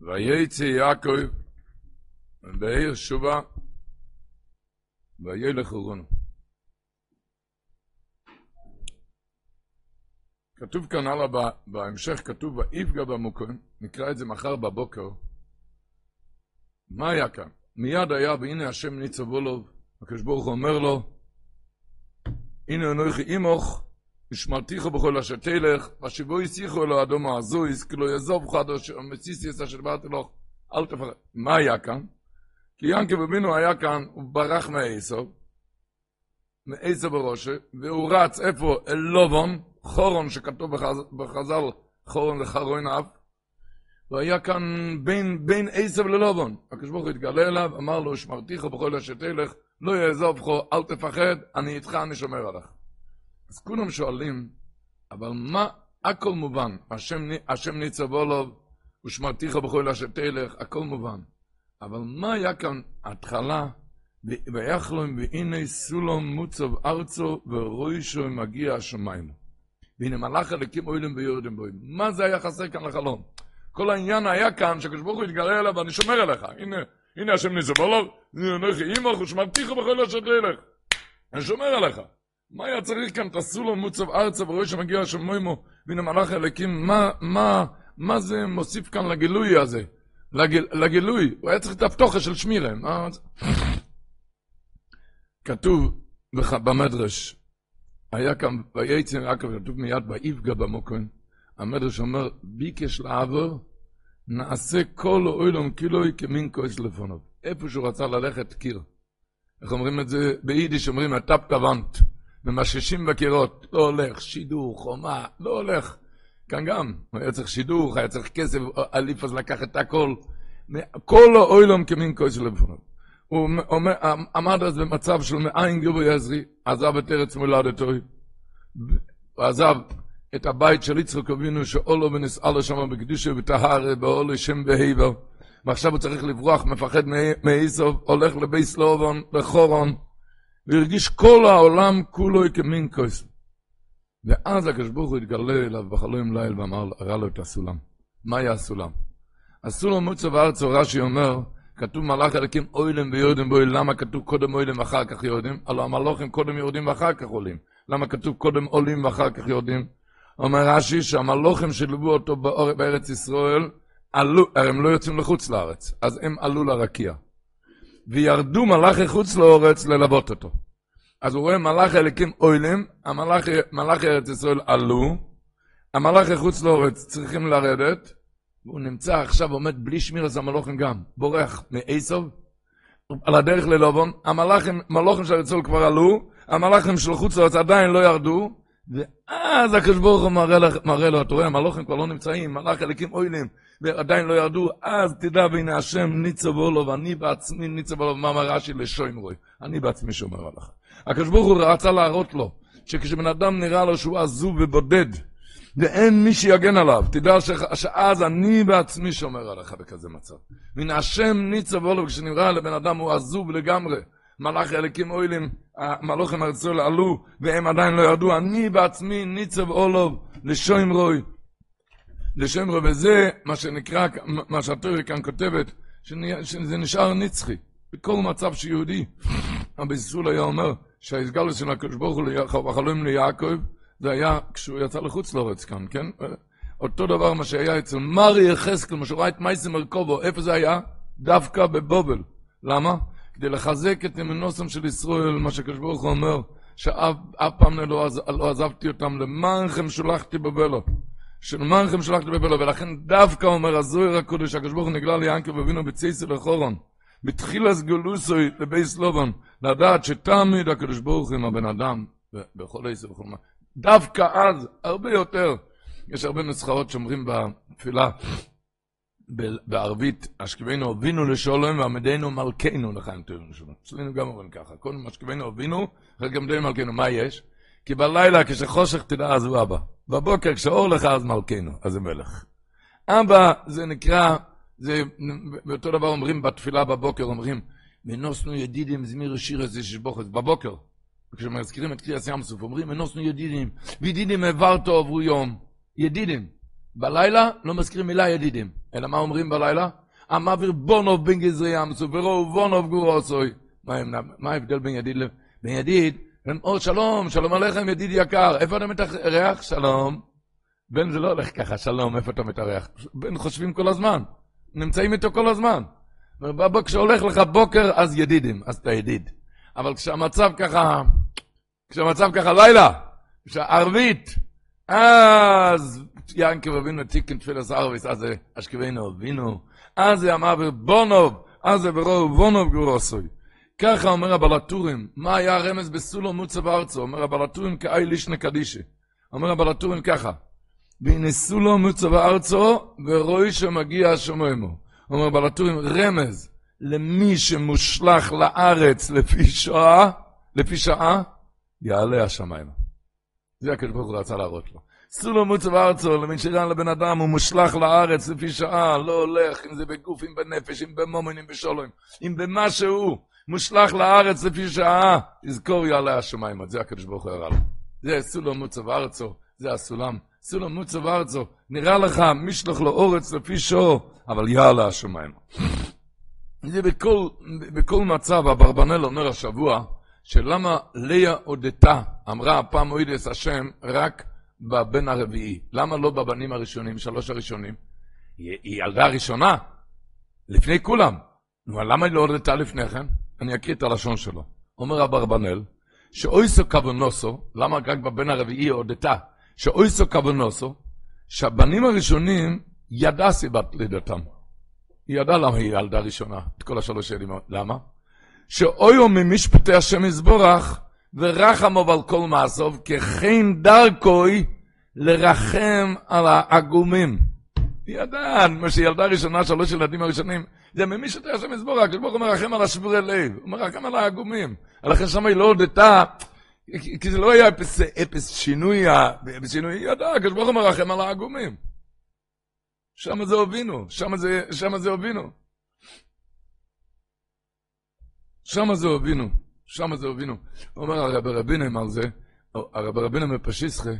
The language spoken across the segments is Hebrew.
וייצא יעקב בעיר שובה וילך אורונו. כתוב כאן הלאה, בהמשך כתוב, ויפגע במוקם, נקרא את זה מחר בבוקר. מה היה כאן? מיד היה, והנה השם ניצבו לו, הקדוש ברוך הוא אומר לו, הנה אנוכי עמוך, ושמרתיך בכל אשר תלך, ושבו יסיחו אלו אדום העזויס, כי לא יעזוב חד אשר מסיסיס אשר דיברתי לו, אל תפחד. מה היה כאן? כי ינקב אבינו היה כאן, הוא ברח מעשו, מעשו בראשה, והוא רץ איפה? אל לובון, חורון שכתוב בחז"ל, חורון וחרון אף, והיה כאן בין, בין עשב ללובון. הקדוש ברוך הוא התגלה אליו, אמר לו, שמרתיך בכל אשר תלך, לא יעזוב לך, אל תפחד, אני איתך, אני שומר עליך. אז כולם שואלים, אבל מה, הכל מובן, השם, השם ניצבו לו, ושמרתיך בכל אשר תלך, הכל מובן. אבל מה היה כאן התחלה? ויחלום והנה סולום מוצב ארצו ורוישו מגיע השמיים. והנה מלאך אלוקים אוילם ויורדם בוים. מה זה היה חסר כאן לחלום? כל העניין היה כאן שהקדוש ברוך הוא יתגלה אליו ואני שומר עליך. הנה, הנה השם ניסבו לו, נלך עמך ושמרתיך בכל אשר תלך. אני שומר עליך. מה היה צריך כאן? תעשו לו מוצב ארצה ורוישו מגיע השמיים. והנה מלאך אלוקים, מה, מה, מה זה מוסיף כאן לגילוי הזה? לגיל, לגילוי, הוא היה צריך את הפתוחה של שמירה. מה... כתוב במדרש, היה כאן, וייצא יעקב, כתוב מיד, ויפגע במוקרים. המדרש אומר, ביקש לעבור, נעשה כל אוילום קילוי כמין כועס לפוניו. איפה שהוא רצה ללכת, קיר. איך אומרים את זה? ביידיש אומרים, הטפ טוונט. ממששים בקירות, לא הולך, שידור, חומה, לא הולך. כאן גם, היה צריך שידור, היה צריך כסף, אליפס לקח את הכל. כל האוילום כמין כויס לפניו. הוא עמד אז במצב של מאין גבו יזרי, עזב את ארץ מולדתו, עזב את הבית של יצחק אבינו, שאולו ונסעלו שם בקדושה וטהרה, באולו שם בהיבר, ועכשיו הוא צריך לברוח, מפחד מאיסוב, הולך לבייס לובון, לחורון, והרגיש כל העולם כולו כמין כויס. ואז הקדוש ברוך הוא התגלה אליו בחלום ליל ואמר, הראה לו את הסולם. מה היה הסולם? הסולם מוצא וארצו, רש"י אומר, כתוב מלאך אלוקים אוילם ויורדים בו, למה כתוב קודם אוילם ואחר כך יורדים? הלוא המלוכים קודם יורדים ואחר כך עולים. למה כתוב קודם עולים ואחר כך יורדים? אומר רש"י שהמלוכים שליוו אותו בארץ ישראל, עלו, הם לא יוצאים לחוץ לארץ, אז הם עלו לרקיע. וירדו מלאכי חוץ לארץ ללוות אותו. אז הוא רואה מלאך אליקים אוילים, המלאך ארץ ישראל עלו, המלאכי חוץ לארץ צריכים לרדת, והוא נמצא עכשיו עומד בלי שמיר אז המלוכים גם, בורח מעשוב, על הדרך ללובון, המלאכים, מלוכים של ארצול כבר עלו, המלאכים של חוץ לארץ עדיין לא ירדו, ואז הקדוש ברוך הוא מראה, לו, אתה רואה, המלוכים כבר לא נמצאים, מלאך אליקים אוילים, ועדיין לא ירדו, אז תדע והנה השם ניצבו לו, ואני בעצמי ניצבו לו, מה אמר רש"י לשום רוי, אני בעצמי שומר עליך. הקדוש ברוך הוא רצה להראות לו, שכשבן אדם נראה לו שהוא עזוב ובודד, ואין מי שיגן עליו, תדע ש... שאז אני בעצמי שומר עליך בכזה מצב. מן השם ניצבו לו, כשנראה לבן אדם הוא עזוב לגמרי, מלאך אלוקים אוילים, מלאכים ארצו עלו, והם עדיין לא ירדו, אני בעצמי ניצב אולוב לשום רוי. לשם רוי, וזה מה שנקרא, מה שהתורה כאן כותבת, שזה נשאר נצחי. בכל מצב שיהודי, רבי סול היה אומר שההסגלוס של הקדוש ברוך הוא בחלום ליעקב, זה היה כשהוא יצא לחוץ לארץ כאן, כן? אותו דבר מה שהיה אצל מרי יחזקאל, מה שהוא ראה את מייסי מרכובו, איפה זה היה? דווקא בבובל. למה? כדי לחזק את אמונוסם של ישראל, מה שהקדוש ברוך הוא אומר, שאף פעם לא, עז, לא עזבתי אותם, למענכם שולחתי בבלו. שלמענכם שולחתי בבלו, ולכן דווקא אומר הזוהר הקודש, הקדוש ברוך הוא נגלה ליענקב אבינו בצייסי לחורון. בתחילת גלוסוי לבי סלובן, לדעת שתמיד הקדוש ברוך הוא עם הבן אדם, בכל עשר וכל מה. דווקא אז, הרבה יותר. יש הרבה נוסחאות שאומרים בתפילה, בערבית, אשכבנו אבינו לשולם ועמדנו מלכנו לחיים טובים לשולם. אצלנו גם אומרים ככה, קודם אשכבנו אבינו, אחרי גם מלכנו. מה יש? כי בלילה כשחושך תדע אז הוא אבא. בבוקר כשאור לך אז מלכנו, אז זה מלך. אבא זה נקרא זה, באותו דבר אומרים בתפילה בבוקר, אומרים, מנוסנו ידידים זמיר שיר איזה ששבוכת, בבוקר, כשמזכירים את קריאס ים סוף, אומרים, מנוסנו ידידים, וידידים העברת עברו יום, ידידים. בלילה לא מזכירים מילה ידידים, אלא מה אומרים בלילה? המעביר בונוב בן גזרי אמסו, ורוב בונוב גורוסוי. מה ההבדל בין ידיד לבין ידיד? או שלום, שלום עליכם ידיד יקר, איפה אתה מתארח? שלום. בן זה לא הולך ככה, שלום, איפה אתה מתארח? בן חושבים כל הזמן, נמצאים איתו כל הזמן. כשהולך לך בוקר, אז ידידים, אז אתה ידיד. אבל כשהמצב ככה, כשהמצב ככה לילה, כשהערבית, אז ינקב אבינו תיקן תפילס ערביס, אז אשכבנו אבינו, אז אמר בונוב, אז ברוב בונוב גורוסוי. ככה אומר הבלטורים, מה היה הרמז בסולו מוצא בארצו? אומר הבלטורים כאי לישנה קדישי. אומר הבלטורים ככה, והנה סולו מוצא בארצו, ורואי שמגיע השוממו. אומר הבלטורים, רמז למי שמושלך לארץ לפי שעה, לפי שעה, יעלה השמיימה. זה הקדוש ברוך הוא רצה להראות לו. סולו מוצא בארצו, למי שרן לבן אדם, הוא מושלך לארץ לפי שעה, לא הולך, אם זה בגוף, אם בנפש, אם במומן, אם בשולם, אם במה שהוא. מושלך לארץ לפי שעה, תזכור יעלה השמיים, זה הקדוש ברוך הוא הראה לו. זה סולו מוצא בארצו, זה הסולם. סולו מוצא בארצו, נראה לך משלח לו אורץ לפי שעה, אבל יעלה השמיים. זה בכל, בכל מצב, אברבנאל אומר השבוע, שלמה לאה הודתה, אמרה הפעם אוידס השם, רק בבן הרביעי. למה לא בבנים הראשונים, שלוש הראשונים? היא ילדה ראשונה, לפני כולם. נו, למה היא לא הודתה לפני כן? אני אקריא את הלשון שלו. אומר אברבנאל, שאויסו קבונוסו, למה רק בבן הרביעי הודתה? שאויסו קבונוסו, שהבנים הראשונים ידע סיבת לידתם. היא ידעה למה היא ילדה ראשונה, את כל השלוש ילדים. למה? שאויו ממשפטי השם יזבורך, ורחמו על כל מעשוב, ככן דרכוי לרחם על העגומים. היא מה שילדה ראשונה, שלוש ילדים הראשונים, זה ממי שאתה השם יסבור, הקדוש ברוך הוא מרחם על השבורי לב, הוא מרחם על העגומים. לכן שם היא לא הודתה, כי זה לא היה אפס, אפס שינוי, אפס שינוי, היא ידעה, הקדוש ברוך הוא מרחם על העגומים. שם זה הובינו, שם זה, שם זה הובינו. שם זה הובינו, שם זה הובינו. אומר הרב רבינם על זה, הרב רבינם מפשיסחה,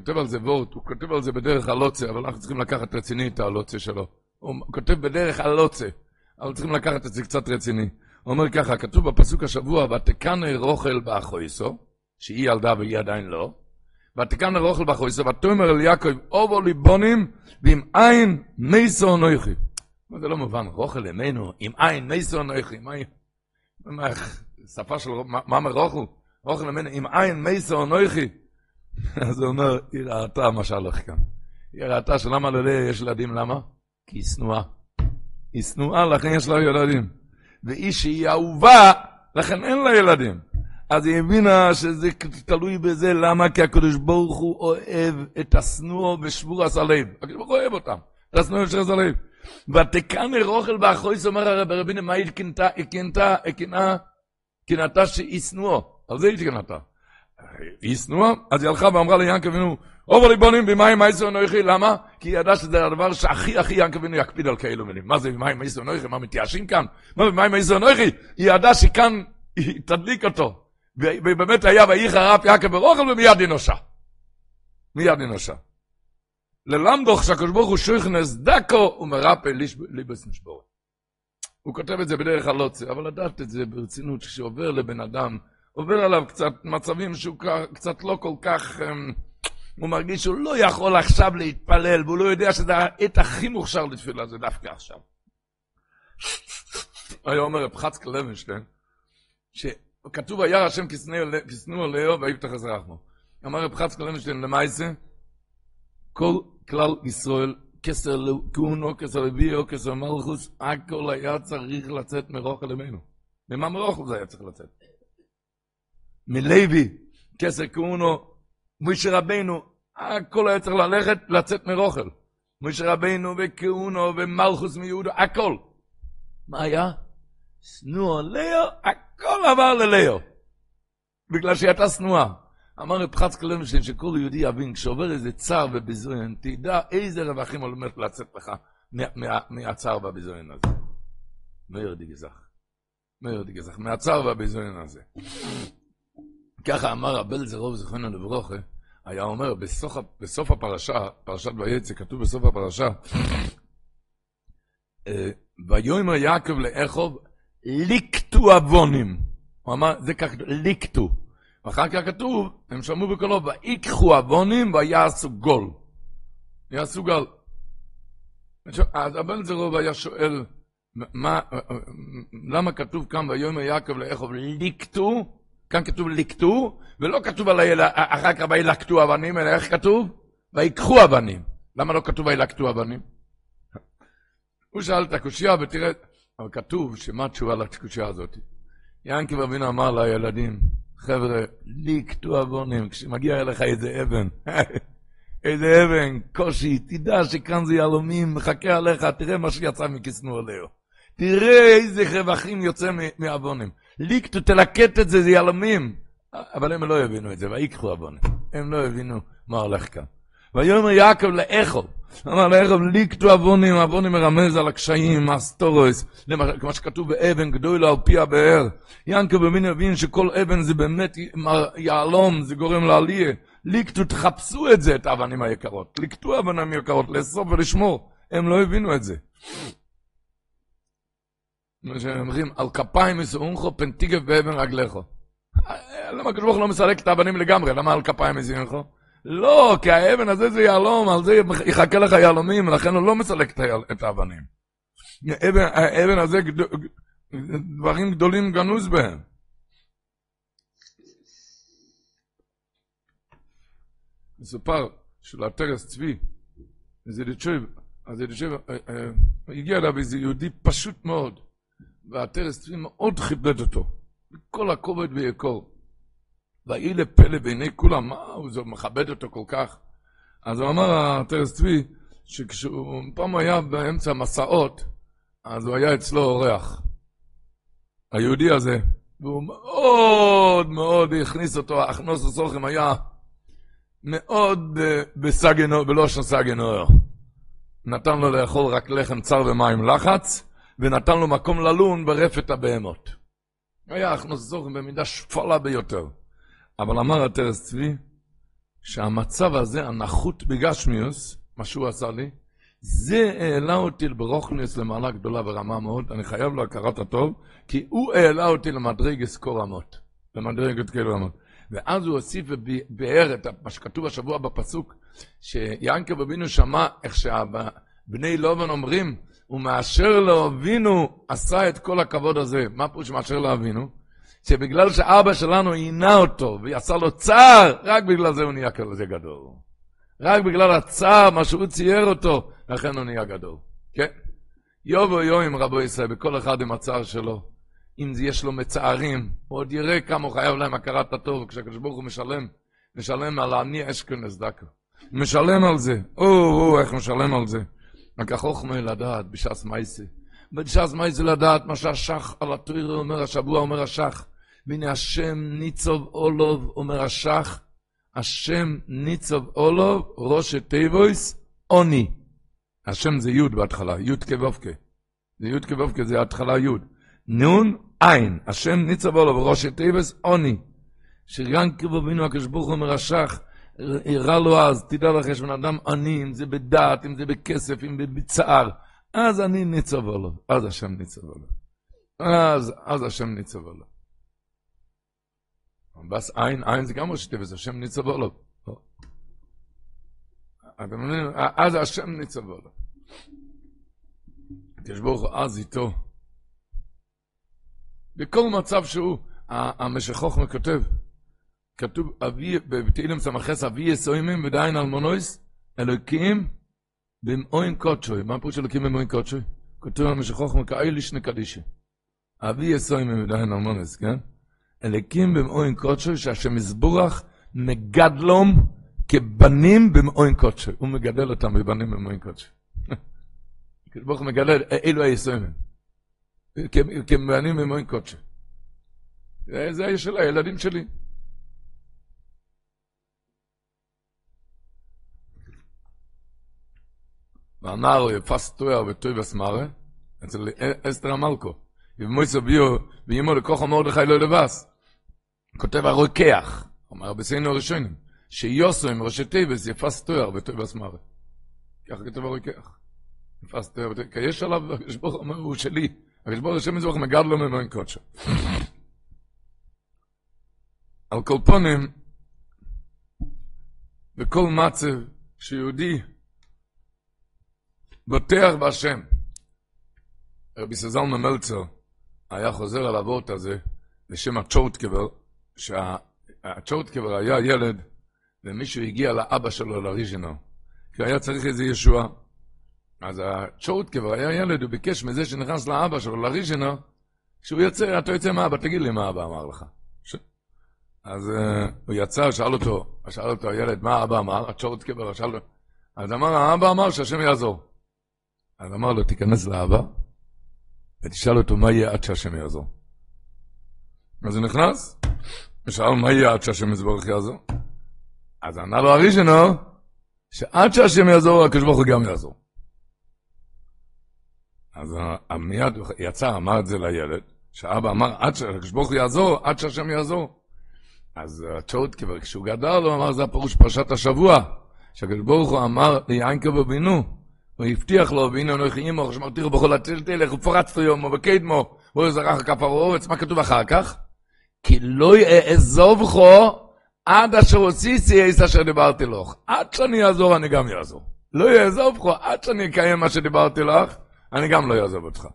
כותב על זה וורט, הוא כותב על זה בדרך הלוצה, אבל אנחנו צריכים לקחת רציני את הלוצה שלו. הוא כותב בדרך הלוצה. אבל צריכים לקחת את זה קצת רציני. הוא אומר ככה, כתוב בפסוק השבוע, ותקנא רוכל באחויסו, שהיא ילדה והיא עדיין לא, ותקנא רוכל באחויסו, ותאמר אל יעקב, אובו ליבונים, ועם עין מייסו נויכי. זה לא מובן, רוכל ימינו, עם עין מייסו נויכי, מה שפה של, מה אומר רוכל? ימינו, עם עין מייסו נויכי. אז הוא אומר, היא ראתה מה שהלך כאן. היא ראתה שלמה ללאה יש ילדים, למה? כי היא שנואה. היא שנואה, לכן יש לה ילדים. והיא שהיא אהובה, לכן אין לה ילדים. אז היא הבינה שזה תלוי בזה, למה? כי הקדוש ברוך הוא אוהב את השנוא ושבור הסלב. הקדוש ברוך הוא אוהב אותם, את השנוא ושבור הסלב. ותקן רוכל באחויס, אומר הרב רבינה, מה היא קינתה? היא קינתה, היא קינאה, קינאתה שהיא שנואו. על זה היא קינאתה. שנואה, אז היא הלכה ואמרה ליענקב אבינו, אובר ליבונים במים מייסו נויכי, למה? כי היא ידעה שזה הדבר שהכי הכי יענקב אבינו יקפיד על כאלו מילים. מה זה במים מייסו נויכי? מה מתייאשים כאן? מה במים מייסו נויכי? היא ידעה שכאן היא תדליק אותו. ובאמת היה ויהי חרף יעקב ברוכל ומיד היא נושה. מיד היא נושה. ללמדוך שהקדוש ברוך הוא שוכנס דקו ומרפא ליבס נשבורת. הוא כותב את זה בדרך הלוצה, אבל לדעת את זה ברצינות, כשעובר לבן אדם, עובר עליו קצת מצבים שהוא קצת לא כל כך, אמ, הוא מרגיש שהוא לא יכול עכשיו להתפלל, והוא לא יודע שזה העת הכי מוכשר לתפילה, זה דווקא עכשיו. היה אומר רב חצקה לוינשטיין, שכתוב וירא השם כשנאו לאו ויפתח את רחמו. אמר רב חצקה לוינשטיין, למעשה, כל כלל ישראל, כסר לכהונו, כסר לביאו, כסר מלכוס, הכל היה צריך לצאת מרוך אל ימינו. ממה מרוך זה היה צריך לצאת? מלוי, כסר כהונו, משה רבנו, הכל היה צריך ללכת, לצאת מרוכל. משה רבנו וכהונו ומלכוס מיהודו, הכל. מה היה? שנוע לאו, הכל עבר ללאו. בגלל שהיא הייתה שנואה. אמר רב חצקה לוינשטיין שכל יהודי יבין, כשעובר איזה צער וביזוין, תדע איזה רווחים הולכים לצאת לך מהצער והביזוין הזה. מאיר דיגזך. מאיר דיגזך, מהצער והביזוין הזה. ככה אמר רבל זרוב זכרנו לברוכה, היה אומר בסוף, בסוף הפרשה, פרשת ויצא, כתוב בסוף הפרשה, ויאמר יעקב לאחוב, ליקטו עוונים. הוא אמר, זה כך, ליקטו. ואחר כך כתוב, הם שמעו בקולו, ויקחו עוונים ויעשו גול. יעשו גול. אז הבן זרוב היה שואל, מה, למה כתוב כאן ויאמר יעקב לאחוב ליקטו, כאן כתוב ליקטו, ולא כתוב על הילד, אחר כך וילקטו אבנים, אלא איך כתוב? ויקחו אבנים. למה לא כתוב וילקטו אבנים? הוא שאל את הקושייה, ותראה, אבל כתוב שמה התשובה לקושייה הזאת? ינקי אבינו אמר לילדים, חבר'ה, ליקטו אבונים, כשמגיע אליך איזה אבן, איזה אבן, קושי, תדע שכאן זה יהלומים, מחכה עליך, תראה מה שיצא מכיסנו עליהו. תראה איזה רווחים יוצא מאבונים. ליקטו, תלקט את זה, זה יהלומים. אבל הם לא הבינו את זה, ויקחו אבונים. הם לא הבינו מה הולך כאן. ויאמר יעקב לאכול, אמר לאכול ליקטו אבונים, אבונים מרמז על הקשיים, הסטורוס, כמו שכתוב באבן גדולה על פי הבאר. ינקו במין הבין שכל אבן זה באמת יהלום, זה גורם לעלייה. ליקטו, תחפשו את זה, את האבנים היקרות. ליקטו אבנים יקרות, לאסוף ולשמור. הם לא הבינו את זה. מה שהם אומרים, על כפיים יסעונכו פנטיגב באבן רגליכו. למה הקדוש ברוך לא מסלק את האבנים לגמרי? למה על כפיים יסעונכו? לא, כי האבן הזה זה יהלום, על זה יחכה לך יהלומים, ולכן הוא לא מסלק את האבנים. האבן הזה, דברים גדולים גנוז בהם. מסופר של הטרס צבי, זה דצ'וב, אז אה, אה, הגיע אליו איזה יהודי פשוט מאוד, והטרס צבי מאוד כיבד אותו, בכל הכובד ויקור. ויהי לפלא בעיני כולם, מה הוא מכבד אותו כל כך? אז הוא אמר, הטרס צבי, שכשהוא פעם היה באמצע המסעות, אז הוא היה אצלו אורח. היהודי הזה, והוא מאוד מאוד הכניס אותו, הכנוס הסוכם היה מאוד בסגנו, בלושן סגנו. נתן לו לאכול רק לחם צר ומים לחץ, ונתן לו מקום ללון ברפת הבהמות. היה הכנוס הסוכם במידה שפלה ביותר. אבל אמר הטרס צבי, שהמצב הזה, הנחות בגשמיוס, מה שהוא עשה לי, זה העלה אותי ברוכניס למעלה גדולה ורמה מאוד, אני חייב לו הכרת הטוב, כי הוא העלה אותי למדרגס כה רמות, למדרגת כאלה רמות. ואז הוא הוסיף וביאר את מה שכתוב השבוע בפסוק, שיענקב אבינו שמע איך שבני לובן אומרים, הוא מאשר לאבינו עשה את כל הכבוד הזה. מה פירוש מאשר לאבינו? שבגלל שאבא שלנו עינה אותו ועשה לו צער, רק בגלל זה הוא נהיה כזה גדול. רק בגלל הצער, מה שהוא צייר אותו, לכן הוא נהיה גדול. כן? יובו יוים רבו ישראל, בכל אחד עם הצער שלו. אם יש לו מצערים, הוא עוד יראה כמה הוא חייב להם הכרת הטוב, כשהקדוש ברוך הוא משלם, משלם על אני אשכנז דקה. משלם על זה. או, או, איך משלם על זה. רק החוכמה לדעת בש"ס מייסי. בש"ס מייסי לדעת מה שהשח על הטרירה אומר השבוע, אומר השח. והנה השם ניצוב אולוב, אומר השח, השם ניצוב אולוב, ראש תיבויס, עוני. השם זה י' בהתחלה, י' כבובקה. זה י' כבובקה, זה התחלה י'. נון, עין. השם ניצוב אולוב, ראש תיבויס, עוני. שגם כבובינו הקדוש ברוך הוא הראה לו אז, תדע לך, יש בן אדם עני, אם זה בדעת, אם זה בכסף, אם זה בצער. אז אני ניצוב אולוב, אז השם ניצוב אולוב. אז, אז השם ניצוב אולוב. בס עין, עין זה גם ראשי תיבס, השם ניצב עליו. אתם מבינים, אז השם ניצב עליו. הקדוש ברוך הוא אז איתו. בכל מצב שהוא, המשך חוכמה כותב, כתוב, בתהילים סמכס, אבי יסוימים ודיין אלמונויס, אלוקים במאוין קודשוי. מה פירוש אלוקים במאוין קודשוי? כתוב המשך חוכמה כאיליש נקדישי. אבי יסוימים ודיין אלמונויס, כן? אליקים במאוין קודשו, שהשם יזבורך מגדלום כבנים במאוין קודשו. הוא מגדל אותם בבנים במאוין קודשו. ברוך מגדל, אלו היסוימים. כבנים במאוין קודשו. זה של הילדים שלי. ואמר יפס תואר וטויבס מרה, אצל אסתר המלכו. ובמויסו ביו, ואימו לכוחו מרדכי לא לבס. כותב הרוקח, אומר בסיינו הראשונים, שיוסו עם ראשי טייבס יפס תואר וטויבס מרה. ככה כתב הרוקח. תפסת, כי יש עליו, הקדוש ברוך הוא אומר, הוא שלי. הקדוש ברוך השם מזבח מגד לו ממנו קודשו. על כל פונים, בכל מצב שיהודי בוטח בהשם. רבי סזלמן מלצר היה חוזר על הוורט הזה בשם הצ'ורטקבר, שהצ'ורטקבר היה ילד ומישהו הגיע לאבא שלו לריז'ינר, כי היה צריך איזה ישועה. אז הצ'ורטקבר היה ילד, הוא ביקש מזה שנכנס לאבא שלו לריז'ינר, כשהוא יוצא, אתה יוצא מה אבא, תגיד לי מה אבא אמר לך. ש... אז uh, הוא יצא, שאל אותו, שאל אותו הילד, מה אבא אמר? הצ'ורטקבר, שאל אותו. אז אמר, האבא אמר שהשם יעזור. אז אמר לו, תיכנס לאבא, ותשאל אותו מה יהיה עד שהשם יעזור. אז הוא נכנס, ושאל מה יהיה עד שהשם יזבורך יעזור. אז ענה לו הראשונו, שעד שהשם יעזור, הקדוש ברוך הוא גם יעזור. אז מיד יצא, אמר את זה לילד, שאבא אמר, עד שהקדוש ברוך הוא יעזור, עד שהשם יעזור. אז צ'ורטקבר, כשהוא גדל, הוא אמר, זה הפירוש פרשת השבוע, שהקדוש ברוך הוא אמר ליענקב אבינו, הוא הבטיח לו, והנה אנוכי עמו, שמרתיך בכל הצל תלך, ופרצת יומו וקדמו, והוא זרח כפר אורץ, מה כתוב אחר כך? כי לא אעזוב חו עד אשר הוסיסי אייס אשר דיברתי לך. עד שאני אעזור, אני גם אעזור. לא יעזוב חו, עד שאני אקיים מה שדיברתי לך, אני גם לא אעזוב אותך.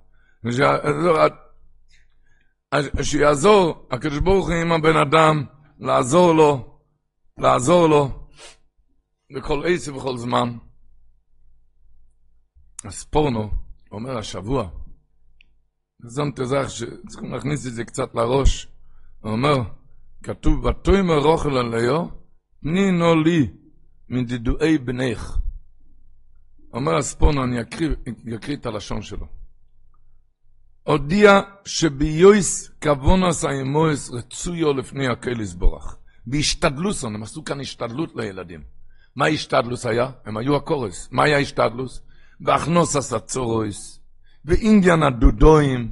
שיעזור, הקדוש ברוך הוא עם הבן אדם, לעזור לו, לעזור לו, בכל עשר ובכל זמן. אז פורנו, אומר השבוע, זאת תזך שצריכים להכניס את זה קצת לראש, הוא אומר, כתוב, ותאמר רוכל עליו, תני נו לי מדידואי בנך. אומר הספורנו, אני אקריא את הלשון שלו. הודיע שביויס כבונוס האמויס רצויו לפני הקהל יסבורך. בהשתדלוסון, הם עשו כאן השתדלות לילדים. מה השתדלוס היה? הם היו הקורס. מה היה השתדלוס? והכנוס הצורויס, ואינדיאן הדודויים.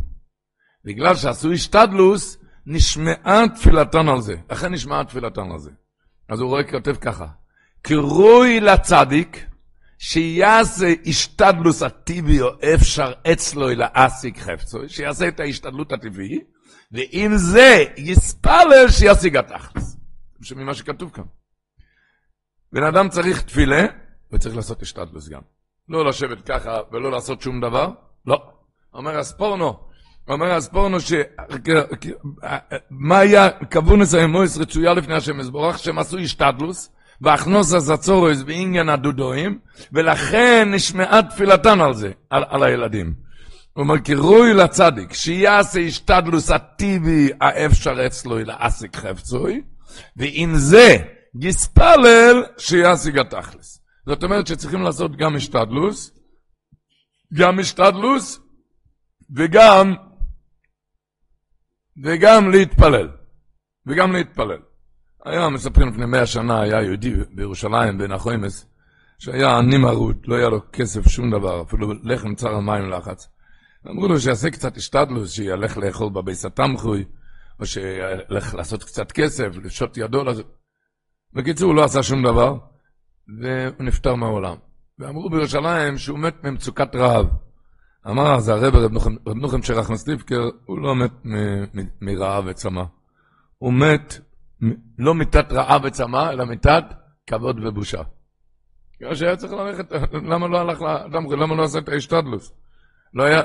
בגלל שעשו השתדלוס, נשמעה תפילתן על זה. לכן נשמעה תפילתן על זה. אז הוא רואה כותב ככה, קרוי לצדיק, שיעשה השתדלוס הטבעי או אפשר אצלו להשיג חפצו, שיעשה את ההשתדלות הטבעי, ועם זה יספלל שישיג התכלס. שומעים מה שכתוב כאן. בן אדם צריך תפילה, וצריך לעשות השתדלוס גם. לא לשבת ככה ולא לעשות שום דבר, לא. אומר הספורנו, אומר הספורנו ש... מה היה כבונס האמויס רצויה לפני השם יזבורך, שהם עשו השתדלוס, והכנוס הזצורס בעניין הדודואים, ולכן נשמעה תפילתן על זה, על, על הילדים. הוא אומר, כי רוי לצדיק, שיעשה השתדלוס הטיבי האפשר אצלו לעסיק חפצוי, ועם זה יספלל שיעסיק התכלס. זאת אומרת שצריכים לעשות גם השתדלוס, גם השתדלוס, וגם, וגם להתפלל. וגם להתפלל. היום מספרים לפני מאה שנה, היה יהודי בירושלים, בן החוימס, שהיה עני מרות, לא היה לו כסף, שום דבר, אפילו לחם צר המים לחץ. אמרו לו שיעשה קצת השתדלוס, שילך לאכול בביס התמחוי, או שילך לעשות קצת כסף, לפשוט ידו. בקיצור, הוא לא עשה שום דבר. והוא נפטר מהעולם. ואמרו בירושלים שהוא מת ממצוקת רעב. אמר אז הרב רב נוחם שרח נסטיפקר, הוא לא מת מרעב וצמא. הוא מת לא מיתת רעב וצמא, אלא מיתת כבוד ובושה. כמו שהיה צריך ללכת, למה לא הלך לאדם, למה לא עשה את ההשתדלוס? לא היה,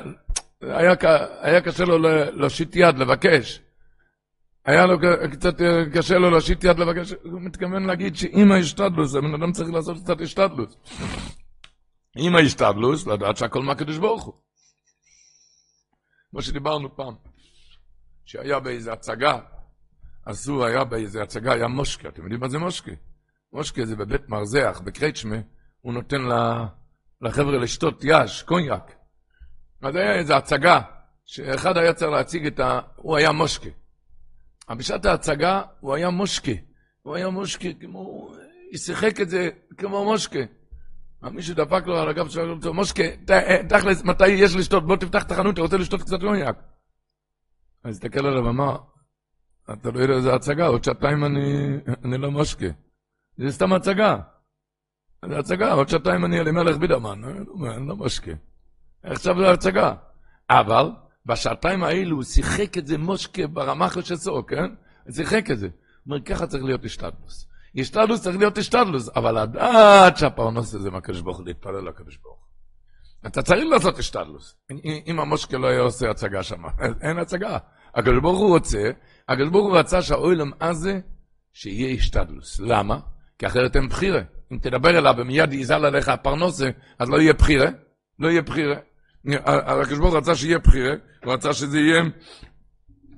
היה, היה קשה לו להושיט יד, לבקש. היה לו קצת אה, קשה לו להושיט יד לבקש, הוא מתכוון להגיד שאם ההשתדלוס, הבן אדם צריך לעשות קצת השתדלוס. עם ההשתדלוס, לדעת שהכל מהקדוש ברוך הוא. כמו שדיברנו פעם, שהיה באיזה הצגה, עשו, היה באיזה הצגה, היה מושקה, אתם יודעים מה זה מושקה? מושקה זה בבית מרזח, בקרייצ'מה, הוא נותן לחבר'ה לשתות יאש, קוניאק. אז היה איזו הצגה, שאחד היה צריך להציג את ה... הוא היה מושקה. בשעת ההצגה הוא היה מושקה. הוא היה מושקה כמו... הוא שיחק את זה כמו מושקה. מישהו דפק לו על הגב שואל אותו, מושקה, תכלס, מתי יש לשתות? בוא תפתח את החנות, אתה רוצה לשתות קצת קוניאק. אז הסתכל עליו ואמר, אתה לא יודע איזה הצגה, עוד שעתיים אני, אני לא מושקה. זה סתם הצגה. זה הצגה, עוד שעתיים אני אלימלך בידרמן, אני לא מושקה. עכשיו זו הצגה. אבל בשעתיים האלו הוא שיחק את זה מושקה ברמה חשסו, כן? הוא שיחק את זה. הוא אומר, ככה צריך להיות השתדלוס. השתדלוס צריך להיות השתדלוס, אבל לדעת שהפרנוס הזה מהקדוש ברוך הוא, להתפלל לקדוש ברוך הוא. אתה צריך לעשות השתדלוס. אם המושקה לא היה עושה הצגה שם, אין הצגה. הקדוש ברוך הוא רוצה, הקדוש ברוך הוא רצה שהאוילם הזה, שיהיה השתדלוס. למה? כי אחרת אין בחירה. אם תדבר אליו ומיד יזל עליך הפרנוסה, אז לא יהיה בחירה. לא יהיה בחירה. הקדוש ברוך רצה שיהיה בחירה, הוא רצה שזה יהיה...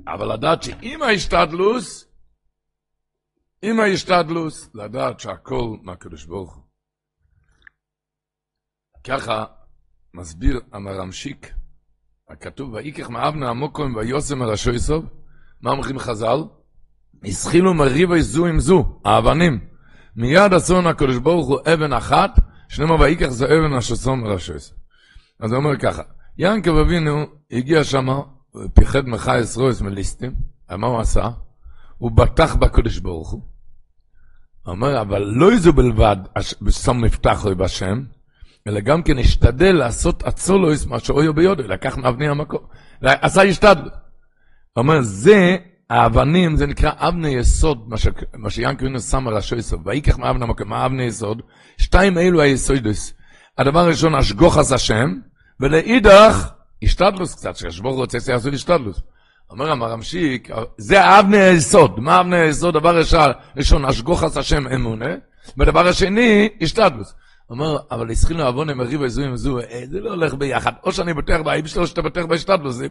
אבל לדעת שעם ההשתדלוס, עם ההשתדלוס, לדעת שהכל מהקדוש ברוך הוא. ככה מסביר המרמשיק, הכתוב, ויקח מאבנה המוקום ויוסם מראשו יסוב, מה אומרים חז"ל? הסחילו מריבה זו עם זו, האבנים. מיד עשון הקדוש ברוך הוא אבן אחת, שנאמר ויקח זו אבן השסון מראשו יסוב. אז הוא אומר ככה, ינקב אבינו הגיע שמה, פיחד מחייס רויס מליסטים, מה הוא עשה? הוא בטח בקדוש ברוך הוא. הוא אומר, אבל לא איזו בלבד, שם מפתח אוי בשם, אלא גם כן השתדל לעשות אצולויס מה שאויו ביודו, לקח מאבני המקום, עשה השתדלות. הוא אומר, זה, האבנים, זה נקרא אבני יסוד, מה שיאנקרינו שם ראשו יסוד, ויקח מאבני המקום, מה אבני יסוד? שתיים אלו היסודוס. הדבר הראשון, אשגוחס השם, ולאידך, השתדלוס קצת, שהשבור רוצה שיעשו השתדלוס. אומר המרמשיק, זה אבני היסוד. מה אבני היסוד? דבר ראשון, אשגוחס השם אמונה, ודבר השני, השתדלוס. אומר, אבל הסחילו עוון הם מריבו זו עם זו, זה לא הולך ביחד. או שאני בטח באיב שלו, שאתה בטח בהשתדלוס. זה,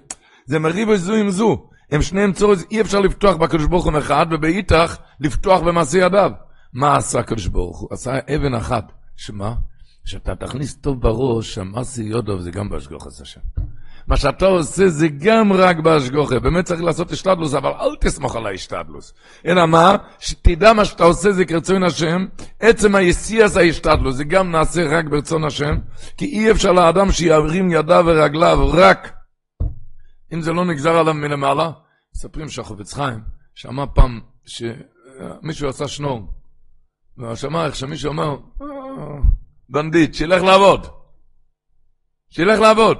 זה מריבו זו עם זו. הם שניהם צורס, אי אפשר לפתוח בקדוש ברוך הוא אחד, ובאיתך לפתוח במעשה ידיו. מה עשה הקדוש ברוך הוא? עשה אבן אחת. שמה? שאתה תכניס טוב בראש, שהמעשה יודוב זה גם בהשגוחס השם. מה שאתה עושה זה גם רק בהשגוחה. באמת צריך לעשות השתדלוס, אבל אל תסמוך על ההשתדלוס. אלא מה? שתדע מה שאתה עושה זה כרצון השם, עצם היסיאס ההשתדלוס, זה גם נעשה רק ברצון השם, כי אי אפשר לאדם שירים ידיו ורגליו רק אם זה לא נגזר עליו מלמעלה. מספרים שהחופץ חיים שמע פעם שמישהו עשה שנור, ושמע איך שמישהו אומר, אה, בנדיט, שילך לעבוד. שילך לעבוד.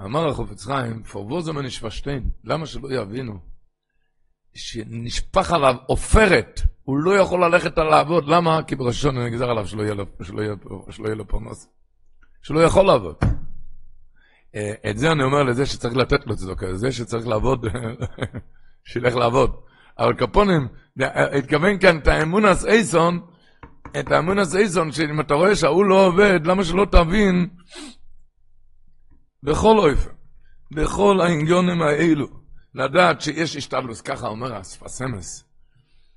אמר החופץ חיים, פרבוזו מנשפשטיין, למה שלא יבינו? שנשפך עליו עופרת, הוא לא יכול ללכת לעבוד, למה? כי בראשון נגזר עליו שלא יהיה לו, שלא יהיה, שלא יהיה לו פרנס, שלא יכול לעבוד. אה, את זה אני אומר לזה שצריך לתת לו צדוקה, זה שצריך לעבוד, שילך לעבוד. אבל קפונים, התכוון כאן את האמונס אייסון, את האמונס אייסון, שאם אתה רואה שההוא לא עובד, למה שלא תבין בכל אופן, בכל העניונים האלו, לדעת שיש השתדלוס, ככה אומר הספסמס,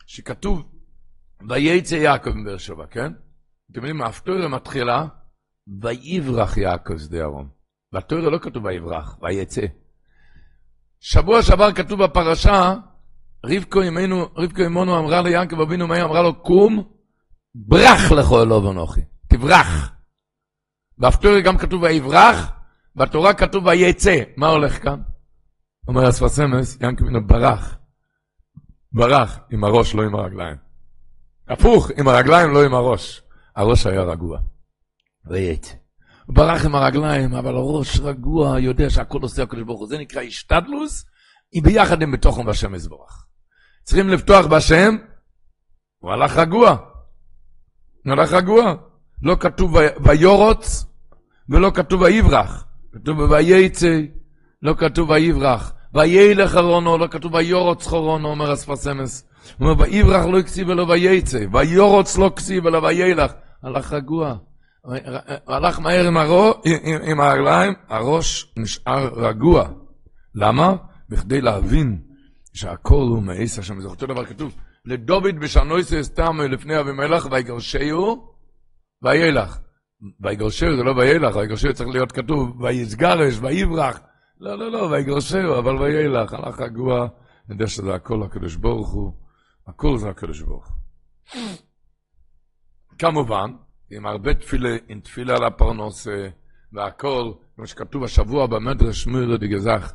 שכתוב, וייצא יעקב מבאר שבע, כן? אתם יודעים, האפטוריה מתחילה, ויברח יעקב שדה ארון. והתורה לא כתוב ויברח, ויצא. שבוע שעבר כתוב בפרשה, רבקו אמנו, רבקו אמנו אמרה ליעקב אבינו, מה היא אמרה לו? קום, ברח לכל אלוב אנוכי, תברח. באפטוריה גם כתוב ויברח, בתורה כתוב ויצא. מה הולך כאן? אומר אספסמס, ינקבינו ברח. ברח עם הראש, לא עם הרגליים. הפוך, עם הרגליים, לא עם הראש. הראש היה רגוע. ויצא. הוא ברח עם הרגליים, אבל הראש רגוע, יודע שהכל עושה הקדוש ברוך הוא. זה נקרא השתדלוס, היא ביחד עם בתוכם בשם יזברך. צריכים לפתוח בשם, הוא הלך רגוע. הלך רגוע. לא כתוב ויורוץ, ולא כתוב ויברח. כתוב וייצא, לא כתוב ויברח. וילך ארונו, לא כתוב ויורוץ חורונו, אומר אספסמס. הוא אומר ויברח לא הקציב אלא וייצא, ויורוץ לא הקציב אלא וילך. הלך רגוע. הלך מהר עם, הרו, עם, עם הרגליים, הראש נשאר רגוע. למה? בכדי להבין שהכל הוא מעיס השם. זה אותו דבר כתוב. לדוד בשנויסס תמו לפני אבימלך ויגרשהו וילך. ויגרשהו זה לא וילך, ויגרשהו צריך להיות כתוב, ויסגרש, ויברח. לא, לא, לא, ויגרשהו, אבל וילך, הלך רגוע, אני יודע שזה הכל הקדוש ברוך הוא, הכל זה הקדוש ברוך. כמובן, עם הרבה תפילה, עם תפילה על הפרנוס והכל, כמו שכתוב השבוע במדרש מירה דגזך.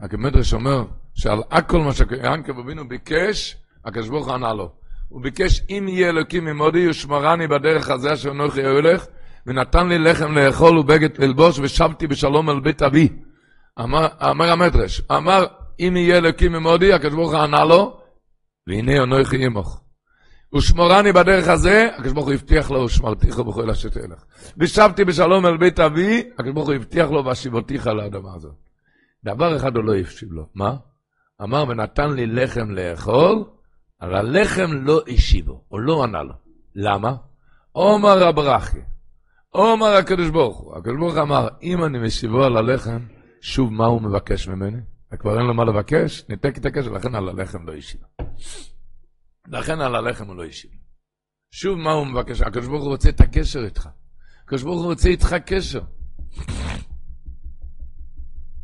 המדרש אומר שעל הכל מה שיענקב אבינו ביקש, הקדוש ברוך הוא ענה לו. הוא ביקש אם יהיה אלוקים עמודי ושמרני בדרך הזה אשר נוחי הולך, ונתן לי לחם לאכול ובגד ללבוש, ושבתי בשלום אל בית אבי. אמר, אמר המדרש, אמר, אם יהיה אלוקים ממודי, הקדוש ברוך הוא ענה לו, והנה אנוכי עמך. ושמורני בדרך הזה, הקדוש ברוך הוא הבטיח לו, ושמרתיך בכל אשר תלך. ושבתי בשלום אל בית אבי, הקדוש ברוך הוא הבטיח לו, והשיבותיך לאדמה הזאת. דבר אחד הוא לא הפשיב לו, מה? אמר, ונתן לי לחם לאכול, אבל הלחם לא השיבו, הוא לא ענה לו. למה? עומר רב רכי, עומר הקדוש ברוך הוא, הקדוש ברוך הוא אמר, אם אני משיבו על הלחם, שוב מה הוא מבקש ממני? וכבר אין לו מה לבקש, ניתק את הקשר, לכן על הלחם לא השיב. לכן על הלחם הוא לא השיב. שוב מה הוא מבקש? הקדוש ברוך הוא רוצה את הקשר איתך. הקדוש ברוך הוא רוצה איתך קשר.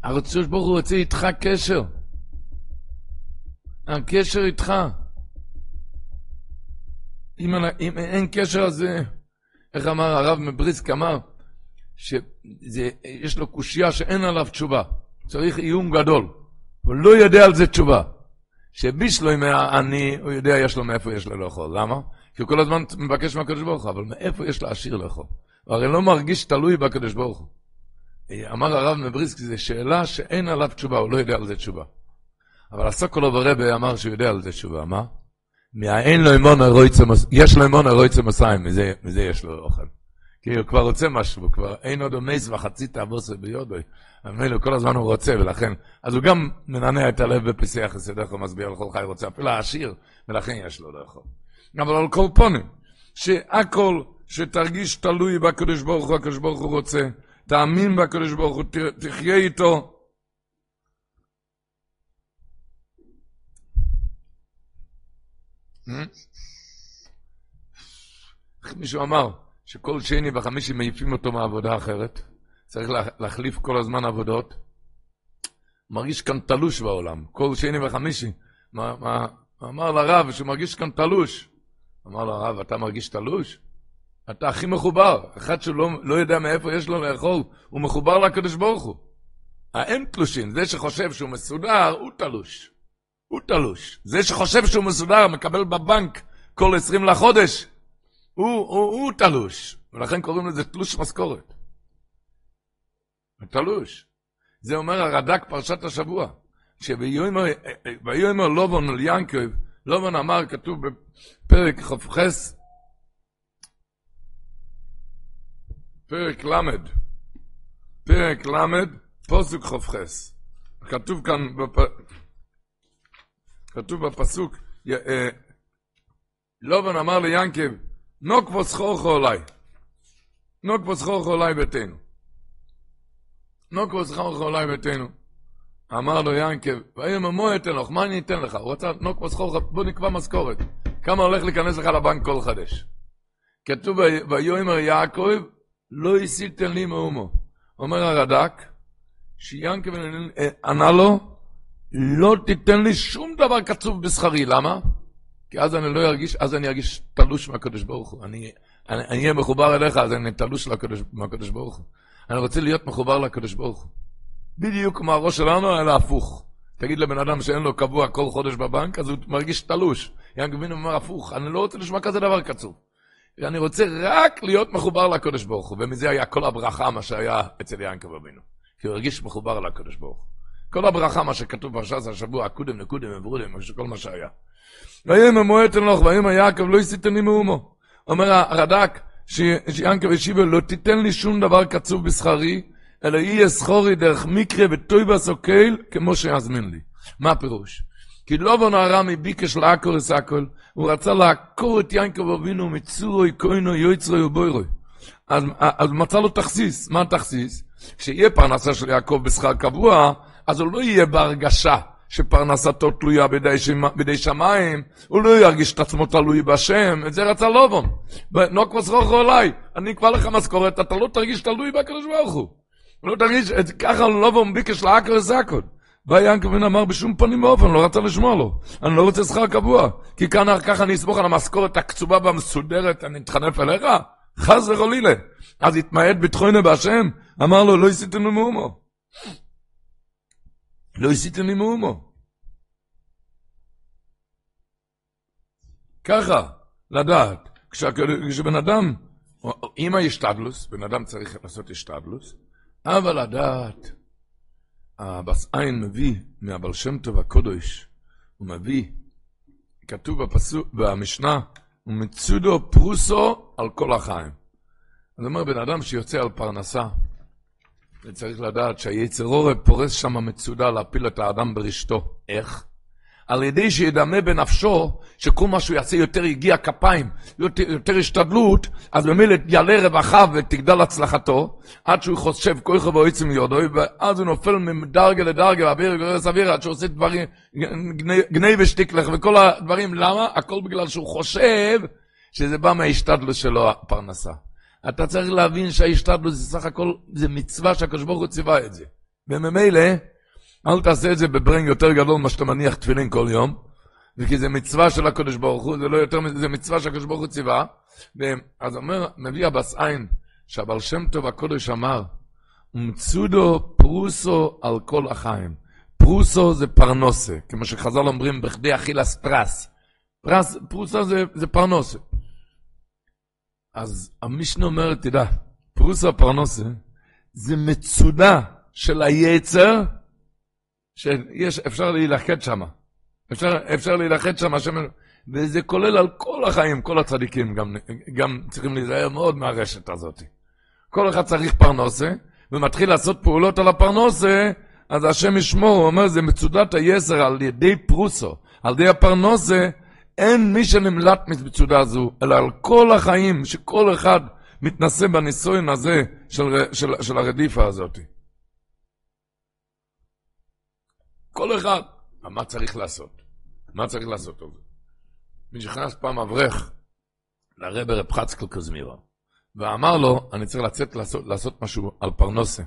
הקדוש ברוך הוא רוצה איתך קשר. הקשר איתך. אם, אם אין קשר אז איך אמר הרב מבריסק אמר, שיש לו קושייה שאין עליו תשובה. צריך איום גדול. הוא לא יודע על זה תשובה. שבישלו עם העני, הוא יודע יש לו מאיפה יש לו לאכול. למה? כי הוא כל הזמן מבקש מהקדוש ברוך הוא, אבל מאיפה יש לעשיר לאכול? הוא הרי לא מרגיש תלוי בקדוש ברוך הוא. אמר הרב מבריסק, זו שאלה שאין עליו תשובה, הוא לא יודע על זה תשובה. אבל הסוקולוב הרבה אמר שהוא יודע על זה תשובה, מה? מהאין לו אמון הרויצה, יש לו אמון הרויצה מסיים, מזה, מזה יש לו אוכל. כי הוא כבר רוצה משהו, הוא כבר אין עוד אומץ וחצי תאבוסו ביודוי. ממילא כל הזמן הוא רוצה, ולכן, אז הוא גם מנענע את הלב בפסיח יסודך ומסביר לכל חי רוצה, אפילו העשיר, ולכן יש לו לאכול. אבל על כל פונים, שהכל שתרגיש תלוי בקדוש ברוך הוא, הקדוש ברוך הוא רוצה, תאמין בקדוש ברוך הוא, תחיה איתו. מישהו אמר שכל שני וחמישי מעיפים אותו מעבודה אחרת. צריך להחליף כל הזמן עבודות. מרגיש כאן תלוש בעולם, כל שני וחמישי. מה, מה, אמר לרב שהוא מרגיש כאן תלוש. אמר לרב, אתה מרגיש תלוש? אתה הכי מחובר. אחד שלא לא יודע מאיפה יש לו לאכול, הוא מחובר לקדוש ברוך הוא. האין תלושים, זה שחושב שהוא מסודר, הוא תלוש. הוא תלוש. זה שחושב שהוא מסודר, מקבל בבנק כל עשרים לחודש, הוא, הוא, הוא תלוש. ולכן קוראים לזה תלוש משכורת. תלוש. זה אומר הרד"ק פרשת השבוע. כשביומר לובון על ינקב, לובון אמר, כתוב בפרק כ"ח, פרק ל', פרק ל', פוסוק כ"ח. כתוב כאן, בפ... כתוב בפסוק, אה, לובון אמר ליענקב, נוקבו סחורכו אולי. נוקבו סחורכו אולי ביתנו. נוקו זכר אולי ביתנו. אמר לו ינקב, ויאמר מה אתן לך, מה אני אתן לך? הוא רצה נוקו זכור, בוא נקבע משכורת. כמה הולך להיכנס לך לבנק כל חדש? כתוב ויאמר יעקב, לא הסיתן לי מאומו. אומר הרד"ק, שיענקב ענה לו, לא תיתן לי שום דבר קצוב בשכרי, למה? כי אז אני לא ארגיש, אז אני ארגיש תלוש מהקדוש ברוך הוא. אני אהיה מחובר אליך, אז אני תלוש מהקדוש ברוך הוא. אני רוצה להיות מחובר לקדוש ברוך הוא. בדיוק כמו הראש שלנו, אלא הפוך. תגיד לבן אדם שאין לו קבוע כל חודש בבנק, אז הוא מרגיש תלוש. אבינו אומר הפוך, אני לא רוצה לשמוע כזה דבר קצוב. אני רוצה רק להיות מחובר לקדוש ברוך הוא, ומזה היה כל הברכה, מה שהיה אצל ינקב אבינו. כי הוא הרגיש מחובר לקדוש ברוך הוא. כל הברכה, מה שכתוב בפרשת השבוע, קודם נקודם וברודם, כל מה שהיה. ויאמר מועט לך, ויאמר יעקב לא הסיתני מאומו. אומר הרד"ק, שיענקב השיבה, לא תיתן לי שום דבר קצוב בשכרי, אלא יהיה סחורי דרך מקרה וטויבה סוקל, כמו שיזמין לי. מה הפירוש? כי לא בנו הרמי ביקש לעקור את הכל, הוא רצה לעקור את יענקב אבינו מצורוי, כהנו, יויצרוי ובוירוי. אז, אז מצא לו תכסיס. מה התכסיס? כשיהיה פרנסה של יעקב בשכר קבוע, אז הוא לא יהיה בהרגשה. שפרנסתו תלויה בידי, שמה, בידי שמיים, הוא לא ירגיש את עצמו תלוי בהשם, את זה רצה לובון. נוקבוס רוחו אליי, אני אקבע לך משכורת, אתה לא תרגיש תלוי בקדוש ברוך הוא. לא תרגיש, את, ככה לובון ביקש לעקר וזקוד. בא ינקבין אמר בשום פנים ואופן, לא רצה לשמוע לו. אני לא רוצה שכר קבוע, כי כאן ככה אני אסמוך על המשכורת הקצובה והמסודרת, אני אתחנף אליך? חס וחלילה. אז התמעט בתחוינה בהשם, אמר לו, לא עשיתם למאומו. לא עשיתם למאומו. ככה, לדעת, כשבן אדם עם ההשתדלוס, בן אדם צריך לעשות השתדלוס, אבל לדעת, הבס עין מביא מהבל שם טוב הקודש, הוא מביא, כתוב בפסוק, במשנה, ומצודו פרוסו על כל החיים. זאת אומרת, בן אדם שיוצא על פרנסה, וצריך לדעת שהיצר אורב פורס שם מצודה להפיל את האדם ברשתו. איך? על ידי שידמה בנפשו שכל מה שהוא יעשה יותר יגיע כפיים, יותר, יותר השתדלות, אז במילא יעלה רווחה ותגדל הצלחתו, עד שהוא חושב כוי חבו עצם יודו, ואז הוא נופל מדרגה לדרגה, ואוויר גורס אוויר, עד שהוא עושה דברים, גני, גני ושטיקלך וכל הדברים, למה? הכל בגלל שהוא חושב שזה בא מההשתדלות שלו, הפרנסה. אתה צריך להבין שההשתדלות זה סך הכל, זה מצווה שהקדוש ברוך הוא ציווה את זה. וממילא, אל תעשה את זה בברנג יותר גדול ממה שאתה מניח תפילין כל יום, וכי זה מצווה של הקדוש ברוך הוא, זה לא יותר מזה, זה מצווה שהקדוש ברוך הוא ציווה. אז אומר, מביא הבס עין, שהבעל שם טוב הקודש אמר, ומצודו פרוסו על כל החיים. פרוסו זה פרנוסה, כמו שחז"ל אומרים, בכדי אכילס פרס. פרס, פרוסה זה, זה פרנוסה. אז המשנה אומר, תדע, פרוסה פרנוסה זה מצודה של היצר, שיש, אפשר להילחד שם. אפשר, אפשר להילחד שם, וזה כולל על כל החיים, כל הצדיקים גם, גם צריכים להיזהר מאוד מהרשת הזאת. כל אחד צריך פרנוסה, ומתחיל לעשות פעולות על הפרנוסה, אז השם ישמור, הוא אומר, זה מצודת היסר על ידי פרוסו, על ידי הפרנוסה, אין מי שנמלט מצודה זו, אלא על כל החיים, שכל אחד מתנשא בניסיון הזה של, של, של הרדיפה הזאת. כל אחד, מה צריך לעשות? מה צריך לעשות על זה? מי שנכנס פעם אברך לרב רב חצקל קזמירה, ואמר לו, אני צריך לצאת לעשות, לעשות משהו על פרנוסה.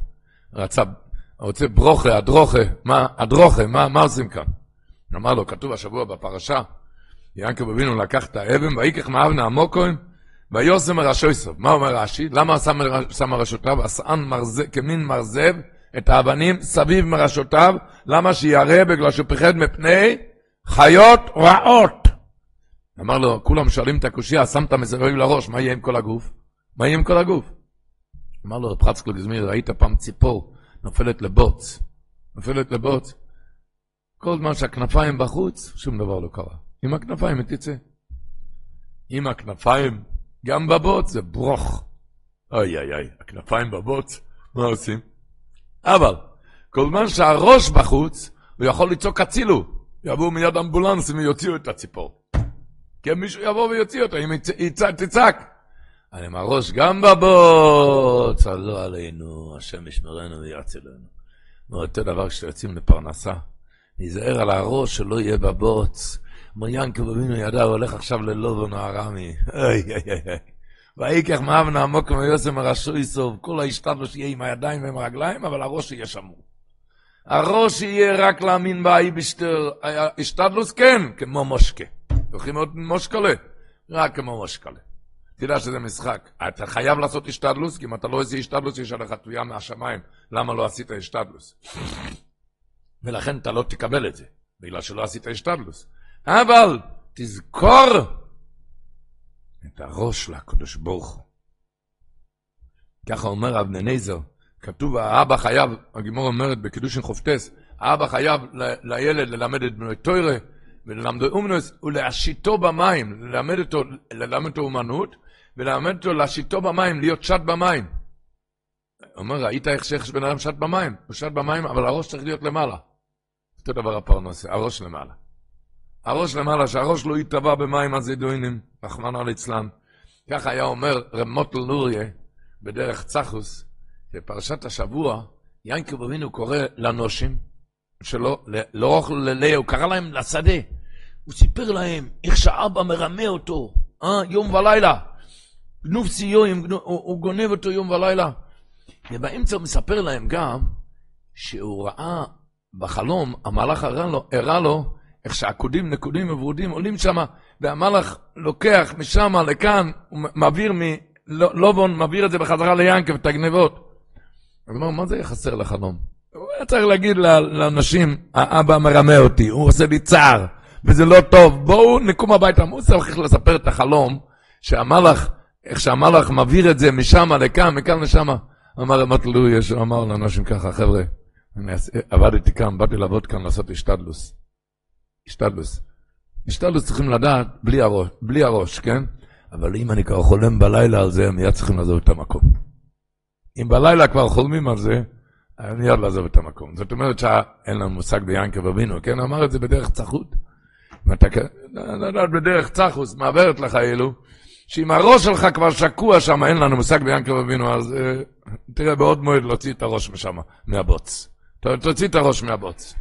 רצה, רוצה ברוכה, הדרוכה, מה, הדרוכה, מה, מה עושים כאן? אמר לו, כתוב השבוע בפרשה, יעקב אבינו לקח את האבן, ויקח מאבנה עמוקוין, ויוסם מרשויסוב. מה אומר רש"י? למה שם מרשותיו? עשאן כמין מרזב את האבנים סביב מרשותיו. למה שירא? בגלל שהוא פחד מפני חיות רעות. אמר לו, כולם שואלים את הקושייה, שמת מסביב לראש, מה יהיה עם כל הגוף? מה יהיה עם כל הגוף? אמר לו, רב חצקל גזמיר, ראית פעם ציפור נופלת לבוץ, נופלת לבוץ, כל זמן שהכנפיים בחוץ, שום דבר לא קרה. עם הכנפיים היא תצא. עם הכנפיים, גם בבוץ זה ברוך. אוי אוי אוי, הכנפיים בבוץ, מה עושים? אבל, כל זמן שהראש בחוץ, הוא יכול לצעוק הצילו. יבואו מיד אמבולנסים ויוציאו את הציפור. כי מישהו יבוא ויוציא אותו, אם תצעק. אבל עם הראש גם בבוץ, לא עלינו, השם ישמרנו ויצילנו. ואותו דבר כשיוצאים לפרנסה, ניזהר על הראש שלא יהיה בבוץ. אומר ינקב ידע, הוא הולך עכשיו ללובון הארמי. אוי אוי אוי. ויקח מאבנה עמוק מיוסם מרשו יסוב, כל ההשתדלו שיהיה עם הידיים ועם הרגליים, אבל הראש יהיה שמור. הראש יהיה רק להאמין באי בשטר, השתדלוס כן, כמו מושקה. הולכים מאוד מושקלה, רק כמו מושקלה. תדע שזה משחק. אתה חייב לעשות השתדלוס, כי אם אתה לא עושה השתדלוס, יש עליך תביעה מהשמיים. למה לא עשית השתדלוס? ולכן אתה לא תקבל את זה, בגלל שלא עשית השתדלוס. אבל תזכור את הראש לקדוש ברוך הוא. ככה אומר אבני נזר, כתוב, האבא חייב, הגימור אומרת בקידושין חופטס, האבא חייב לילד ללמד את בנו תוירה וללמדו אומנוס ולהשיתו במים, ללמד אותו, ללמד אותו אומנות וללמד אותו להשיתו במים, להיות שט במים. אומר, ראית איך שיש בן אדם שט במים? הוא שט במים, אבל הראש צריך להיות למעלה. אותו דבר הפרנסה, הראש למעלה. הראש למעלה, שהראש לא יטבע במים הזידוינים, רחמנא ליצלן. ככה היה אומר רב מוטל נוריה בדרך צחוס, בפרשת השבוע, ינקב אבינו קורא לנושים שלו, לא אוכל ללאה, הוא קרא להם לשדה. הוא סיפר להם איך שאבא מרמה אותו, אה, יום ולילה. גנוב סיום, הוא, הוא גונב אותו יום ולילה. ובאמצע הוא מספר להם גם שהוא ראה בחלום, המלאך הראה לו, הראה לו איך שהעקודים, נקודים וברודים עולים שם, והמלאך לוקח משם לכאן, הוא מעביר מלובון, מעביר את זה בחזרה ליענקב, את הגנבות. אז הוא אומר, מה זה יהיה חסר לחלום? הוא היה צריך להגיד לאנשים, האבא מרמה אותי, הוא עושה לי צער, וזה לא טוב, בואו נקום הביתה. הוא צריך לספר את החלום, שהמלאך איך שהמלאך מעביר את זה משם לכאן, מכאן לשם. אמר רמת לואי, אמר לאנשים ככה, חבר'ה, אני עבדתי כאן, באתי לעבוד כאן לעשות השתדלוס. השתדלוס. השתדלוס צריכים לדעת בלי הראש, בלי הראש, כן? אבל אם אני כבר חולם בלילה על זה, מיד צריכים לעזוב את המקום. אם בלילה כבר חולמים על זה, מיד לעזוב את המקום. זאת אומרת שאין לנו מושג ביענקב אבינו, כן? אמר את זה בדרך צחות. אם אתה לדעת בדרך צחוס, מעברת לך אלו, שאם הראש שלך כבר שקוע שם, אין לנו מושג ביענקב אבינו, אז uh, תראה בעוד מועד להוציא את הראש משם, מהבוץ. תוציא את הראש מהבוץ.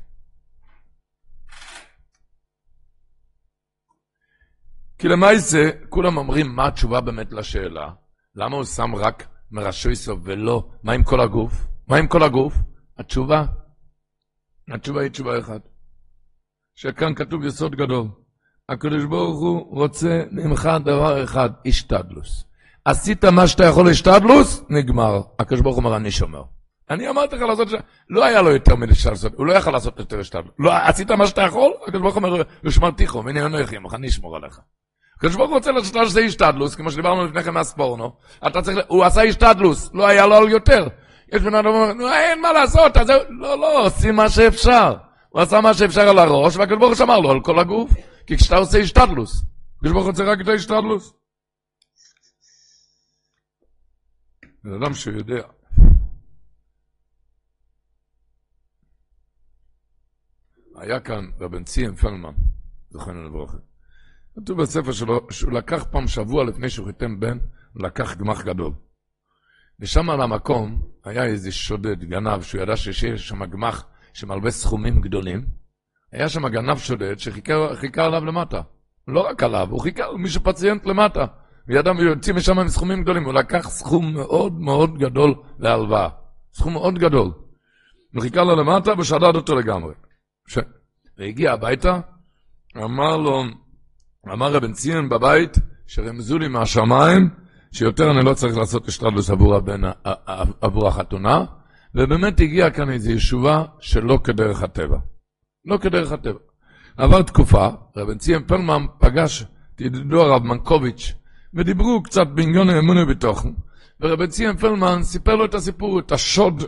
כי למעשה, כולם אומרים מה התשובה באמת לשאלה. למה הוא שם רק מראשי סוף ולא, מה עם כל הגוף? מה עם כל הגוף? התשובה, התשובה היא תשובה אחת. שכאן כתוב יסוד גדול. הקדוש ברוך הוא רוצה ממך דבר אחד, השתדלוס. עשית מה שאתה יכול להשתדלוס, נגמר. הקדוש ברוך הוא אומר, אני שומר. אני אמרתי לך לעשות, לא היה לו יותר מלשתדלוס, הוא לא יכול לעשות יותר השתדלוס. לא, עשית מה שאתה יכול, הקדוש ברוך הוא אומר, ושמרתיכו, והנה אנוכי עמך, אני אשמור עליך. הקדוש ברוך הוא רוצה לעשות השתדלוס, כמו שדיברנו לפני כן מהספורנו. אתה צריך, הוא עשה השתדלוס, לא היה לו יותר. יש בן אדם אומר, אין מה לעשות, אז לא, לא, עושים מה שאפשר. הוא עשה מה שאפשר על הראש, והקדוש ברוך הוא שמר לו על כל הגוף. כי כשאתה עושה השתדלוס, הקדוש ברוך הוא רוצה רק את ההשתדלוס. בן אדם שהוא יודע. היה כאן רבן ציין פלמן, זכרנו לברכה. כתוב בספר שלו שהוא לקח פעם שבוע לפני שהוא חיתם בן, הוא לקח גמח גדול. ושם על המקום היה איזה שודד, גנב, שהוא ידע שיש שם גמח שמלווה סכומים גדולים. היה שם גנב שודד שחיכה עליו למטה. לא רק עליו, הוא חיכה על מישהו פציינט למטה. וידע, הוא יוצא משם עם סכומים גדולים. הוא לקח סכום מאוד מאוד גדול להלוואה. סכום מאוד גדול. הוא חיכה לו למטה ושדד אותו לגמרי. ש... והגיע הביתה, אמר לו, אמר רבן ציון בבית, שרמזו לי מהשמיים, שיותר אני לא צריך לעשות אשתדלוס עבור, הבן, עבור החתונה, ובאמת הגיעה כאן איזו ישובה שלא כדרך הטבע. לא כדרך הטבע. עבר תקופה, רבן ציון פרלמן פגש את ידידו הרב מנקוביץ', ודיברו קצת בעניון האמונה בתוכן, ורבן ציון פרלמן סיפר לו את הסיפור, את השוד,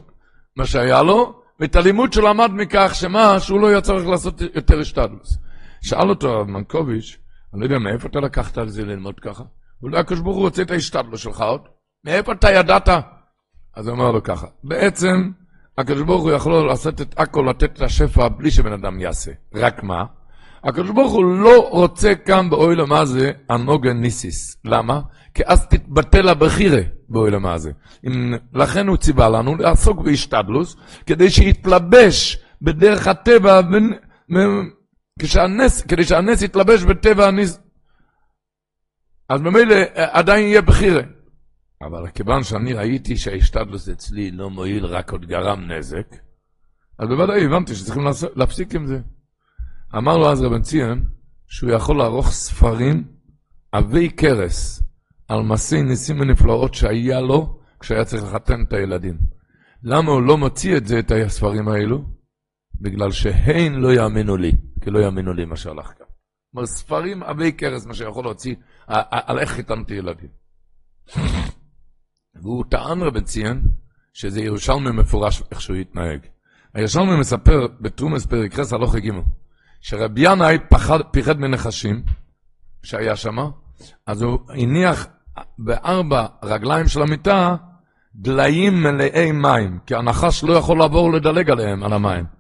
מה שהיה לו, ואת הלימוד שהוא למד מכך, שמה, שהוא לא היה צריך לעשות יותר אשתדלוס. שאל אותו הרב מנקוביץ', אני לא יודע מאיפה אתה לקחת על זה ללמוד ככה. אולי הקדוש ברוך הוא רוצה את ההשתדלות שלך עוד. מאיפה אתה ידעת? אז הוא אומר לו ככה, בעצם הקדוש ברוך הוא יכול לעשות את הכל, לתת את השפע בלי שבן אדם יעשה. רק מה? הקדוש ברוך הוא לא רוצה כאן באוהל המאזה הנוגן ניסיס. למה? כי אז תתבטל הבחירה באוהל המאזה. לכן הוא ציווה לנו לעסוק בהשתדלוס, כדי שיתלבש בדרך הטבע, כשהנס, כדי שהנס יתלבש בטבע הניס, אז ממילא אה, עדיין יהיה בחירה. אבל כיוון שאני ראיתי שההשתדלוס אצלי לא מועיל, רק עוד גרם נזק, אז בוודאי הבנתי שצריכים להפסיק עם זה. אמר לו אז רבן ציון, שהוא יכול לערוך ספרים עבי כרס על מעשי ניסים ונפלאות שהיה לו כשהיה צריך לחתן את הילדים. למה הוא לא מוציא את זה, את הספרים האלו? בגלל שהן לא יאמינו לי, כי לא יאמינו לי מה שהלך כאן. כלומר, ספרים עבי כרס, מה שיכול להוציא, על איך חיתנתי ילדים. והוא טען רבן ציין, שזה ירושלמי מפורש איך שהוא התנהג. הירושלמי מספר בתרומס פרק חס הלוך הגימו, שרבי ינאי פיחד מנחשים, שהיה שם, אז הוא הניח בארבע רגליים של המיטה דליים מלאי מים, כי הנחש לא יכול לעבור לדלג עליהם, על המים.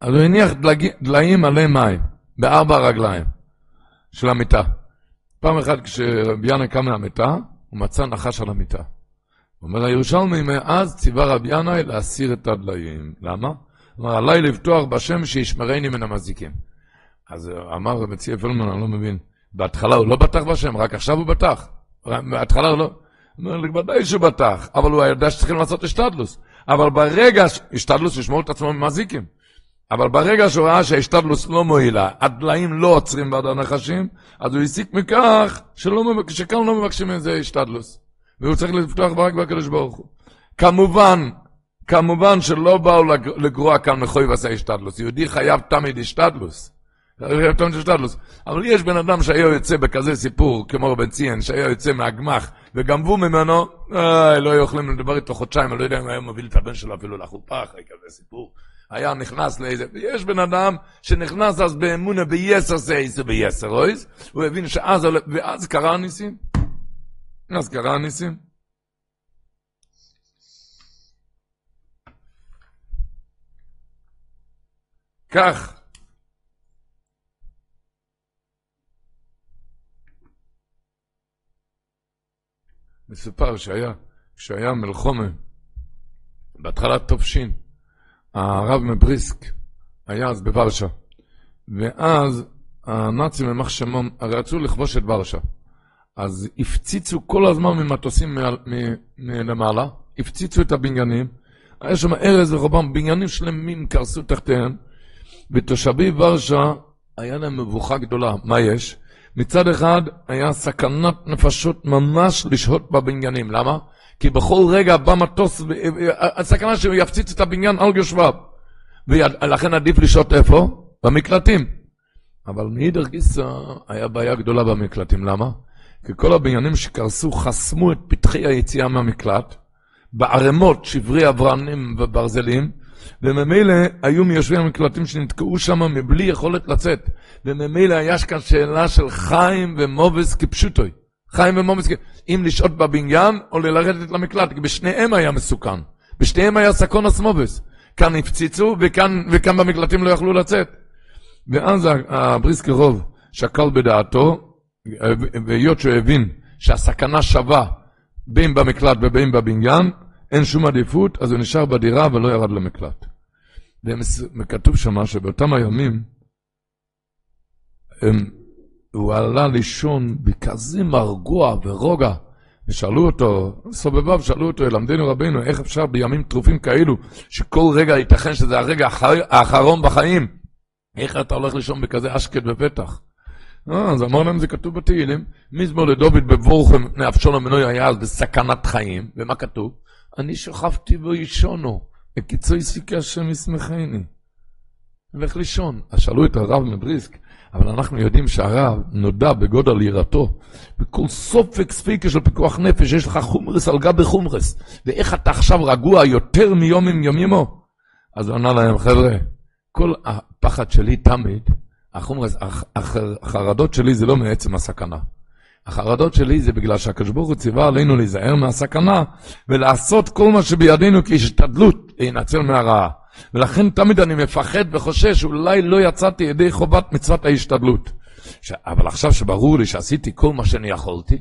אז הוא הניח דליים מלא מים, בארבע רגליים של המיטה. פעם אחת כשרבי ינאי קם מהמיטה, הוא מצא נחש על המיטה. אומר הירושלמי, מאז ציווה רבי ינאי להסיר את הדליים. למה? אמר, עליי לפתוח בשם שישמרני מן המזיקים. אז אמר צייה פלמן, אני לא מבין, בהתחלה הוא לא בטח בשם, רק עכשיו הוא בטח. בהתחלה הוא לא... אומר, ודאי שהוא בטח, אבל הוא ידע שצריכים לעשות השתדלוס. אבל ברגע, השתדלוס לשמור את עצמו ממזיקים. אבל ברגע שהוא ראה שההשתדלוס לא מועילה, הדליים לא עוצרים בעד הנחשים, אז הוא הסיק מכך שלא, שכאן לא מבקשים מזה השתדלוס. והוא צריך לפתוח רק בקדוש ברוך הוא. כמובן, כמובן שלא באו לגרוע כאן מחוי ועשה השתדלוס. יהודי חייב תמיד השתדלוס. אבל יש בן אדם שהיה יוצא בכזה סיפור, כמו רבן ציין, שהיה יוצא מהגמח, וגנבו ממנו, אה, לא היו יכולים לדבר איתו חודשיים, אני לא יודע אם היה מוביל את הבן שלו אפילו לחופה אחרי כזה סיפור. היה נכנס לאיזה, ויש בן אדם שנכנס אז באמונה ביסר סייס וביסר אויס, הוא הבין שאז, ואז קרה הניסים. אז קרה הניסים. כך, מסופר שהיה, כשהיה מלחומה, בהתחלת תופשין, הרב מבריסק היה אז בוורשה, ואז הנאצים יימח שמם, רצו לכבוש את ורשה, אז הפציצו כל הזמן ממטוסים מלמעלה, הפציצו את הבניינים, היה שם ארז וחורבן, בניינים שלמים קרסו תחתיהם, ותושבי ורשה, היה להם מבוכה גדולה. מה יש? מצד אחד, היה סכנת נפשות ממש לשהות בבניינים. למה? כי בכל רגע בא מטוס, הסכנה שהוא יפציץ את הבניין על יושביו. ולכן עדיף לשהות איפה? במקלטים. אבל מאידר גיסא היה בעיה גדולה במקלטים. למה? כי כל הבניינים שקרסו חסמו את פתחי היציאה מהמקלט, בערימות שברי אברנים וברזלים, וממילא היו מיושבי המקלטים שנתקעו שם מבלי יכולת לצאת. וממילא היה כאן שאלה של חיים ומובס כפשוטוי. חיים כפשוטוי. אם לשהות בבניין או ללרדת למקלט, כי בשניהם היה מסוכן. בשניהם היה סקונס מובס. כאן הפציצו וכאן, וכאן במקלטים לא יכלו לצאת. ואז הבריסקי רוב שקל בדעתו, והיות שהוא הבין שהסכנה שווה בין במקלט ובין בבניין, אין שום עדיפות, אז הוא נשאר בדירה ולא ירד למקלט. וכתוב שם שבאותם הימים, הם, הוא עלה לישון בכזה מרגוע ורוגע, ושאלו אותו, סובביו שאלו אותו, למדנו רבינו, איך אפשר בימים טרופים כאלו, שכל רגע ייתכן שזה הרגע האחרון בחיים, איך אתה הולך לישון בכזה אשקט בפתח? אה, אז אמר להם, זה כתוב בתהילים, מזמור לדוד בבורכם מפני אבשלום מנוי היה אז בסכנת חיים, ומה כתוב? אני שכבתי בו ישונו, וקיצוי סיכי השם ישמחני. הולך לישון. אז שאלו את הרב מבריסק, אבל אנחנו יודעים שהרב נודע בגודל יראתו, בכל סופק ספיקה של פיקוח נפש, יש לך חומרס על גבי חומרס, ואיך אתה עכשיו רגוע יותר מיום עם יום ימו? אז הוא ענה להם, חבר'ה, כל הפחד שלי תמיד, החומרס, החרדות שלי זה לא מעצם הסכנה. החרדות שלי זה בגלל שהקדוש ברוך הוא ציווה עלינו להיזהר מהסכנה ולעשות כל מה שבידינו כהשתדלות להינצל מהרעה. ולכן תמיד אני מפחד וחושש שאולי לא יצאתי ידי חובת מצוות ההשתדלות. ש... אבל עכשיו שברור לי שעשיתי כל מה שאני יכולתי,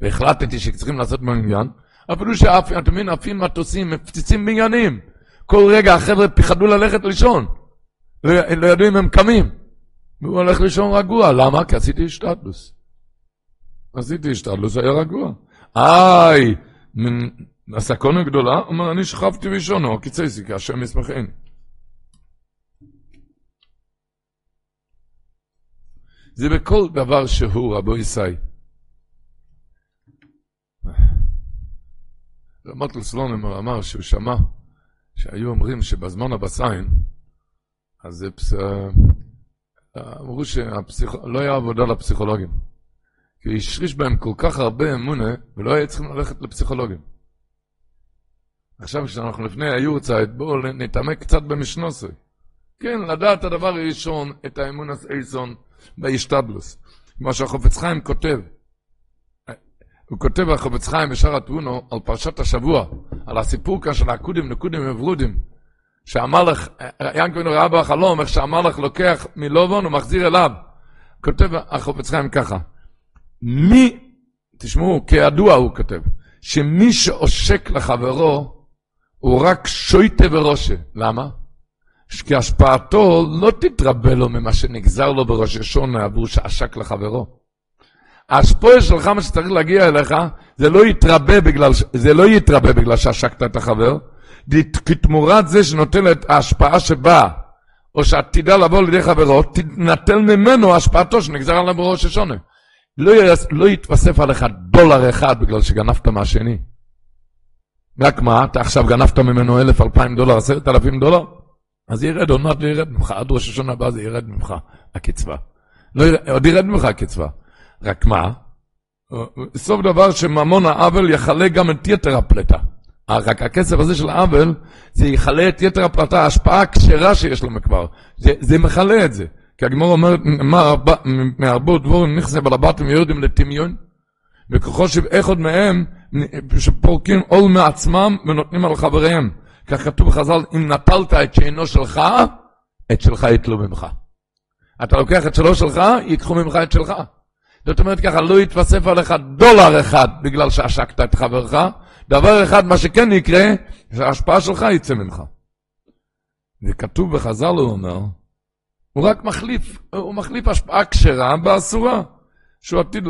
והחלטתי שצריכים לעשות בעניין, אפילו שאף, אתם מבינים, עפים מטוסים, מפציצים בניינים. כל רגע החבר'ה פחדו ללכת לישון. לא, לא ידעו אם הם קמים. והוא הולך לישון רגוע, למה? כי עשיתי השתדלוס. עשיתי השתדלוס, היה רגוע. איי, הסכונה גדולה, הוא אומר, אני שכבתי ראשונו, קיצייסי, כי השם ישמחני. זה בכל דבר שהוא, רבו ישי. רמטל סלונמר אמר שהוא שמע שהיו אומרים שבזמן הבסיין, אז פס... אמרו שלא היה עבודה לפסיכולוגים. כי השריש בהם כל כך הרבה אמונה, ולא היה צריכים ללכת לפסיכולוגים. עכשיו כשאנחנו לפני היורצייט, בואו נתעמק קצת במשנוסי. כן, לדעת הדבר הראשון, את האמונס אייסון בהשתדלוס. כמו שהחופץ חיים כותב. הוא כותב החופץ חיים בשער התבונו על פרשת השבוע, על הסיפור כאן של הקודים, נקודים וברודים. שהמלך, ינקווינו ראה בחלום, איך שהמלך לוקח מלובון ומחזיר אליו. כותב החופץ חיים ככה, מי, תשמעו, כידוע הוא כותב, שמי שעושק לחברו, הוא רק שויטה ורושה. למה? כי השפעתו לא תתרבה לו ממה שנגזר לו בראש השונה עבור שעשק לחברו. ההשפועה שלך, מה שצריך להגיע אליך, זה לא יתרבה בגלל, זה לא יתרבה בגלל שעשקת את החבר, כי תמורת זה את ההשפעה שבאה, או שעתידה לבוא לידי חברו, תנטל ממנו השפעתו שנגזר עליו בראש השונה. לא, לא יתווסף עליך דולר אחד בגלל שגנבת מהשני. רק מה, אתה עכשיו גנבת ממנו אלף, אלפיים דולר, עשרת אלפים דולר? אז ירד, עוד מעט ירד ממך, עד ראש השנה הבא זה ירד ממך, הקצבה. לא ירד, עוד ירד ממך הקצבה. רק מה? סוף דבר שממון העוול יחלה גם את יתר הפלטה. רק הכסף הזה של העוול, זה יכלה את יתר הפלטה, ההשפעה הכשרה שיש לו מכבר. זה, זה מכלה את זה. כי הגמור אומרת, מהרבות דבורים נכסה בלבטים ויורדים לטמיון, וככל שאיכות מהם, שפורקים עול מעצמם ונותנים על חבריהם. כך כתוב בחז"ל, אם נטלת את שאינו שלך, את שלך יתלו ממך. אתה לוקח את שלו שלך, ייקחו ממך את שלך. זאת אומרת ככה, לא יתווסף עליך דולר אחד בגלל שעשקת את חברך, דבר אחד, מה שכן יקרה, שההשפעה שלך יצא ממך. וכתוב בחז"ל, הוא אומר, הוא רק מחליף, הוא מחליף השפעה כשרה באסורה. שהוא עתיד,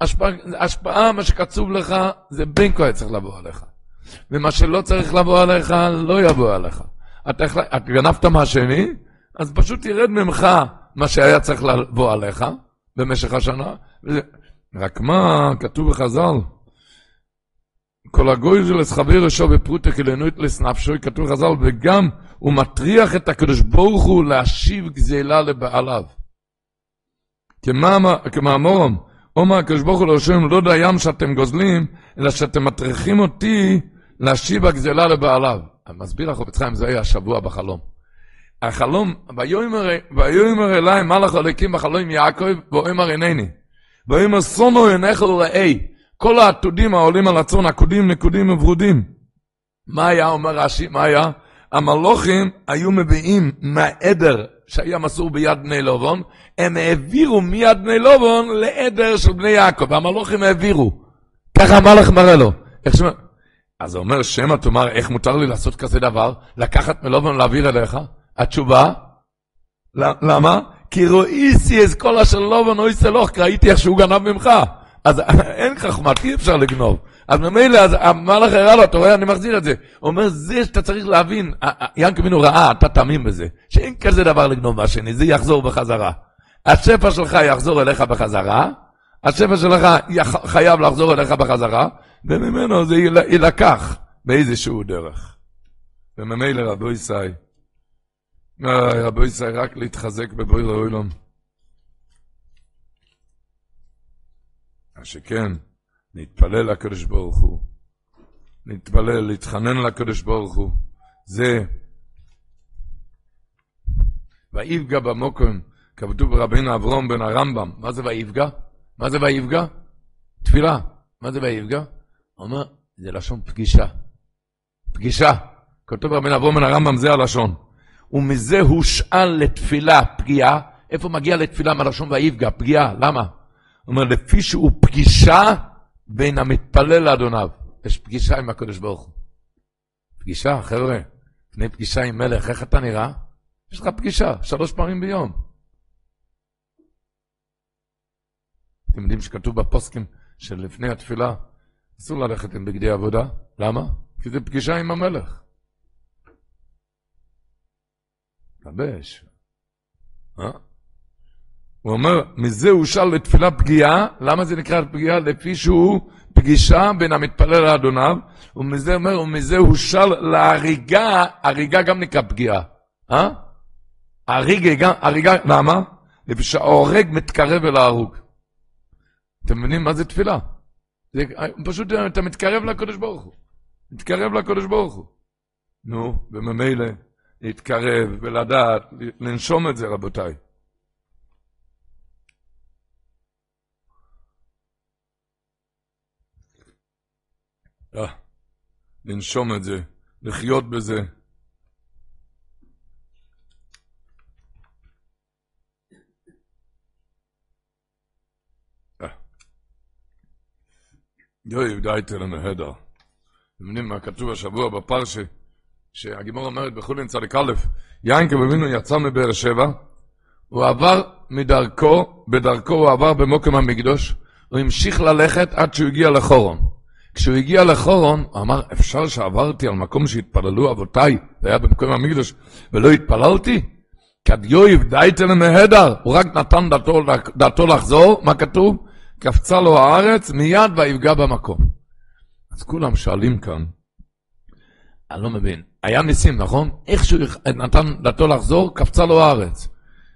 השפעה, השפעה, מה שקצוב לך, זה בין כה צריך לבוא עליך. ומה שלא צריך לבוא עליך, לא יבוא עליך. אתה, גנבת מהשני, אז פשוט ירד ממך מה שהיה צריך לבוא עליך במשך השנה. וזה... רק מה, כתוב בחז"ל, כל הגוי זה לסחבר ראשו בפרוטה כלנוית לסנפשוי, כתוב בחז"ל, וגם הוא מטריח את הקדוש ברוך הוא להשיב גזלה לבעליו. כמאמורם, אומר הקדוש ברוך הוא לראשון, לא דים שאתם גוזלים, אלא שאתם מטריחים אותי להשיב הגזלה לבעליו. מסביר לך, חיים, זה היה השבוע בחלום. החלום, ויאמר אליי מלאך אלוקים בחלום יעקב, ואומר הנני. ויאמר סונו עיניך וראי, כל העתודים העולים על הצאן, עקודים, נקודים וברודים. מה היה, אומר רש"י, מה היה? המלוכים היו מביאים מהעדר שהיה מסור ביד בני לובון, הם העבירו מיד בני לובון לעדר של בני יעקב, המלוכים העבירו. ככה המלאך מראה לו. שמה... אז הוא אומר, שמא תאמר, איך מותר לי לעשות כזה דבר? לקחת מלובון ולהעביר אליך? התשובה, למה? כי רואיסי אז כל אשר לובון אוי סלוח, ראיתי איך שהוא גנב ממך. אז אין חכמת, אי אפשר לגנוב. אז ממילא, המלאך הראה לו, אתה רואה, אני מחזיר את זה. הוא אומר, זה שאתה צריך להבין, ינקו מינו ראה, אתה תאמין בזה, שאין כזה דבר לגנוב מהשני, זה יחזור בחזרה. השפע שלך יחזור אליך בחזרה, השפע שלך חייב לחזור אליך בחזרה, וממנו זה יילקח באיזשהו דרך. וממילא רבו ישי, רבו ישי, רק להתחזק בבוי לאוילום. מה שכן, להתפלל לקדוש ברוך הוא, להתפלל, להתחנן לקדוש ברוך הוא, זה ויפגע במוקם, כבדו ברבינו אברום בן הרמב"ם, מה זה ויפגע? מה זה ויפגע? תפילה. מה זה ויפגע? הוא אומר, זה לשון פגישה. פגישה. כתוב ברבינו אברום בן הרמב"ם, זה הלשון. ומזה הושאל לתפילה פגיעה. איפה מגיע לתפילה מהלשון ויפגע? פגיעה. למה? הוא אומר, לפי שהוא פגישה בין המתפלל לאדוניו. יש פגישה עם הקדוש ברוך הוא. פגישה, חבר'ה, לפני פגישה עם מלך, איך אתה נראה? יש לך פגישה, שלוש פעמים ביום. אתם יודעים שכתוב בפוסקים שלפני התפילה, אסור ללכת עם בגדי עבודה. למה? כי זה פגישה עם המלך. לבש. אה? הוא אומר, מזה הוא שאל לתפילה פגיעה, למה זה נקרא פגיעה? לפי שהוא פגישה בין המתפלל לאדוניו, ומזה אומר, ומזה הוא שאל להריגה, הריגה גם נקרא פגיעה, אה? הריגה, הריגה, למה? לפי שההורג מתקרב אל ההרוג. אתם מבינים מה זה תפילה? זה, פשוט אתה מתקרב לקדוש ברוך הוא. מתקרב לקדוש ברוך הוא. נו, וממילא להתקרב ולדעת, לנשום את זה, רבותיי. לנשום את זה, לחיות בזה. אה. יואי, די תלם ההדר. אתם יודעים מה כתוב השבוע בפרשה, שהגימור אומרת בחולין צדיק א', יין כבבינו יצא מבאר שבע, הוא עבר מדרכו, בדרכו הוא עבר במוקם המקדוש, הוא המשיך ללכת עד שהוא הגיע לחורון. כשהוא הגיע לחורון, הוא אמר, אפשר שעברתי על מקום שהתפללו אבותיי, זה היה במקום המקדוש, ולא התפללתי? כד יואיב דייתן מהדר, הוא רק נתן דתו, דתו לחזור, מה כתוב? קפצה לו הארץ, מיד ויפגע במקום. אז כולם שואלים כאן, אני לא מבין, היה ניסים, נכון? איך שהוא נתן דתו לחזור, קפצה לו הארץ.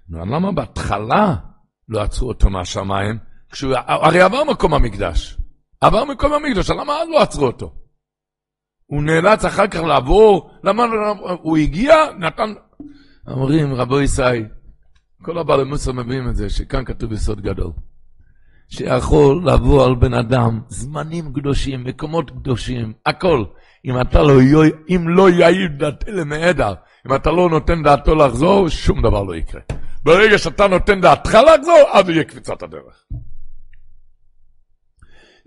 נו, למה בהתחלה לא עצרו אותו מהשמיים? כשהוא הרי עבר מקום המקדש. עבר מקום המקדש, למה אז לא עצרו אותו? הוא נאלץ אחר כך לעבור, למה הוא הגיע, נתן... אומרים, רבו ישי, כל הבעלי מוסר מביאים את זה, שכאן כתוב יסוד גדול. שיכול לבוא על בן אדם זמנים קדושים, מקומות קדושים, הכל. אם אתה לא, אם לא יעיד דעתי למעדר, אם אתה לא נותן דעתו לחזור, שום דבר לא יקרה. ברגע שאתה נותן דעתך לחזור, אז יהיה קפיצת הדרך.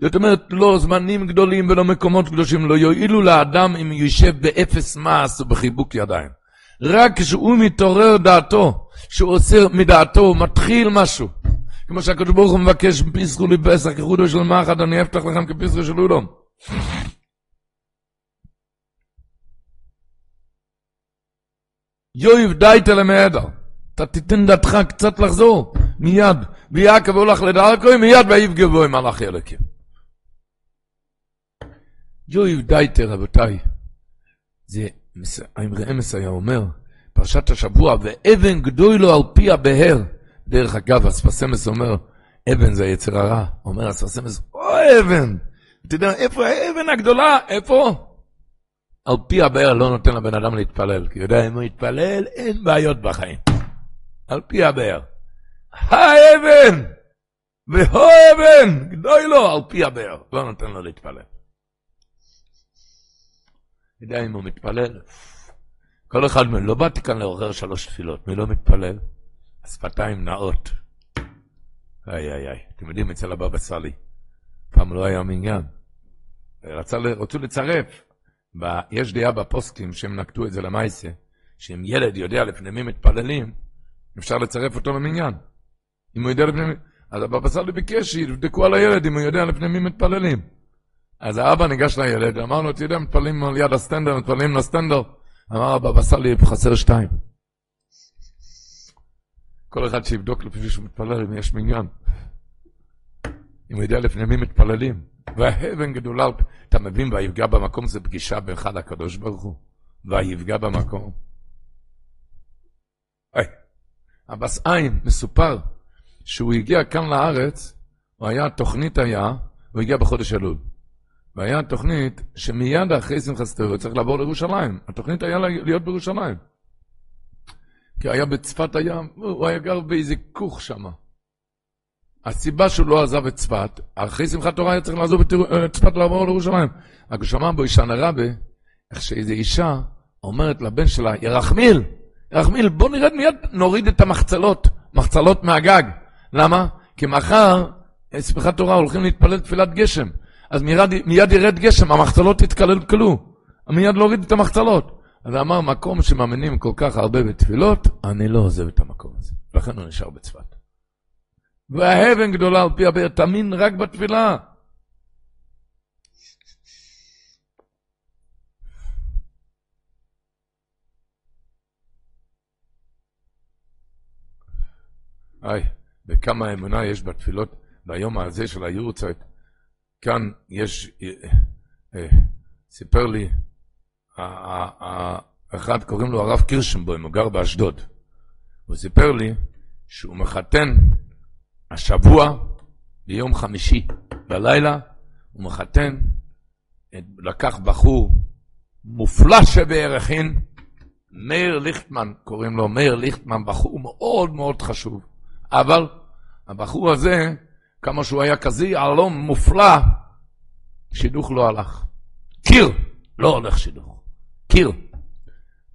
זאת אומרת, לא זמנים גדולים ולא מקומות קדושים, לא יועילו לאדם אם יושב באפס מעש ובחיבוק ידיים. רק כשהוא מתעורר דעתו, שהוא עושה מדעתו, הוא מתחיל משהו. כמו שהקדוש ברוך הוא מבקש, פיסחו לי פסח, כחודו של מחד, אני אפתח לכם כפיסחו של אודום. יואיב דייטה למעדר. אתה תיתן דעתך קצת לחזור, מיד. ויעקב הולך לדרכו, מיד ויפגבו עם מלאך ילקים. יואיב דייטה, רבותיי. זה, האמרי אמס היה אומר, פרשת השבוע, ואבן גדוי לו על פי הבהר. דרך אגב, אספסמס אומר, אבן זה היצר הרע. אומר אספסמס, או אבן. אתה יודע, איפה האבן הגדולה? איפה? על פי הבאר לא נותן לבן אדם להתפלל, כי יודע, אם הוא יתפלל, אין בעיות בחיים. על פי הבאר. האבן! והו אבן! גדוי לו על פי הבאר. לא נותן לו להתפלל. יודע, אם הוא מתפלל, כל אחד מהם, לא באתי כאן לעורר שלוש תפילות, מי לא מתפלל? השפתיים נאות. איי איי איי, אתם יודעים, אצל הבבא סאלי, פעם לא היה מניין. רצה, רצו לצרף. ב, יש דעה בפוסטים שהם נקטו את זה למעשה, שאם ילד יודע לפני מי מתפללים, אפשר לצרף אותו למניין. אם הוא יודע לפני מי... אז הבבא סאלי ביקש שיבדקו על הילד אם הוא יודע לפני מי מתפללים. אז האבא ניגש לילד, אמר לו, יודע, מתפללים על יד הסטנדר, מתפללים לסטנדר. אמר הבבא סאלי, חסר שתיים. כל אחד שיבדוק לפי שהוא מתפלל אם יש מניין. אם הוא יודע לפני מי מתפללים. והאבן גדולה, אתה מבין, ויפגע במקום זה פגישה בינך לקדוש ברוך הוא. ויפגע במקום. היי, הבס עין מסופר שהוא הגיע כאן לארץ, הוא היה, תוכנית היה, הוא הגיע בחודש אלול. והיה תוכנית שמיד אחרי שמחת סטרו צריך לעבור לירושלים. התוכנית היה להיות בירושלים. כי היה בצפת הים, הוא היה גר באיזה כוך שם. הסיבה שהוא לא עזב את צפת, אחרי שמחת תורה היה צריך לעזוב את אה, צפת לעבור לירושלים. רק הוא שמע בו אישה נרבה, איך שאיזו אישה אומרת לבן שלה, ירחמיל, ירחמיל, בוא נרד מיד, נוריד את המחצלות, מחצלות מהגג. למה? כי מחר, אה, שמחת תורה, הולכים להתפלל תפילת גשם. אז מיד, מיד ירד גשם, המחצלות יתקלקלו. מיד להוריד את המחצלות. אז אמר, מקום שמאמינים כל כך הרבה בתפילות, אני לא עוזב את המקום הזה. לכן הוא נשאר בצפת. והאבן גדולה על פי הבאר, תאמין רק בתפילה. היי, וכמה אמונה יש בתפילות ביום הזה של היורצייט. כאן יש, אה, אה, סיפר לי, אחד קוראים לו הרב קירשנבוים, הוא גר באשדוד. הוא סיפר לי שהוא מחתן השבוע, ביום חמישי בלילה, הוא מחתן, לקח בחור מופלא שבערכין, מאיר ליכטמן, קוראים לו מאיר ליכטמן, בחור מאוד מאוד חשוב. אבל הבחור הזה, כמה שהוא היה כזה יהלום מופלא, שידוך לא הלך. קיר, לא הולך שידוך. קיר.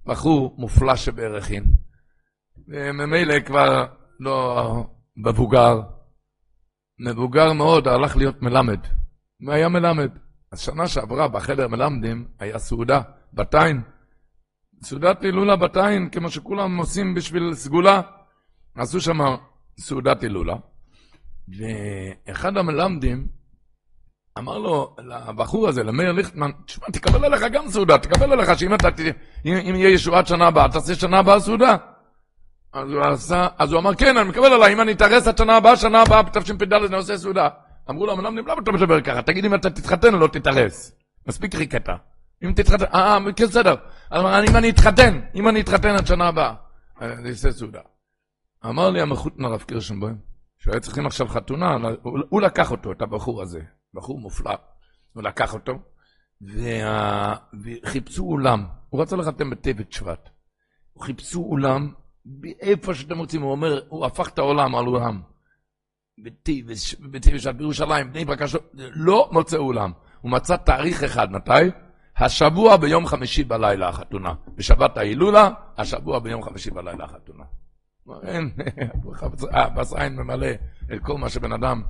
בחור מופלא שבערכין. וממילא כבר לא מבוגר, מבוגר מאוד, הלך להיות מלמד. והיה מלמד. אז שנה שעברה בחדר מלמדים היה סעודה, בתיים. סעודת הילולה בתיים, כמו שכולם עושים בשביל סגולה. עשו שם סעודת הילולה. ואחד המלמדים אמר לו, לבחור הזה, למאיר ליכטמן, תשמע, תקבל עליך גם סעודה, תקבל עליך שאם אתה, אם, אם יהיה ישועת שנה הבאה, תעשה שנה הבאה סעודה. אז הוא עשה, אז הוא אמר, כן, אני מקבל עליי, אם אני אתארס עד שנה הבאה, שנה הבאה, בתשפ"ד אני עושה סעודה. אמרו לו, המלמדים, למה אתה מדבר ככה? תגיד אם אתה תתחתן או לא תתארס. מספיק חיכית. אם תתחתן, אה, כן, בסדר. אמר, אם אני אתחתן, אם אני אתחתן עד שנה הבאה, אני אעשה סעודה. אמר לי המחותן הרב קירשנבוים, שהיו צריכים עכשיו חתונה, הוא, הוא לקח אותו, את הבחור הזה, בחור מופלא, הוא לקח אותו, וה... וחיפשו אולם, הוא רצה לחתן בטבת שבט. חיפשו אולם, איפה שאתם רוצים, הוא אומר, הוא הפך את העולם על אולם. בטבת שבט בירושלים, בני ברק, לא מוצא אולם. הוא מצא תאריך אחד, מתי? השבוע ביום חמישי בלילה החתונה. בשבת ההילולה, השבוע ביום חמישי בלילה החתונה. אין, בס עין ממלא את כל מה שבן אדם...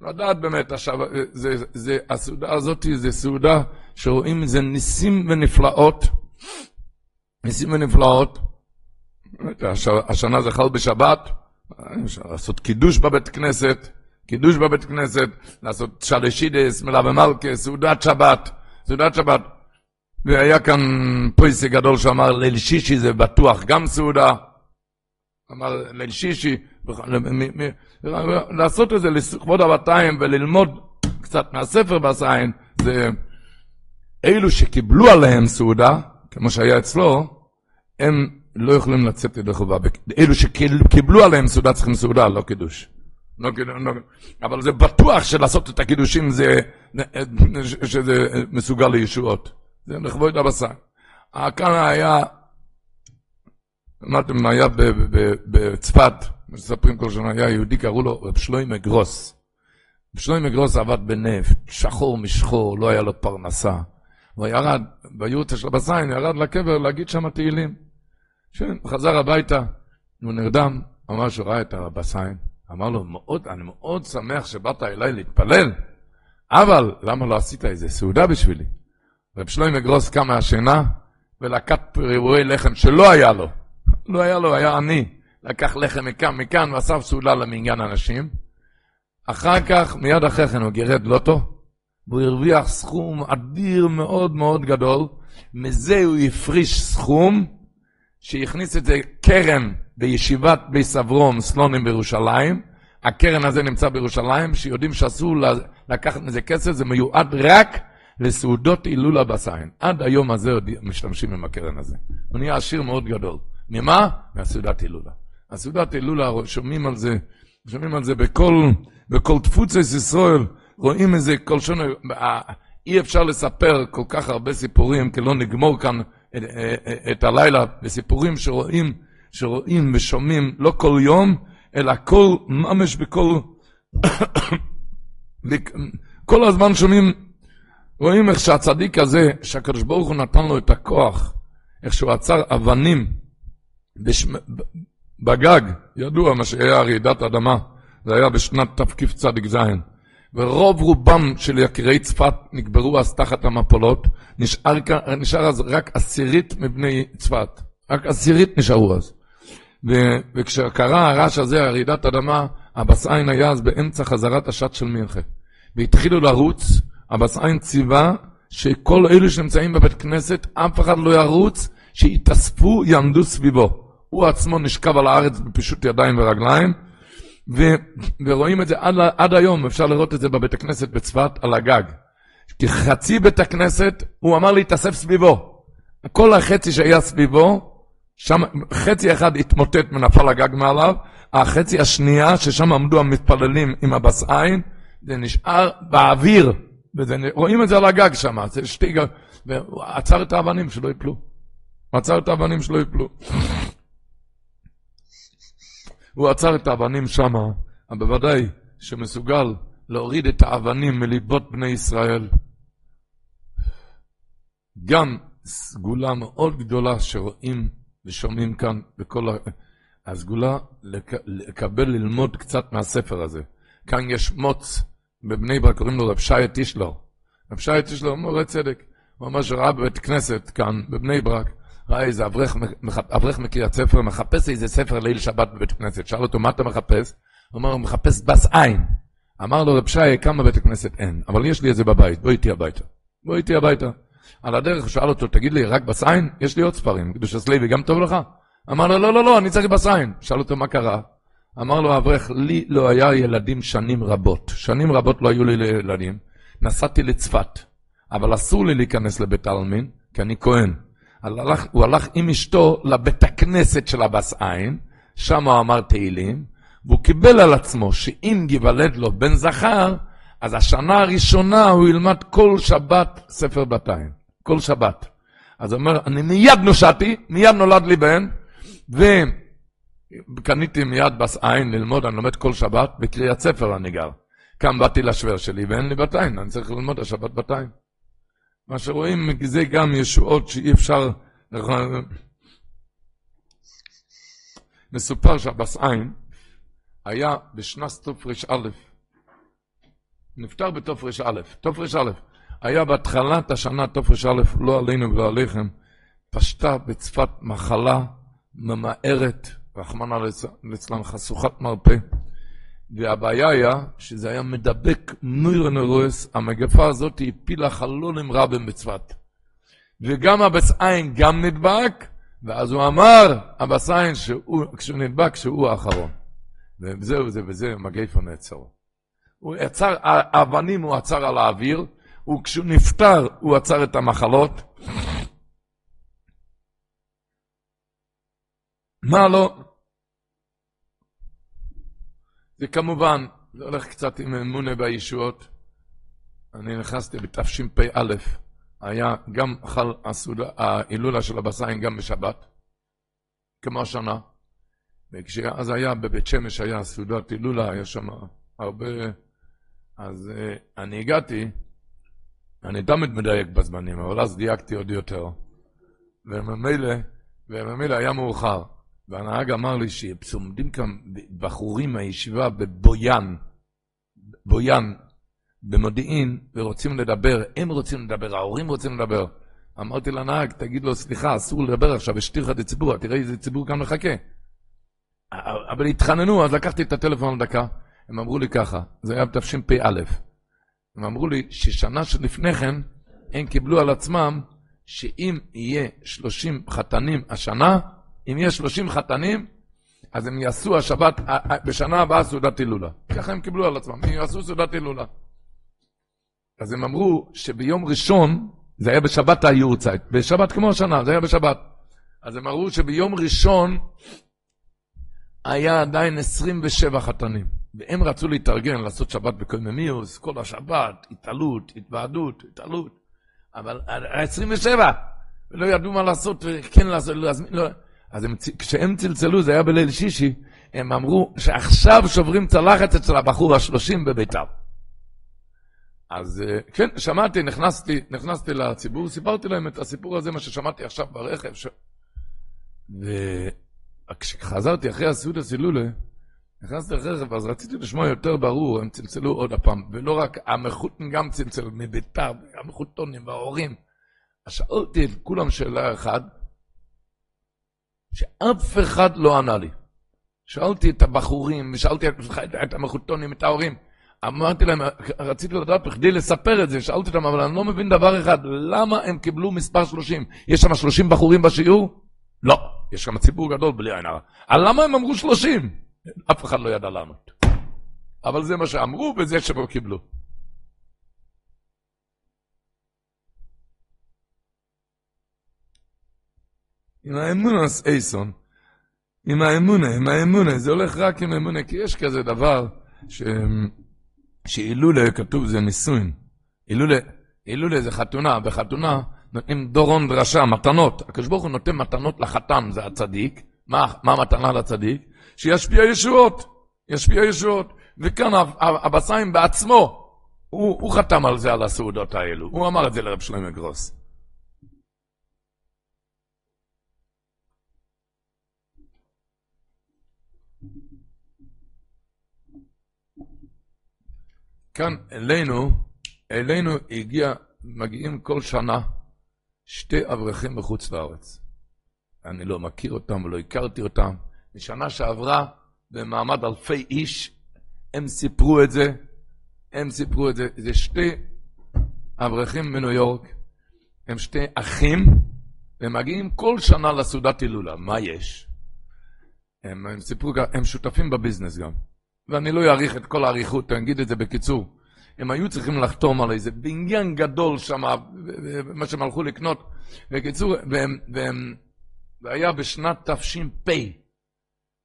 לדעת באמת, עכשיו, זה, זה, הסעודה הזאת זה סעודה שרואים זה ניסים ונפלאות, ניסים ונפלאות. השנה זה חל בשבת, לעשות קידוש בבית כנסת, קידוש בבית כנסת, לעשות שלשידס, מלווה מלכה, סעודת שבת, סעודת שבת. והיה כאן פויסי גדול שאמר ליל שישי זה בטוח גם סעודה. אמר ליל שישי, לעשות את זה לכבוד הבתיים וללמוד קצת מהספר בסעין, זה אלו שקיבלו עליהם סעודה, כמו שהיה אצלו, הם לא יכולים לצאת ידי חובה. אלו שקיבלו עליהם סעודה צריכים סעודה, לא קידוש. לא, לא, אבל זה בטוח שלעשות את הקידושים זה, שזה מסוגל לישועות. זה לכבוד הבשר. כאן היה אמרתם, היה בצפת, מספרים כל שנה, היה יהודי, קראו לו רב שלוימה גרוס. רב שלוימה גרוס עבד בנפט, שחור משחור, לא היה לו פרנסה. הוא ירד, ביורצה של הבסיין, ירד לקבר להגיד שם תהילים. חזר הביתה, הוא נרדם, אמר שהוא ראה את הבסיין, אמר לו, מאוד, אני מאוד שמח שבאת אליי להתפלל, אבל למה לא עשית איזה סעודה בשבילי? רב שלוימה גרוס קם מהשינה ולקט ריבועי לחם שלא היה לו. לא היה לו, היה עני. לקח לחם מכאן, מכאן, ואסף סעודה למניין אנשים. אחר כך, מיד אחרי כן הוא גירד לוטו, והוא הרוויח סכום אדיר מאוד מאוד גדול. מזה הוא הפריש סכום, שהכניס את זה קרן בישיבת ביס אברום, סלונים בירושלים. הקרן הזה נמצא בירושלים, שיודעים שאסור לקחת מזה כסף, זה מיועד רק לסעודות הילול הבסיין. עד היום הזה משתמשים עם הקרן הזה. הוא נהיה עשיר מאוד גדול. ממה? מהסעודת הילולה. הסעודת הילולה, שומעים על זה, שומעים על זה בכל, בכל תפוצת ישראל, רואים איזה כל שונה, אי אפשר לספר כל כך הרבה סיפורים, כי לא נגמור כאן את, את הלילה בסיפורים שרואים, שרואים ושומעים לא כל יום, אלא כל, ממש בכל, כל הזמן שומעים, רואים איך שהצדיק הזה, שהקדוש ברוך הוא נתן לו את הכוח, איך שהוא עצר אבנים. בגג, ידוע מה שהיה רעידת אדמה, זה היה בשנת תקצ"ז, ורוב רובם של יקירי צפת נקברו אז תחת המפולות, נשאר, נשאר אז רק עשירית מבני צפת, רק עשירית נשארו אז. ו, וכשקרה הרעש הזה, הרעידת אדמה, הבס עין היה אז באמצע חזרת השעת של מינכה. והתחילו לרוץ, הבס עין ציווה שכל אלו שנמצאים בבית כנסת, אף אחד לא ירוץ, שיתאספו, יעמדו סביבו. הוא עצמו נשכב על הארץ בפישוט ידיים ורגליים, ו, ורואים את זה עד, עד היום, אפשר לראות את זה בבית הכנסת בצפת, על הגג. כי חצי בית הכנסת, הוא אמר להתאסף סביבו. כל החצי שהיה סביבו, שם, חצי אחד התמוטט ונפל הגג מעליו, החצי השנייה, ששם עמדו המתפללים עם הבס עין, זה נשאר באוויר, ורואים את זה על הגג שם, זה שתי גג, ועצר את האבנים שלא יפלו. עצר את האבנים שלא יפלו. הוא עצר את האבנים שמה, בוודאי שמסוגל להוריד את האבנים מליבות בני ישראל. גם סגולה מאוד גדולה שרואים ושומעים כאן בכל ה... הסגולה לק... לקבל, ללמוד קצת מהספר הזה. כאן יש מוץ, בבני ברק קוראים לו רב שי טישלר. רב שי טישלר מורה צדק. הוא אמר שראה בבית כנסת כאן, בבני ברק, ראה איזה אברך, אברך מקריית ספר, מחפש איזה ספר ליל שבת בבית הכנסת. שאל אותו, מה אתה מחפש? הוא אמר, הוא מחפש בס עין. אמר לו, רב שי, כמה בית הכנסת אין, אבל יש לי את זה בבית, בוא איתי הביתה. בוא איתי הביתה. על הדרך שאל אותו, תגיד לי, רק בס עין? יש לי עוד ספרים, קדוש הסלוי גם טוב לך? אמר לו, לא, לא, לא, אני צריך בס עין. שאל אותו, מה קרה? אמר לו האברך, לי לא היה ילדים שנים רבות. שנים רבות לא היו לי ילדים. נסעתי לצפת, אבל אסור לי להיכנס לבית העלמין, כי אני כהן. הלך, הוא הלך עם אשתו לבית הכנסת של הבס עין, שם הוא אמר תהילים, והוא קיבל על עצמו שאם ייוולד לו בן זכר, אז השנה הראשונה הוא ילמד כל שבת ספר בתיים. כל שבת. אז הוא אומר, אני מיד נושעתי, מיד נולד לי בן, וקניתי מיד בס עין ללמוד, אני לומד כל שבת, בקריאת ספר אני גר. כאן באתי לשוור שלי ואין לי בתיים, אני צריך ללמוד השבת בתיים. מה שרואים, זה גם ישועות שאי אפשר... מסופר שהבס עין היה בשנת תר"א, נפטר בתר"א, תר"א, היה בהתחלת השנה תר"א, לא עלינו ולא עליכם, פשטה בצפת מחלה ממארת, רחמנא ליצלן, חשוכת מרפא. והבעיה היה שזה היה מדבק נוירנרואס, המגפה הזאת הפילה חלונים רבים בצפת. וגם הבס עין גם נדבק, ואז הוא אמר, הבס עין, כשהוא נדבק, שהוא האחרון. וזהו זה וזה, מגפה נעצר. הוא עצר, האבנים הוא עצר על האוויר, וכשהוא נפטר הוא עצר את המחלות. מה לא? זה כמובן, זה הולך קצת עם אמונה בישועות. אני נכנסתי בתשפ"א, היה גם חל הסעודה, ההילולה של הבסיים גם בשבת, כמו השנה. וכשאז היה בבית שמש, היה סעודת הילולה, היה שם הרבה... אז uh, אני הגעתי, אני תמיד מדייק בזמנים, אבל אז דייקתי עוד יותר. וממילא, וממילא היה מאוחר. והנהג אמר לי שעומדים כאן בחורים מהישיבה בבויאן, בויאן, במודיעין, ורוצים לדבר, הם רוצים לדבר, ההורים רוצים לדבר. אמרתי לנהג, תגיד לו, סליחה, אסור לדבר עכשיו, השתיר לך את הציבור, תראה איזה ציבור כאן מחכה. אבל התחננו, אז לקחתי את הטלפון לדקה, הם אמרו לי ככה, זה היה בתשפ"א. הם אמרו לי ששנה שלפני כן, הם קיבלו על עצמם שאם יהיה 30 חתנים השנה, אם יש 30 חתנים, אז הם יעשו השבת, בשנה הבאה סעודת הילולה. ככה הם קיבלו על עצמם, הם יעשו סעודת הילולה. אז הם אמרו שביום ראשון, זה היה בשבת היורצייט, בשבת כמו השנה, זה היה בשבת. אז הם אמרו שביום ראשון היה עדיין 27 חתנים. והם רצו להתארגן, לעשות שבת בקולממיוס, כל השבת, התעלות, התוועדות, התעלות. אבל 27, ולא ידעו מה לעשות, כן לעשות, להזמין, לא. אז הם, כשהם צלצלו, זה היה בליל שישי, הם אמרו שעכשיו שוברים צלחת אצל הבחור השלושים בביתר. אז אה, כן, שמעתי, נכנסתי, נכנסתי לציבור, סיפרתי להם את הסיפור הזה, מה ששמעתי עכשיו ברכב. ש... וכשחזרתי אחרי הסעודה סילולה, נכנסתי לרכב, אז רציתי לשמוע יותר ברור, הם צלצלו עוד הפעם, ולא רק המחותן גם צלצלו מביתר, המחותונים וההורים. אז שאלתי את כולם שאלה אחת, שאף אחד לא ענה לי. שאלתי את הבחורים, ושאלתי את, את המחותונים, את ההורים. אמרתי להם, רציתי לדעת בכדי לספר את זה, שאלתי אותם, אבל אני לא מבין דבר אחד, למה הם קיבלו מספר 30? יש שם 30 בחורים בשיעור? לא, יש שם ציבור גדול בלי עין הרע. למה הם אמרו 30? אף אחד לא ידע לענות. אבל זה מה שאמרו, וזה שהם קיבלו. עם האמונס אייסון, עם האמונה, עם האמונה, זה הולך רק עם האמונה, כי יש כזה דבר ש... שאילולה, כתוב, זה נישואין. אילולה, אילולה זה חתונה, בחתונה נותנים דורון דרשה, מתנות. הקדוש ברוך הוא נותן מתנות לחתן, זה הצדיק. מה, מה המתנה לצדיק? שישפיע ישועות, ישפיע ישועות. וכאן הבסיים בעצמו, הוא, הוא חתם על זה, על הסעודות האלו. הוא אמר את זה לרב שלמה גרוס. כאן אלינו, אלינו הגיע, מגיעים כל שנה שתי אברכים מחוץ לארץ. אני לא מכיר אותם ולא הכרתי אותם. בשנה שעברה, במעמד אלפי איש, הם סיפרו את זה, הם סיפרו את זה. זה שתי אברכים מניו יורק, הם שתי אחים, והם מגיעים כל שנה לסעודת הילולה. מה יש? הם, הם סיפרו, הם שותפים בביזנס גם. ואני לא אעריך את כל האריכות, אני אגיד את זה בקיצור. הם היו צריכים לחתום על איזה בניין גדול שם, מה שהם הלכו לקנות. בקיצור, והם, והם, זה היה בשנת תש"פ,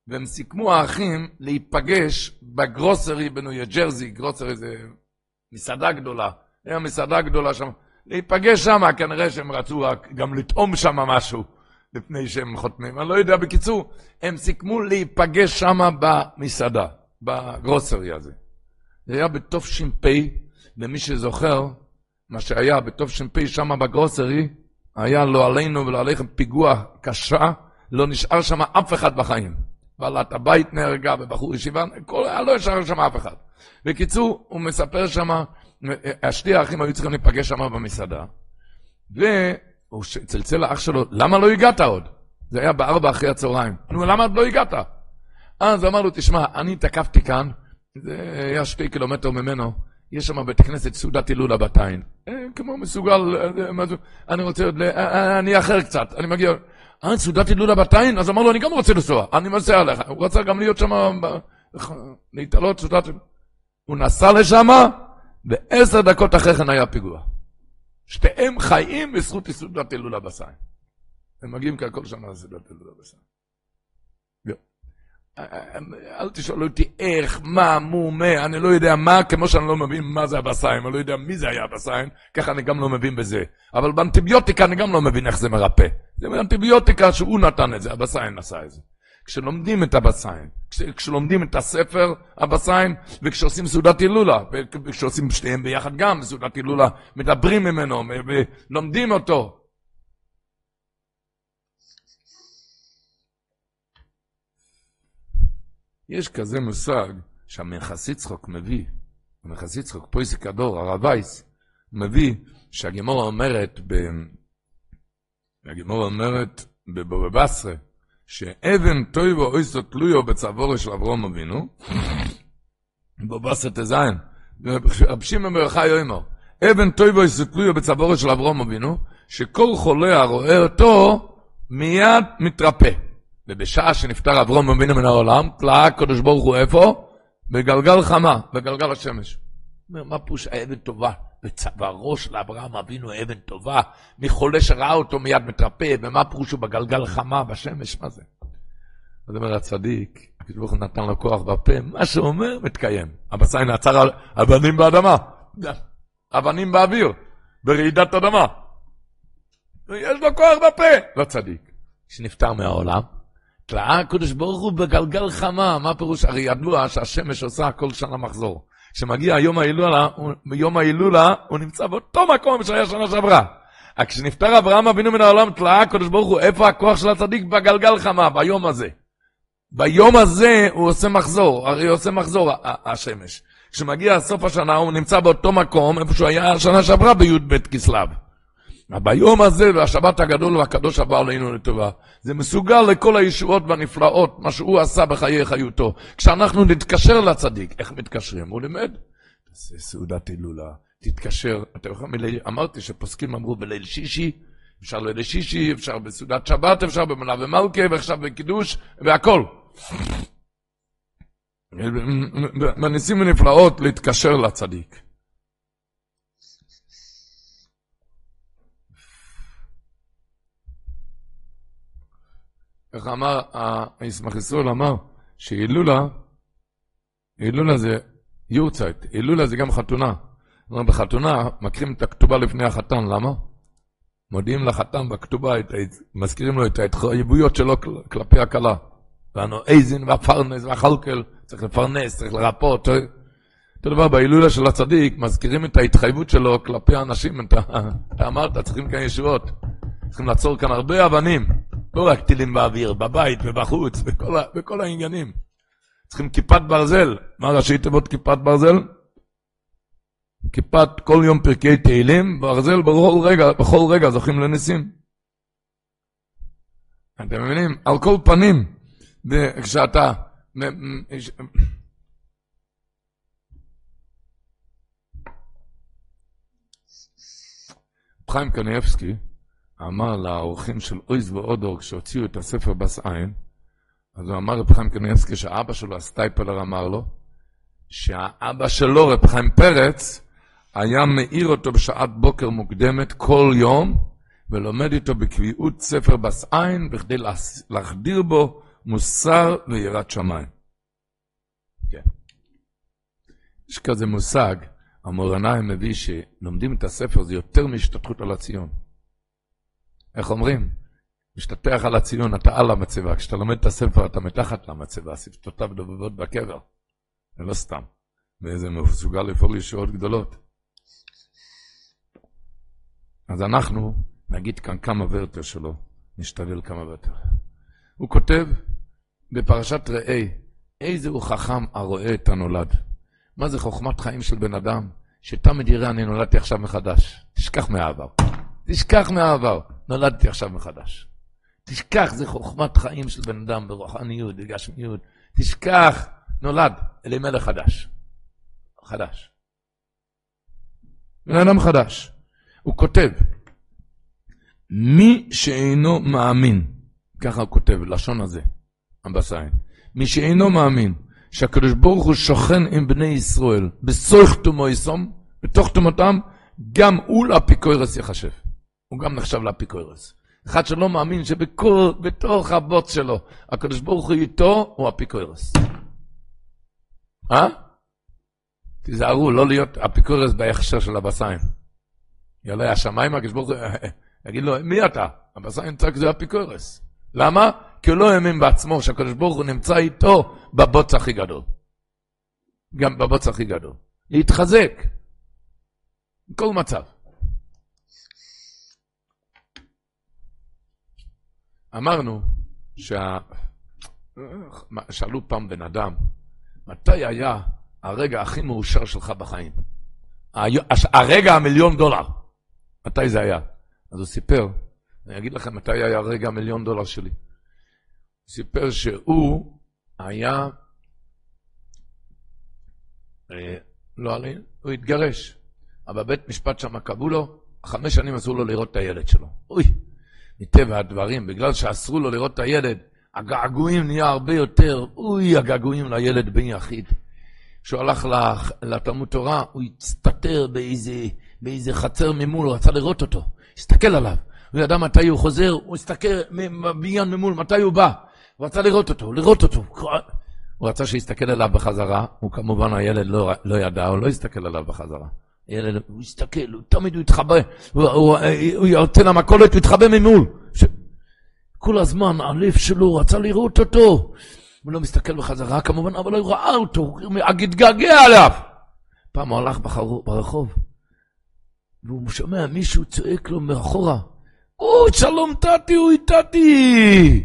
והם סיכמו האחים להיפגש בגרוסרי בניו ג'רזי, גרוסרי זה מסעדה גדולה, היה מסעדה גדולה שם, להיפגש שם, כנראה שהם רצו גם לטעום שם משהו לפני שהם חותמים, אני לא יודע, בקיצור, הם סיכמו להיפגש שם במסעדה, בגרוסרי הזה. זה היה בתש"פ, למי שזוכר, מה שהיה בתש"פ שם בגרוסרי, היה לא עלינו ולא עליכם פיגוע קשה, לא נשאר שם אף אחד בחיים. בעלת הבית נהרגה ובחור ישיבה, כל, לא נשאר שם אף אחד. בקיצור, הוא מספר שם, שתי האחים היו צריכים להיפגש שם במסעדה, והוא צלצל לאח שלו, למה לא הגעת עוד? זה היה בארבע אחרי הצהריים. נו, למה עוד לא הגעת? אז אמר לו, תשמע, אני תקפתי כאן, זה היה שתי קילומטר ממנו, יש שם בית כנסת סעודת הילולה בת. אה, כמו מסוגל, אה, אני רוצה עוד, אה, אני אחר קצת, אני מגיע, אה, סעודת הילולה בת? אז אמר לו, אני גם רוצה לנסוע, אני מנסה עליך. הוא רצה גם להיות שם, להתעלות סעודת. הוא נסע לשם, ועשר דקות אחרי כן היה פיגוע. שתיהם חיים בזכות סעודת הילולה בסיים. הם מגיעים כהכל שם לסעודת הילולה בסיים. אל תשאלו אותי איך, מה, מו, מה, אני לא יודע מה, כמו שאני לא מבין מה זה הבסיים, אני לא יודע מי זה היה הבסיים, ככה אני גם לא מבין בזה. אבל באנטיביוטיקה אני גם לא מבין איך זה מרפא. זה באנטיביוטיקה שהוא נתן את זה, הבסיים עשה את זה. כשלומדים את הבסיים, כש, כשלומדים את הספר הבסיים, וכשעושים סעודת הילולה, וכשעושים שתיהם ביחד גם סעודת הילולה, מדברים ממנו, ולומדים אותו, יש כזה מושג שהמנחס יצחוק מביא, המנחס יצחוק, פויסק הדור, הרב וייס, מביא שהגימורה אומרת, ב... הגימורה אומרת בבובה בסרה, שאבן טויבו אויסו תלויו בצבורו של אברום אבינו, בבובה בסרה תזיין, רב שמעון אבן טויבו אויסו תלויו בצבורו של אברום אבינו, שכל חולה הרואה אותו מיד מתרפא. ובשעה שנפטר אברום אבינו מן העולם, תלאה הקדוש ברוך הוא איפה? בגלגל חמה, בגלגל השמש. מה פירוש האבן טובה? בצווארו של אברהם אבינו אבן טובה, מחולה שראה אותו מיד מתרפא, ומה פירוש הוא בגלגל חמה בשמש, מה זה? אז אומר הצדיק, הקדוש ברוך הוא נתן לו כוח בפה, מה שהוא אומר מתקיים. הבשר נעצר על אבנים באדמה, אבנים באוויר, ברעידת אדמה. יש לו כוח בפה, לא צדיק. כשנפטר מהעולם, תלאה הקדוש ברוך הוא בגלגל חמה, מה פירוש? הרי ידוע שהשמש עושה כל שנה מחזור. כשמגיע יום ההילולה, יום ההילולה, הוא נמצא באותו מקום שהיה שנה שעברה. כשנפטר אברהם אבינו מן העולם, תלאה הקדוש ברוך הוא, איפה הכוח של הצדיק? בגלגל חמה, ביום הזה. ביום הזה הוא עושה מחזור, הרי הוא עושה מחזור, השמש. כשמגיע סוף השנה, הוא נמצא באותו מקום, איפה שהוא היה השנה שעברה בי"ב כסלו. ביום הזה, והשבת הגדול והקדוש הבא עלינו לטובה, זה מסוגל לכל הישועות והנפלאות, מה שהוא עשה בחיי חיותו. כשאנחנו נתקשר לצדיק, איך מתקשרים? הוא לימד. תעשה סעודת הילולה, תתקשר. אתה יכול מליל, אמרתי שפוסקים אמרו בליל שישי, אפשר ליל שישי, אפשר בסעודת שבת, אפשר במנה ומלכה, ואפשר בקידוש, והכל. בניסים ונפלאות להתקשר לצדיק. איך אמר, הישמח ישראל אמר, שהילולה, הילולה זה יורצייט, הילולה זה גם חתונה. כלומר, בחתונה מקרים את הכתובה לפני החתן, למה? מודיעים לחתן בכתובה, את, מזכירים לו את ההתחייבויות שלו כלפי הכלה. ואנו איזין והפרנס והחלקל, צריך לפרנס, צריך לרפות. אותו דבר בהילולה של הצדיק, מזכירים את ההתחייבות שלו כלפי האנשים, אתה, אתה אמרת, צריכים כאן ישועות. צריכים לעצור כאן הרבה אבנים. לא רק טילים באוויר, בבית ובחוץ, בכל, בכל העניינים. צריכים כיפת ברזל. מה ראשי תיבות כיפת ברזל? כיפת כל יום פרקי תהילים, ברזל בכל רגע, בכל רגע זוכים לניסים. אתם מבינים? על כל פנים, כשאתה... חיים קניאבסקי, אמר לאורחים של אויז ואודור, כשהוציאו את הספר בס עין, אז הוא אמר רב חיים קניאבסקי, שאבא שלו, הסטייפלר, אמר לו, שהאבא שלו, רב חיים פרץ, היה מאיר אותו בשעת בוקר מוקדמת כל יום, ולומד איתו בקביעות ספר בס עין, בכדי להחדיר בו מוסר ויראת שמיים. כן. יש כזה מושג, המורנאי מביא שלומדים את הספר זה יותר מהשתתחות על הציון. איך אומרים? משתטח על הציון, אתה על המצבה. כשאתה לומד את הספר, אתה מתחת למצבה, שפתותיו דובבות בקבר. זה לא סתם. וזה מסוגל לפעול ישועות גדולות. אז אנחנו נגיד כאן כמה ורטר שלו, נשתדל כמה ורטר. הוא כותב בפרשת ראה, איזה הוא חכם הרואה את הנולד. מה זה חוכמת חיים של בן אדם? שתמיד יראה אני נולדתי עכשיו מחדש. תשכח מהעבר. תשכח מהעבר. נולדתי עכשיו מחדש. תשכח, זה חוכמת חיים של בן אדם ברוחניות, בגשמיות. תשכח, נולד אלימלך חדש. חדש. בן אדם חדש. הוא כותב, מי שאינו מאמין, ככה הוא כותב, לשון הזה, הבסיין, מי שאינו מאמין שהקדוש ברוך הוא שוכן עם בני ישראל בסויך תומו יסום, בתוך תומותם, גם הוא לאפיקוירס יחשב. הוא גם נחשב לאפיקוירס. אחד שלא מאמין שבתוך הבוץ שלו, הקדוש ברוך הוא איתו, הוא אפיקוירס. אה? תיזהרו, לא להיות אפיקוירס בהכשר של הבסיים. יעלה השמיים, הקדוש ברוך הוא... יגיד לו, מי אתה? הבשר נמצא כזה אפיקורס. למה? כי הוא לא האמין בעצמו שהקדוש ברוך הוא נמצא איתו בבוץ הכי גדול. גם בבוץ הכי גדול. להתחזק. בכל מצב. אמרנו שה... שאלו פעם בן אדם, מתי היה הרגע הכי מאושר שלך בחיים? הרגע המיליון דולר. מתי זה היה? אז הוא סיפר, אני אגיד לכם מתי היה רגע המיליון דולר שלי. הוא סיפר שהוא היה, אה, לא עלי, הוא התגרש, אבל בית משפט שם קבעו לו, חמש שנים אסור לו לראות את הילד שלו. אוי, מטבע הדברים, בגלל שאסרו לו לראות את הילד, הגעגועים נהיה הרבה יותר, אוי, הגעגועים לילד בן יחיד. כשהוא הלך לתלמוד תורה, הוא הצטטר באיזה, באיזה חצר ממול, הוא רצה לראות אותו. הסתכל עליו. הוא ידע מתי הוא חוזר, הוא הסתכל בבניין ממול, מתי הוא בא. הוא רצה לראות אותו, לראות אותו. הוא רצה שיסתכל עליו בחזרה, הוא כמובן, הילד לא, לא ידע, הוא לא הסתכל עליו בחזרה. הילד, הוא הסתכל, הוא, תמיד הוא התחבא, הוא, יוצא למכולת, הוא התחבא ממול. ש... כל הזמן הלב שלו רצה לראות אותו. הוא לא מסתכל בחזרה כמובן, אבל הוא ראה אותו, הוא התגעגע עליו. פעם הוא הלך ברחוב, והוא שומע מישהו צועק לו מאחורה, אוי, שלום טאטי, אוי טאטי!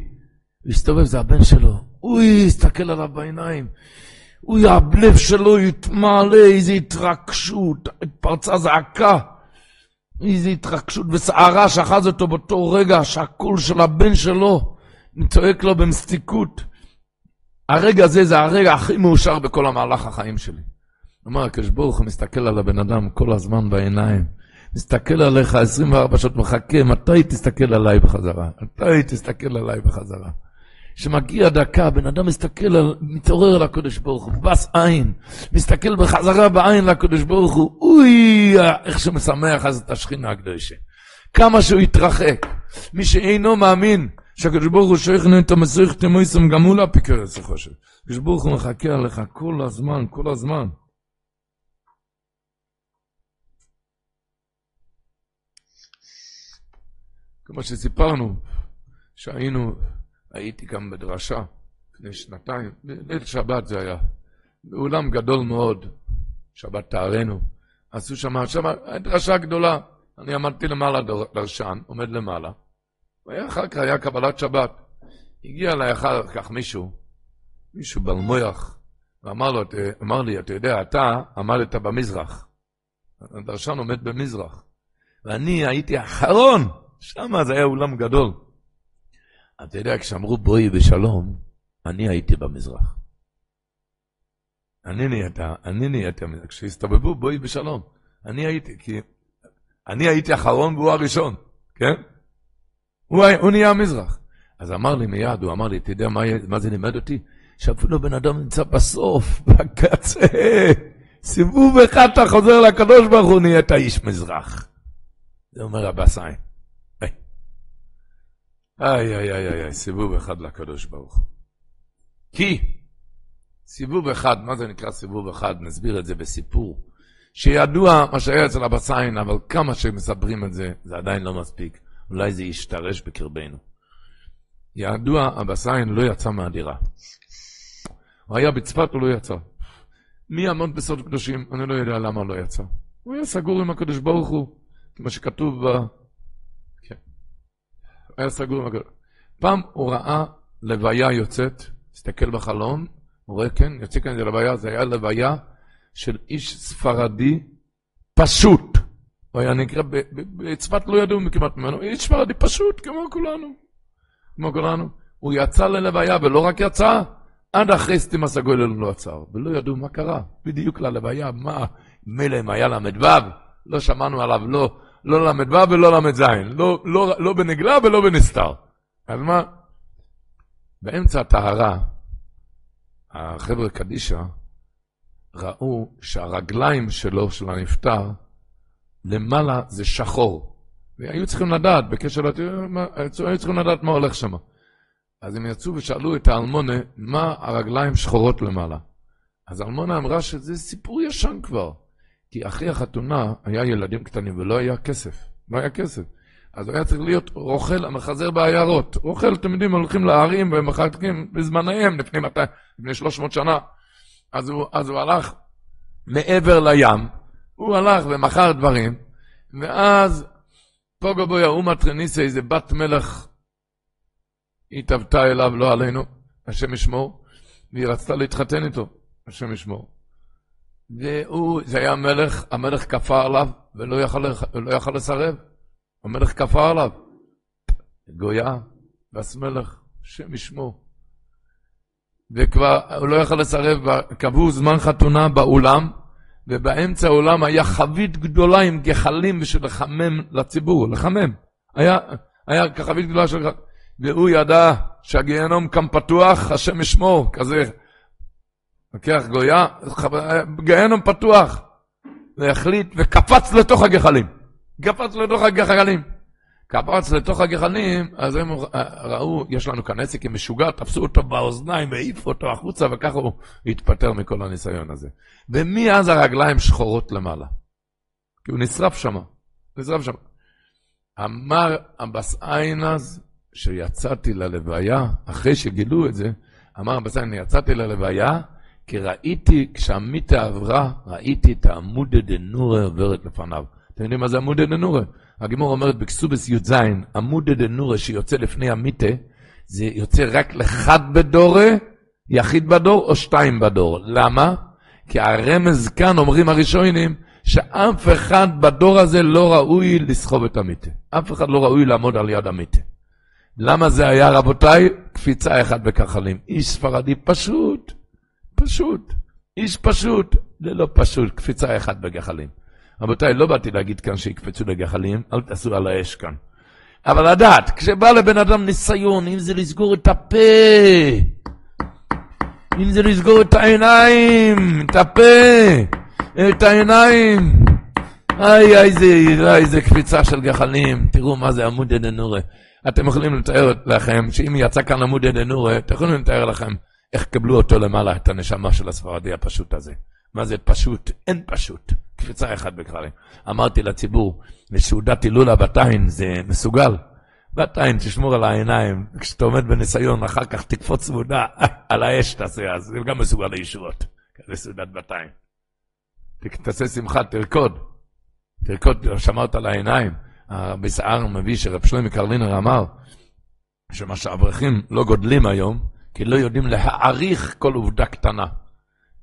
הוא הסתובב, זה הבן שלו. הוא הסתכל עליו בעיניים. אוי, הלב שלו התמלא, איזו התרגשות, התפרצה זעקה. איזו התרגשות וסערה שאחז אותו באותו רגע שהקול של הבן שלו צועק לו במסטיקות. הרגע הזה זה הרגע הכי מאושר בכל המהלך החיים שלי. הוא אומר, הקדוש ברוך הוא מסתכל על הבן אדם כל הזמן בעיניים. מסתכל עליך 24 שעות, מחכה, מתי תסתכל עליי בחזרה? מתי תסתכל עליי בחזרה? כשמגיע דקה, בן אדם מסתכל, על, מתעורר לקדוש ברוך הוא, בס עין, מסתכל בחזרה בעין לקדוש ברוך הוא, אוי, איך שמשמח אז את השכינה הקדושה. כמה שהוא יתרחק. מי שאינו מאמין שהקדוש ברוך הוא שייכנו את המסריך תמויסם, גם הוא לא את זה חושב. הקדוש ברוך הוא מחכה עליך כל הזמן, כל הזמן. כמו שסיפרנו, שהיינו, הייתי גם בדרשה לפני שנתיים, ליל שבת זה היה, באולם גדול מאוד, שבת תארנו, עשו שם, שם דרשה גדולה, אני עמדתי למעלה דרשן, עומד למעלה, ואחר כך היה קבלת שבת. הגיע אליי אחר כך מישהו, מישהו בלמויח, ואמר לו, אמר לי, אתה יודע, אתה עמדת במזרח. הדרשן עומד במזרח, ואני הייתי האחרון שם זה היה אולם גדול. אתה יודע, כשאמרו בואי בשלום, אני הייתי במזרח. אני נהיית, אני נהיית, כשהסתובבו בואי בשלום, אני הייתי, כי אני הייתי אחרון והוא הראשון, כן? הוא, הוא נהיה המזרח. אז אמר לי מיד, הוא אמר לי, אתה יודע מה, מה זה לימד אותי? שאפילו בן אדם נמצא בסוף, בקצה, סיבוב אחד אתה חוזר לקדוש ברוך הוא, נהיית איש מזרח. זה אומר הבסיים. איי, איי, איי, איי, סיבוב אחד לקדוש ברוך הוא. כי סיבוב אחד, מה זה נקרא סיבוב אחד? נסביר את זה בסיפור. שידוע מה שהיה אצל אבא סיין, אבל כמה שמספרים את זה, זה עדיין לא מספיק. אולי זה ישתרש בקרבנו. ידוע, אבא סיין לא יצא מהדירה. הוא היה בצפת, הוא לא יצא. מי יעמוד בסוד קדושים? אני לא יודע למה לא יצא. הוא היה סגור עם הקדוש ברוך הוא, כמו שכתוב ב... היה סגור עם הקדוש. פעם הוא ראה לוויה יוצאת, הסתכל בחלום, הוא רואה, כן, יוצא כאן איזה לוויה, זה היה לוויה של איש ספרדי פשוט. הוא היה נקרא, בצפת לא ידעו כמעט ממנו, איש ספרדי פשוט, כמו כולנו. כמו כולנו. הוא יצא ללוויה, ולא רק יצא, עד אחרי סתימה סגול לא עצר. ולא ידעו מה קרה, בדיוק ללוויה, מה, מילא אם היה ל"ו, לא שמענו עליו, לא, לא ל"ו ולא ל"ז, לא, לא, לא בנגלה ולא בנסתר. אז מה? באמצע הטהרה, החבר'ה קדישא, ראו שהרגליים שלו, של הנפטר, למעלה זה שחור. והיו צריכים לדעת, בקשר לתיאור, היו צריכים לדעת מה הולך שם. אז הם יצאו ושאלו את האלמונה, מה הרגליים שחורות למעלה? אז האלמונה אמרה שזה סיפור ישן כבר. כי אחרי החתונה היה ילדים קטנים ולא היה כסף. לא היה כסף. אז היה צריך להיות רוכל המחזר בעיירות. רוכל, אתם יודעים, הולכים להרים ומחלקים בזמניהם, לפני, לפני 300 שנה. אז הוא, אז הוא הלך מעבר לים, הוא הלך ומכר דברים, ואז פוגו בויה אומה טרניסה, איזה בת מלך, התאבתה אליו, לא עלינו, השם ישמור, והיא רצתה להתחתן איתו, השם ישמור. והוא, זה היה מלך, המלך כפה עליו, ולא יכל, לא יכל לסרב. המלך כפה עליו. גויה, וס מלך, השם ישמור. וכבר הוא לא יכל לסרב, קבעו זמן חתונה באולם, ובאמצע האולם היה חבית גדולה עם גחלים בשביל לחמם לציבור, לחמם. היה, היה חבית גדולה של... והוא ידע שהגיהנום כאן פתוח, השם ישמור, כזה. לוקח גויה, גיהנום פתוח. והחליט, וקפץ לתוך הגחלים. קפץ לתוך הגחלים. קפץ לתוך הגחלים, אז הם ראו, יש לנו כאן עסק עם משוגע, תפסו אותו באוזניים והעיפו אותו החוצה, וככה הוא התפטר מכל הניסיון הזה. ומאז הרגליים שחורות למעלה. כי הוא נשרף שם, נשרף שם. אמר אבס איינז, שיצאתי ללוויה, אחרי שגילו את זה, אמר אבס איינז, יצאתי ללוויה, כי ראיתי, כשהמיתה עברה, ראיתי את העמודה דנורה עוברת לפניו. אתם יודעים מה זה עמודה דנורה? הגמור אומרת בקסובס י"ז, עמודה דנורה שיוצא לפני המיתה, זה יוצא רק לחד בדורה, יחיד בדור או שתיים בדור. למה? כי הרמז כאן, אומרים הראשונים, שאף אחד בדור הזה לא ראוי לסחוב את המיתה. אף אחד לא ראוי לעמוד על יד המיתה. למה זה היה, רבותיי? קפיצה אחת בכחלים. איש ספרדי פשוט, פשוט. איש פשוט, זה לא פשוט, קפיצה אחת בגחלים. רבותיי, לא באתי להגיד כאן שיקפצו לגחלים, אל תעשו על האש כאן. אבל לדעת, כשבא לבן אדם ניסיון, אם זה לסגור את הפה, אם זה לסגור את העיניים, את הפה, את העיניים, איי, איזה, איזה קפיצה של גחלים, תראו מה זה עמוד דנורה. אתם יכולים לתאר לכם, שאם יצא כאן עמוד דנורה, אתם יכולים לתאר לכם איך קבלו אותו למעלה, את הנשמה של הספרדי הפשוט הזה. מה זה פשוט? אין פשוט. קפיצה אחת בכלל. אמרתי לציבור, לסעודת הילולה בת זה מסוגל. בת תשמור על העיניים. כשאתה עומד בניסיון, אחר כך תקפוץ צמודה על האש תעשה, אז זה גם מסוגל לישועות. כזה סעודת בת עין. תעשה שמחה, תרקוד. תרקוד, שמרת על העיניים. הרבי סער מביא שרב שלמה קרלינר אמר, שמה שאברכים לא גודלים היום, כי לא יודעים להעריך כל עובדה קטנה.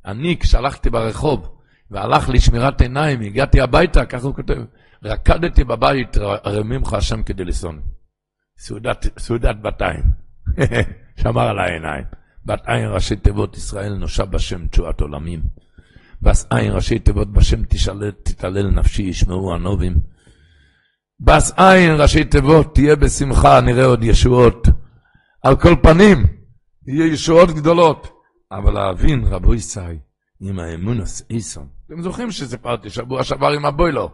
אני, כשהלכתי ברחוב, והלך לי שמירת עיניים, הגעתי הביתה, ככה הוא כותב, רקדתי בבית, רמימך השם כדי לשון. סעודת, סעודת בת עין. שמר על העיניים. בת עין ראשי תיבות ישראל נושע בשם תשועת עולמים. בס עין ראשי תיבות בשם תשאל, תתעלל נפשי ישמעו הנובים. בס עין ראשי תיבות תהיה בשמחה נראה עוד ישועות. על כל פנים, יהיו ישועות גדולות. אבל להבין, רבו ישי, עם האמונוס איסון. אתם זוכרים שסיפרתי שבוע שעבר עם הבוילו?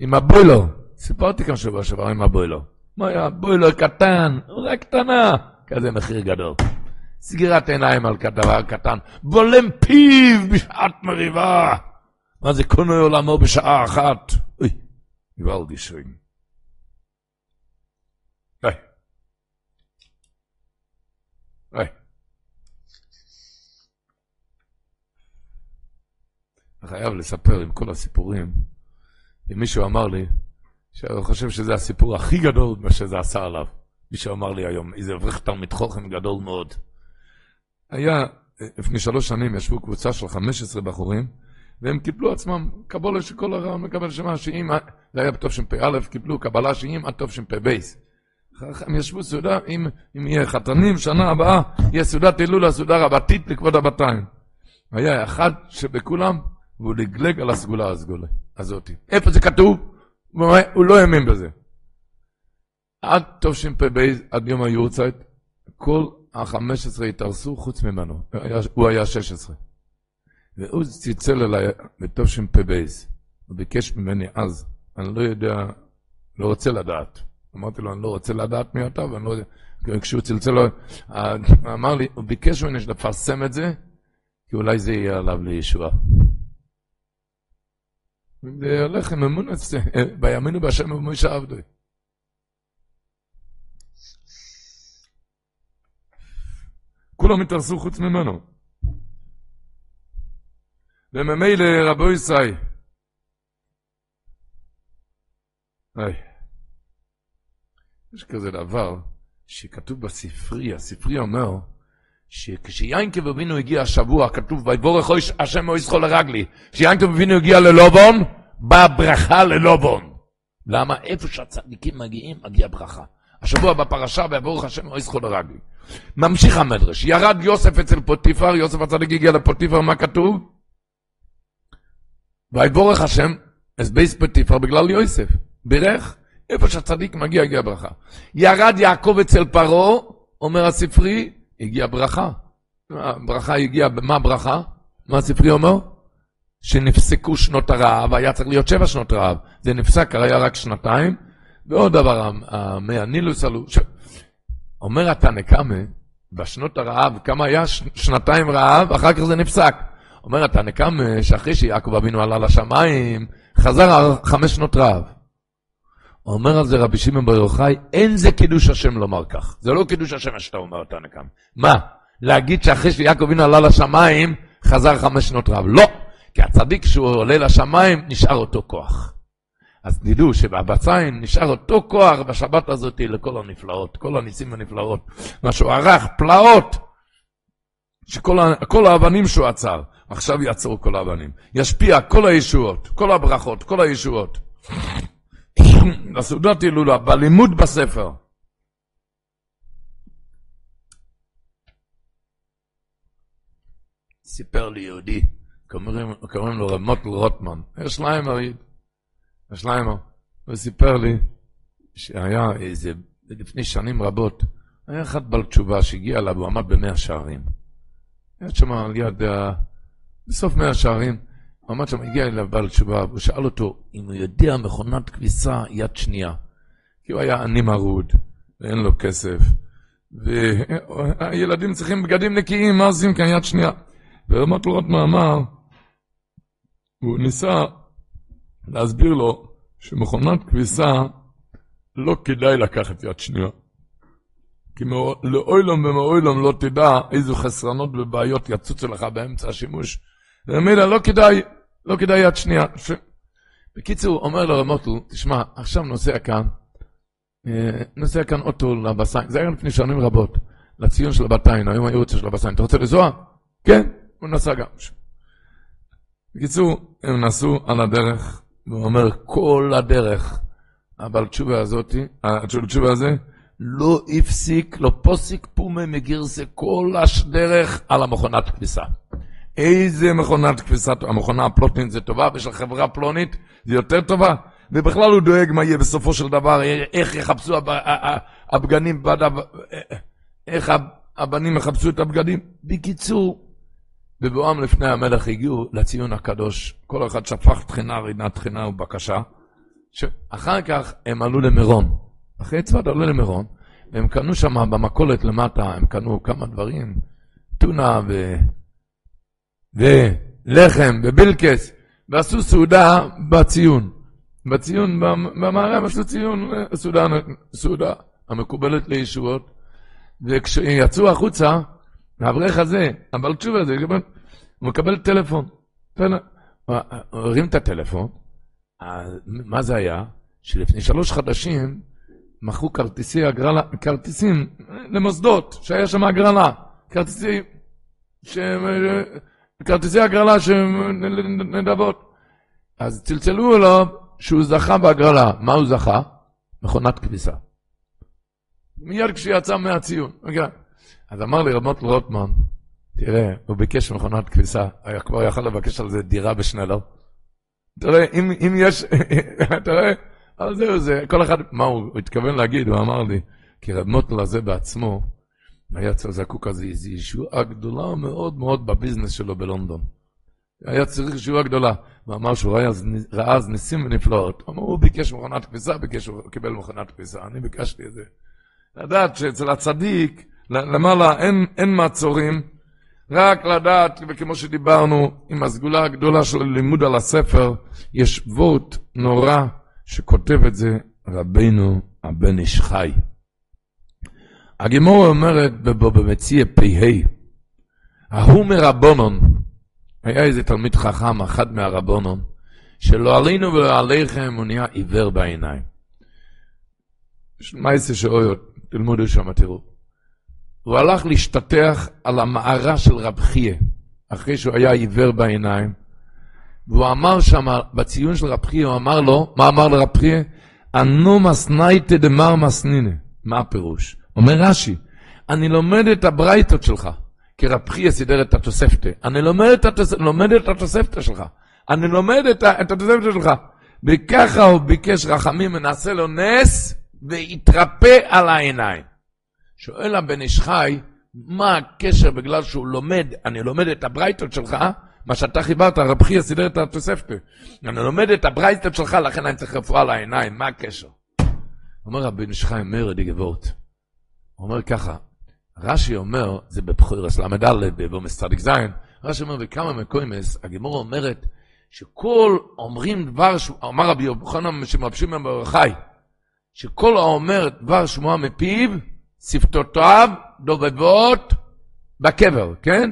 עם הבוילו. סיפרתי כאן שבוע שעבר עם הבוילו. מה היה? בוילו קטן, רק קטנה. כזה מחיר גדול. סגירת עיניים על דבר קטן. בולם פיו בשעת מריבה. מה זה קונה עולמו בשעה אחת? אוי, גוואלדי שוין. היי. היי. אני חייב לספר עם כל הסיפורים. אם מישהו אמר לי, שאני חושב שזה הסיפור הכי גדול מה שזה עשה עליו. מישהו אמר לי היום, איזה אברך תלמיד חוכם גדול מאוד. היה, לפני שלוש שנים ישבו קבוצה של 15 בחורים, והם קיבלו עצמם קבולה שכל הרעיון מקבל שמה, שאם, זה היה בתשפ"א, קיבלו קבלה שאם עד תשפ"ב. הם ישבו סעודה, אם, אם יהיה חתנים, שנה הבאה, יהיה סעודת הילולה, סעודה רבתית לכבוד הבתיים. היה אחד שבכולם, והוא לגלג על הסגולה הסגולה הזאת. איפה זה כתוב? הוא לא האמין בזה. עד תשפ"ב, עד יום היורצייט, כל ה-15 התארסו חוץ ממנו, הוא היה 16. והוא צלצל אליי בתשפ"ב, הוא ביקש ממני אז, אני לא יודע, לא רוצה לדעת. אמרתי לו, אני לא רוצה לדעת מי אתה, ואני לא יודע, כשהוא צלצל, אמר לי, הוא ביקש ממני לפרסם את זה, כי אולי זה יהיה עליו לישועה. זה הולך עם אמונת, בימינו בהשם ובמשה עבדוי. כולם התארסו חוץ ממנו. וממילא רבו ישראל, יש כזה דבר שכתוב בספרי, הספרי אומר שכשיינקב אבינו הגיע השבוע, כתוב ויבורך השם או יזכו לרגלי, כשיינקב אבינו הגיע ללובון, באה ברכה ללובון. למה? איפה שהצדיקים מגיעים, מגיעה ברכה. השבוע בפרשה, ויבורך השם או יזכו לרגלי. ממשיך המדרש, ירד יוסף אצל פוטיפר, יוסף הצדיק הגיע לפוטיפר, מה כתוב? ויבורך השם, אז בייס פוטיפר בגלל יוסף. בירך, איפה שהצדיק מגיע, הגיע ברכה. ירד יעקב אצל פרעה, אומר הספרי, הגיע ברכה. ברכה הגיעה, מה ברכה? מה הספרי אומר? שנפסקו שנות הרעב, היה צריך להיות שבע שנות רעב. זה נפסק, היה רק שנתיים. ועוד דבר, המי הנילוס עלו, ש... אומר התנא קמא, בשנות הרעב, כמה היה? שנתיים רעב, אחר כך זה נפסק. אומר התנא קמא, שאחרי שיעקב אבינו עלה לשמיים, חזר חמש שנות רעב. אומר על זה רבי שמעון בר יוחאי, אין זה קידוש השם לומר כך. זה לא קידוש השם שאתה אומר, תנא קמא. מה? להגיד שאחרי שיעקב אבינו עלה לשמיים, חזר חמש שנות רעב. לא! כי הצדיק כשהוא עולה לשמיים, נשאר אותו כוח. אז תדעו שבבצעים נשאר אותו כוח בשבת הזאת לכל הנפלאות, כל הניסים הנפלאות. מה שהוא ערך, פלאות, שכל האבנים שהוא עצר, עכשיו יעצרו כל האבנים. ישפיע כל הישועות, כל הברכות, כל הישועות. לסעודת הילולה, בלימוד בספר. סיפר לי יהודי, קוראים, קוראים לו רב מוטל רוטמן, יש להם הרי השליימר, הוא סיפר לי שהיה איזה, לפני שנים רבות, היה אחד בעל תשובה שהגיע אליו, הוא עמד במאה שערים. היה שם על יד, בסוף מאה שערים, עמד שם, הגיע אליו בעל תשובה, הוא שאל אותו אם הוא יודע מכונת כביסה יד שנייה. כי הוא היה עני מרוד, ואין לו כסף, והילדים צריכים בגדים נקיים, מה עושים כאן יד שנייה? ורמת לראות מאמר, הוא ניסה להסביר לו שמכונת כביסה לא כדאי לקחת יד שנייה. כי לאוילום ומאוילום לא תדע איזה חסרונות ובעיות יצוצו לך באמצע השימוש. ומילא לא כדאי, לא כדאי יד שנייה. ש... בקיצור, אומר לו רמוטל, תשמע, עכשיו נוסע כאן, אה, נוסע כאן אוטו לבסיין, זה היה לפני שנים רבות, לציון של הבתיים, היום היו רוצה של הבסיין. אתה רוצה לנסוע? כן, הוא נסע גם. בקיצור, הם נסעו על הדרך, והוא אומר, כל הדרך, אבל תשובה הזאת, התשובה הזה, לא הפסיק, לא פוסיק פומה מגירסה כל הדרך על המכונת כביסה. איזה מכונת כביסה, המכונה הפלוטנית זה טובה, ושל חברה פלונית זה יותר טובה, ובכלל הוא דואג מה יהיה בסופו של דבר, איך יחפשו הבגנים, איך הבנים יחפשו את הבגדים. בקיצור, בבואם לפני המלך הגיעו לציון הקדוש, כל אחד שפך תחינה, רינת תחינה ובקשה. אחר כך הם עלו למירון. אחרי צפת עלו למירון, והם קנו שם במכולת למטה, הם קנו כמה דברים, טונה ו... ולחם ובילקס, ועשו סעודה בציון. בציון, במערב עשו ציון, סעודה, סעודה המקובלת לישועות. וכשיצאו החוצה, האברך הזה, הבעל תשובה הזה, הוא מקבל טלפון. הוא הרים את הטלפון, מה זה היה? שלפני שלוש חדשים מכרו כרטיסי הגרלה, כרטיסים למוסדות, שהיה שם הגרלה. כרטיסי, ש... כרטיסי הגרלה של נדבות. אז צלצלו לו שהוא זכה בהגרלה. מה הוא זכה? מכונת כביסה. מיד כשיצא מהציון. Okay. אז אמר לי רמות רוטמן, תראה, הוא ביקש מכונת כביסה, היה כבר יכול לבקש על זה דירה בשנלר. תראה, אם, אם יש, תראה, אבל זהו זה, כל אחד, מה הוא התכוון להגיד, הוא אמר לי, כי רב מוטל הזה בעצמו, היה זקוק אז איזו ישועה גדולה מאוד מאוד בביזנס שלו בלונדון. היה צריך ישועה גדולה. הוא אמר שהוא ראה, ראה אז ניסים ונפלאות. הוא אמר, הוא ביקש מכונת כביסה, ביקש, הוא קיבל מכונת כביסה. אני ביקשתי את זה. לדעת שאצל הצדיק, למעלה אין, אין מעצורים, רק לדעת, וכמו שדיברנו, עם הסגולה הגדולה של לימוד על הספר, יש וורט נורא שכותב את זה רבינו הבן איש חי. הגימור אומרת במציע פ"ה, ההוא מרבונון, היה איזה תלמיד חכם, אחד מהרבונון, שלא עלינו ולא עליכם, הוא נהיה עיוור בעיניים. מה יעשה שאויות? תלמודו שם, תראו. הוא הלך להשתטח על המערה של רב חייה, אחרי שהוא היה עיוור בעיניים, והוא אמר שם, בציון של רב חייה, הוא אמר לו, מה אמר לרב חייה? אנו מסנייתא דמר מסנינה. מה הפירוש? אומר רש"י, אני לומד את הברייתות שלך, כי רב חייא סידר את התוספתא. אני לומד את, התוס... לומד את התוספתא שלך. אני לומד את, ה... את התוספתא שלך. וככה הוא ביקש רחמים, ונעשה לו נס, ויתרפא על העיניים. שואל הבן איש חי, מה הקשר בגלל שהוא לומד, אני לומד את הברייתות שלך, מה שאתה חיברת, רב חייא סידר את התוספתא. אני לומד את הברייתות שלך, לכן אני צריך רפואה לעיניים, מה הקשר? אומר רבי נשחי מאיר די גבורט. הוא אומר ככה, רש"י אומר, זה בבחורס ל"ד, בבומס צדיק ז', רש"י אומר, בכמה מקוימס, הגמורה אומרת, שכל אומרים דבר, אמר רבי יוחנן שמרבשים מהם חי, שכל האומר דבר שמועה מפיו, שפתותיו דובבות בקבר, כן?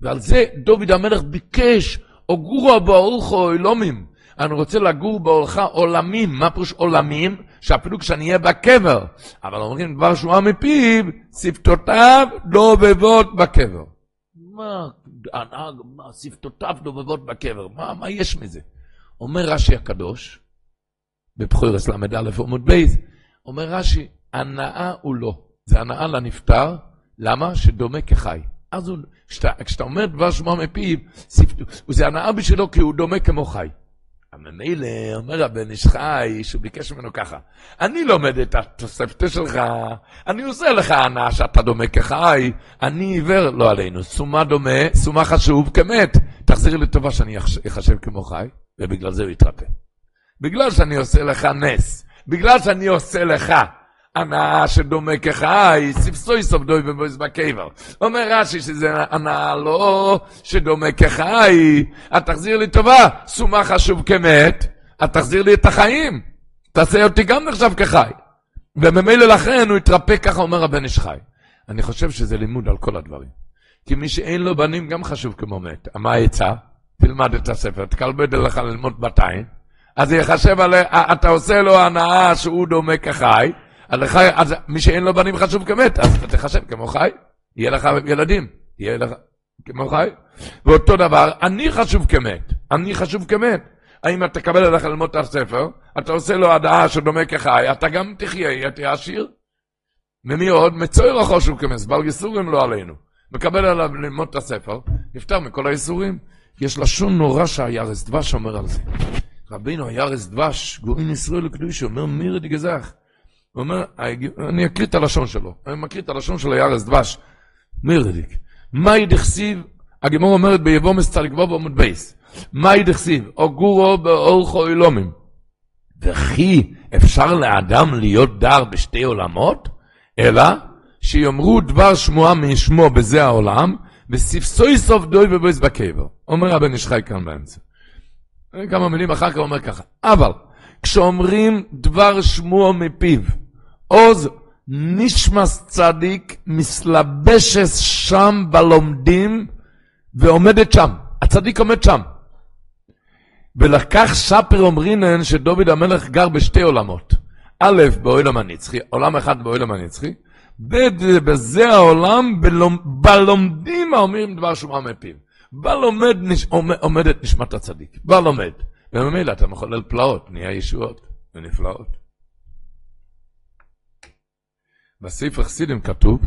ועל זה דוד המלך ביקש, או גורו באורחו אלומים, אני רוצה לגור באורך עולמים. מה פירוש עולמים? שאפילו כשאני אהיה בקבר. אבל אומרים דבר שהוא מפיו, שפתותיו דובבות בקבר. מה, מה שפתותיו דובבות בקבר? מה, מה יש מזה? אומר רש"י הקדוש, בבחורס ל"א עמוד בייז, אומר רש"י, הנאה הוא לא. זה הנאה לנפטר, למה? שדומה כחי. אז הוא, כשאתה, כשאתה אומר דבר שמו מפיו, זה הנאה בשבילו כי הוא דומה כמו חי. ממילא אומר הבן איש חי, שהוא ביקש ממנו ככה, אני לומד את התוספתא שלך, אני עושה לך הנאה שאתה דומה כחי, אני עיוור, לא עלינו, סומה דומה, סומה חשוב כמת, תחזיר לי טובה שאני אחשב כמו חי, ובגלל זה הוא יתרפא. בגלל שאני עושה לך נס, בגלל שאני עושה לך הנאה שדומה כחי, ספסוי סוף דוי ובויס בקבר. אומר רש"י שזה הנאה לא שדומה כחי, את תחזיר לי טובה, סומה חשוב כמת, את תחזיר לי את החיים, תעשה אותי גם נחשב כחי. וממילא לכן הוא יתרפא ככה אומר הבן איש חי. אני חושב שזה לימוד על כל הדברים. כי מי שאין לו בנים גם חשוב כמו מת. מה העצה? תלמד את הספר, תקלבד לך ללמוד 200, אז יחשב עליה, אתה עושה לו הנאה שהוא דומה כחי, אז, לך, אז מי שאין לו בנים חשוב כמת, אז אתה תחשב כמו חי, יהיה לך ילדים, יהיה לך כמו חי. ואותו דבר, אני חשוב כמת, אני חשוב כמת. האם אתה תקבל עליך ללמוד את הספר, אתה עושה לו הדעה שדומה כחי, אתה גם תחיה, תהיה עשיר. ומי עוד? מצויר החשוב כמת, בעל ייסורים לא עלינו. מקבל עליו ללמוד את הספר, נפטר מכל הייסורים. יש לשון נורא שהירס דבש אומר על זה. רבינו הירס דבש, גאוין ישראל לקדוש, אומר מירי דגזך. הוא אומר, אני אקריא את הלשון שלו, אני מקריא את הלשון של הירס דבש. מירדיק, מאי דכסיב, הגמור אומרת ביבומס צדיק בו בעמוד בייס, מאי דכסיב, או גורו באורחו אילומים. וכי אפשר לאדם להיות דר בשתי עולמות? אלא שיאמרו דבר שמועה משמו בזה העולם, וספסוי סוף דוי ובויס בקבר. אומר הבן איש חי כאן באמצע. כמה מילים אחר כך אומר ככה. אבל כשאומרים דבר שמוע מפיו, עוז נשמס צדיק מסלבשס שם בלומדים ועומדת שם. הצדיק עומד שם. ולקח ספר אומרינן שדוד המלך גר בשתי עולמות. א', בעולם הנצחי, עולם אחד בעולם הנצחי, בזה העולם, בלומדים האומרים דבר שמוע מפיו. בלומד נש... עומדת נשמת הצדיק, בלומד. וממילא אתה מחולל פלאות, נהיה ישועות ונפלאות. בספר חסידים כתוב,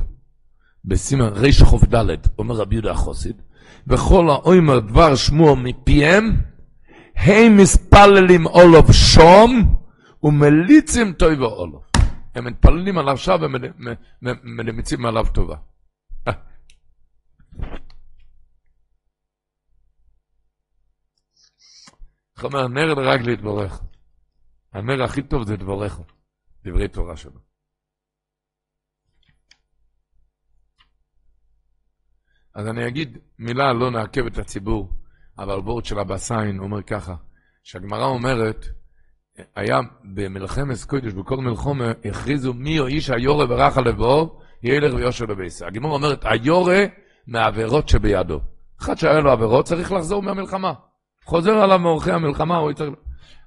בסימן רח"ד, אומר רבי יהודה החוסיד, וכל האומר דבר שמוע מפיהם, הם מספללים אולוב שום, ומליצים טוי ואולוב. הם מתפללים עליו שם ומלמיצים עליו טובה. איך אומר, הנר רק להתברך. הנר הכי טוב זה דבריך, דברי תורה שלו. אז אני אגיד מילה, לא נעכב את הציבור, אבל וורד של אבא סיין אומר ככה, שהגמרא אומרת, היה במלחמת קודש, בכל מלחומה, הכריזו מי או איש היורה ברח לבוא, ילך ויושר לביסה. הגמרא אומרת, היורה מהעבירות שבידו. אחד שהיה לו עבירות צריך לחזור מהמלחמה. חוזר עליו מאורחי המלחמה, הוא יצטרך...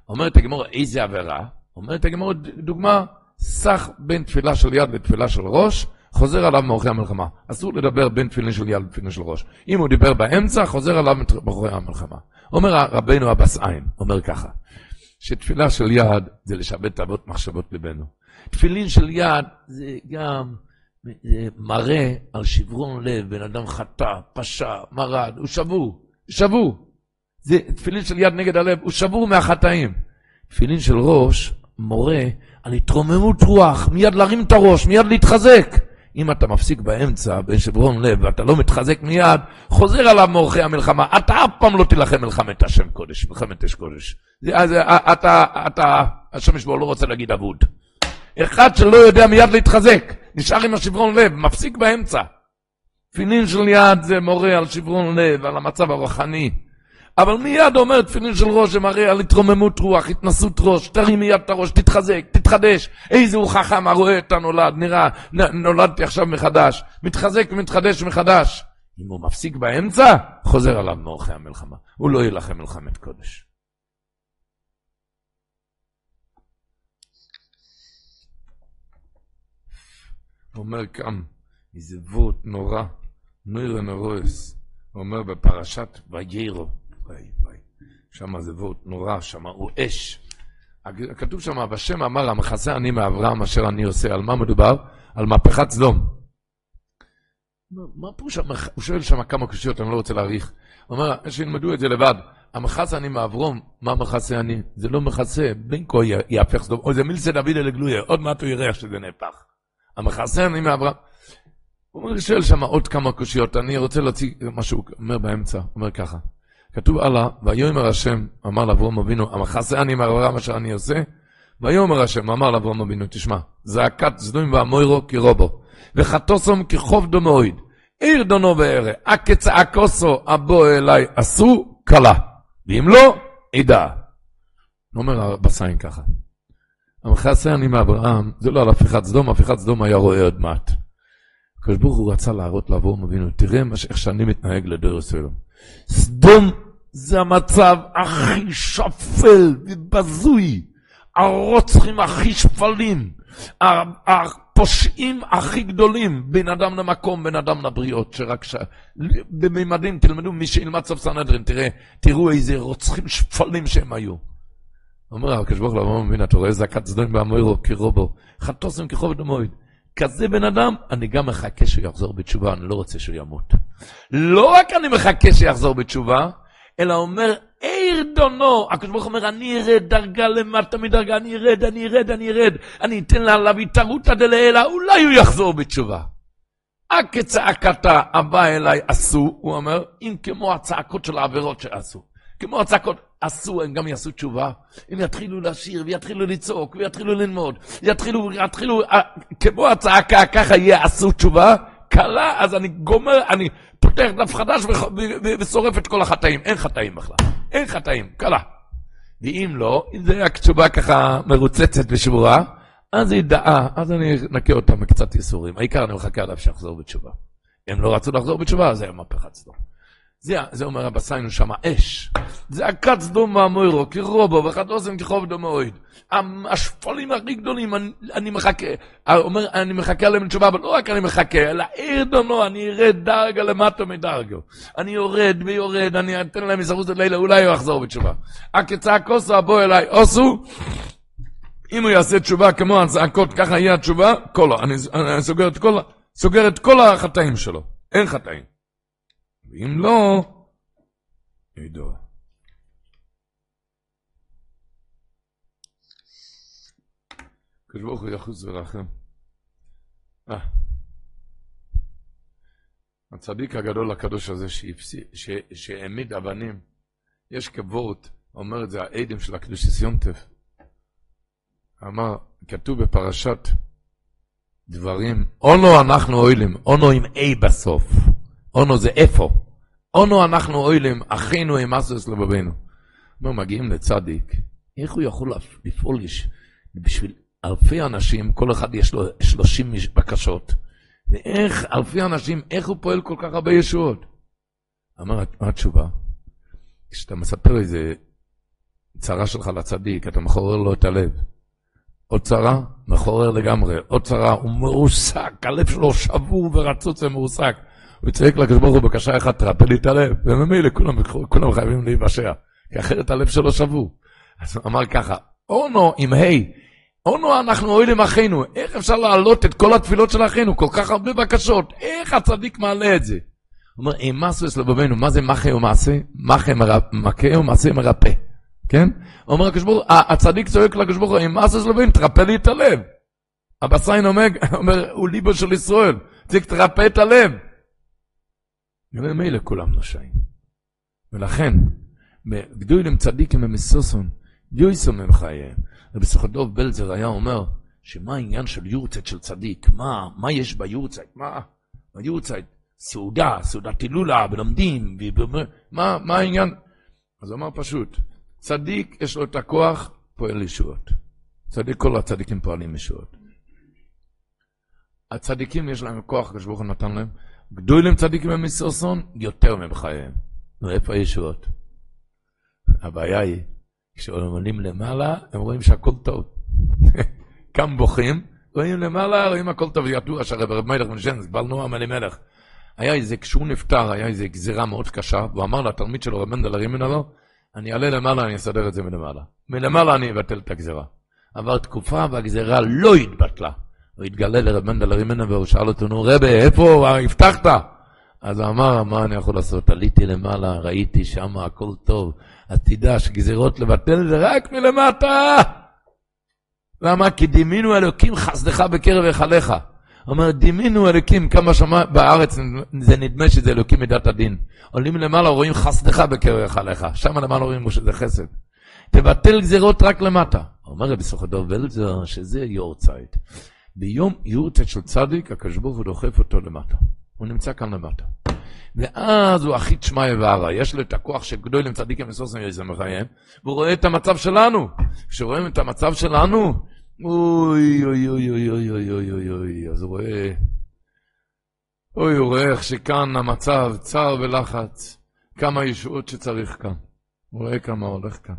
אומרת הגמרא, איזה עבירה? אומרת הגמרא, דוגמה, סך בין תפילה של יד לתפילה של ראש, חוזר עליו מאורחי המלחמה. אסור לדבר בין תפילין של יד לתפילין של ראש. אם הוא דיבר באמצע, חוזר עליו מאורחי המלחמה. אומר רבנו אבס עין, אומר ככה, שתפילה של יד זה לשבת תאוות מחשבות ליבנו. תפילין של יד זה גם זה מראה על שברון לב, בן אדם חטא, פשע, מרד, הוא שבור, שבור. זה תפילין של יד נגד הלב, הוא שבור מהחטאים. תפילין של ראש מורה על התרוממות רוח, מיד להרים את הראש, מיד להתחזק. אם אתה מפסיק באמצע, בשברון לב, ואתה לא מתחזק מיד, חוזר עליו מאורחי המלחמה. אתה אף פעם לא תילחם מלחמת השם קודש, מלחמת אש קודש. אז אתה, אתה, השם ישבור לא רוצה להגיד אבוד. אחד שלא יודע מיד להתחזק, נשאר עם השברון לב, מפסיק באמצע. תפילין של יד זה מורה על שברון לב, על המצב הרוחני. אבל מיד אומר תפילין של ראש, זה מראה על התרוממות רוח, התנסות ראש, תרים מיד את הראש, תתחזק, תתחדש. איזה הוא חכם הרואה את הנולד, נראה, נולדתי עכשיו מחדש. מתחזק ומתחדש מחדש. אם הוא מפסיק באמצע, חוזר עליו מאורחי המלחמה. הוא לא יילחם מלחמת קודש. אומר כאן, איזה וורט נורא, נוירה נורס, אומר בפרשת ויירו. וואי וואי. שם זה וורט נורא, שם הוא אש. כתוב שם, בשם אמר המחסה אני מאברהם אשר אני עושה, על מה מדובר? על מהפכת סדום. מה פירוש, הוא שואל שם כמה קושיות, אני לא רוצה להאריך. הוא אומר, שילמדו את זה לבד. המחסה אני מאברום, מה מחסה אני? זה לא מחסה, בין כה יהפך סדום, או זה מילסה דוד אלה גלויה, עוד מעט הוא יראה שזה נהפך. המחסה אני מאברהם. הוא שואל שם עוד כמה קושיות, אני רוצה להציג מה שהוא אומר באמצע, אומר ככה. כתוב הלאה, ויאמר השם, אמר לאברום אבינו, המחסה אני מאברהם אשר אני עושה, ויאמר השם, אמר לאברום אבינו, תשמע, זעקת סדום ועמוירו כרובו, וחטוסום כחוב דומויד, עיר דונו וערה, הכצעקוסו הבוא אליי עשו, כלה, ואם לא, עדה. אומר הבסיין ככה, המחסה אני מאברהם, זה לא על הפיכת סדום, הפיכת סדום היה רואה עוד מעט. הקדוש ברוך הוא רצה להראות לאברום אבינו, תראה איך שאני מתנהג לדור סלום. סדום זה המצב הכי שפל ובזוי, הרוצחים הכי שפלים, הפושעים הכי גדולים, בין אדם למקום, בין אדם לבריות, שרק ש... בממדים, תלמדו, מי שילמד סוף סנהדרין, תראה, תראו איזה רוצחים שפלים שהם היו. אומר הקדוש ברוך הוא לאברהם אבינו, אתה רואה זעקת סדום ואמורו כרובו, חטוסם ככובד המועד. כזה בן אדם, אני גם מחכה שהוא יחזור בתשובה, אני לא רוצה שהוא ימות. לא רק אני מחכה שיחזור בתשובה, אלא אומר, לאירדונו. הקדוש ברוך אומר, אני ארד דרגה למטה מדרגה, אני ארד, אני ארד, אני ארד. אני אתן לה להביא תרותא דלעילא, אולי הוא יחזור בתשובה. הכצעקתה הבא אליי עשו, הוא אומר, אם כמו הצעקות של העבירות שעשו. כמו הצעקות, עשו, הם גם יעשו תשובה. הם יתחילו לשיר, ויתחילו לצעוק, ויתחילו ללמוד, יתחילו, יתחילו, אה, כמו הצעקה, ככה יהיה עשו תשובה, קלה, אז אני גומר, אני פותח דף חדש ושורף את כל החטאים. אין חטאים בכלל, אין חטאים, קלה. ואם לא, אם זה רק תשובה ככה מרוצצת ושבורה, אז היא דעה, אז אני אנקה אותה מקצת ייסורים. העיקר אני מחכה עליו שיחזור בתשובה. הם לא רצו לחזור בתשובה, אז היה מהפכת סדום. זה, זה אומר רבא סיינו שם, אש. זה הקץ דום מהמוירו, כרובו, ואחד עושים כחוב דומויד. השפולים הכי גדולים, אני, אני מחכה, אומר, אני מחכה עליהם לתשובה, אבל לא רק אני מחכה, אלא עיר דונו, אני ארד דרגה למטה מדרגו. אני יורד ויורד, אני אתן להם מסרוס לילה, אולי הוא יחזור בתשובה. הכצעקוסו הבוא אליי, עושו, אם הוא יעשה תשובה כמו הצעקות, ככה יהיה התשובה, כל, אני, אני סוגר את כל, סוגר את כל החטאים שלו. אין חטאים. ואם לא, ידוע. הקדוש ברוך הוא יחוס ורחם. אה. הצדיק הגדול הקדוש הזה שהעמיד אבנים, יש כבוד, אומר את זה העדים של הקדוש יונטף. אמר, כתוב בפרשת דברים, אונו אנחנו אוהלים, אונו עם A בסוף. אונו זה איפה. אונו אנחנו אוהלים, אחינו עם אסוס לבבינו. אומר, מגיעים לצדיק, איך הוא יכול לפעול בשביל אלפי אנשים, כל אחד יש לו שלושים בקשות. ואיך אלפי אנשים, איך הוא פועל כל כך הרבה ישועות? אמר, מה התשובה? כשאתה מספר איזה צרה שלך לצדיק, אתה מחורר לו את הלב. עוד צרה, מחורר לגמרי. עוד צרה, הוא מרוסק, הלב שלו שבור ורצוץ ומרוסק. הוא צועק לקדוש ברוך הוא בקשה אחת, תרפא לי את הלב. וממילא כולם, כולם חייבים להיוושע, כי אחרת הלב שלו שבור. אז הוא אמר ככה, אונו עם ה', אונו אנחנו אוהלים אחינו, איך אפשר להעלות את כל התפילות של אחינו, כל כך הרבה בקשות, איך הצדיק מעלה את זה? הוא אומר, אימסו אצל לבבינו, מה זה מחה ומעשה? מכה ומעשה מרפא. כן? אומר הקדוש ברוך הוא, הצדיק צועק לקדוש ברוך הוא, אם אסס לבין, תרפא לי את הלב. הבסיין אומר, הוא ליבו של ישראל, צריך תרפא את הלב. וממילא כולם נושאים. ולכן, גדולים צדיקים במסוסון, יויסו מהם חייהם. רבי סוכדוב בלזר היה אומר, שמה העניין של יורצייט של צדיק? מה, מה יש ביורצייט? מה? ביורצייט, סעודה, סעודת הילולה, ולומדים, מה, מה העניין? אז הוא אמר פשוט, צדיק יש לו את הכוח, פועל ישועות. צדיק, כל הצדיקים פועלים ישועות. הצדיקים יש להם כוח, הקדוש ברוך הוא נתן להם. גדולים צדיקים במסרסון, יותר מהם חייהם. ואיפה הישועות? הבעיה היא, כשהם עולים למעלה, הם רואים שהכל טוב. כאן בוכים, רואים למעלה, רואים הכל טוב, ידוע שהרב מלך זה בעל נועם אלימלך. היה איזה, כשהוא נפטר, היה איזה גזירה מאוד קשה, והוא אמר לתלמיד שלו, רב מנדל הרימן עליו, אני אעלה למעלה, אני אסדר את זה מלמעלה. מלמעלה אני אבטל את הגזירה. עבר תקופה והגזירה לא התבטלה. הוא התגלה לרב מנדל רימנה והוא שאל אותו, נו רבי, איפה הבטחת? אז הוא אמר, מה אני יכול לעשות? עליתי למעלה, ראיתי שם הכל טוב. אז תדע שגזירות לבטל זה רק מלמטה. למה? כי דימינו אלוקים חסדך בקרב היכליך. אומר, דימינו אלוקים, כמה שמע בארץ, זה נדמה שזה אלוקים מידת הדין. עולים למעלה, רואים חסדך בקרח עליך. שם למעלה רואים שזה חסד. תבטל גזירות רק למטה. אומר רבי סוכדוב ולזר, שזה יורצייט. ביום יורצייט של צדיק, הקדוש ברוך הוא דוחף אותו למטה. הוא נמצא כאן למטה. ואז הוא הכי תשמעי וערה, יש לו את הכוח של גדולים צדיקים וסוסים יזם מחייהם, והוא רואה את המצב שלנו. כשרואים את המצב שלנו, אוי, אוי, אוי, אוי, אוי, אוי, אוי, אוי, אוי, אז הוא רואה, אוי, הוא רואה איך שכאן המצב צר ולחץ, כמה ישועות שצריך כאן. הוא רואה כמה הולך כאן.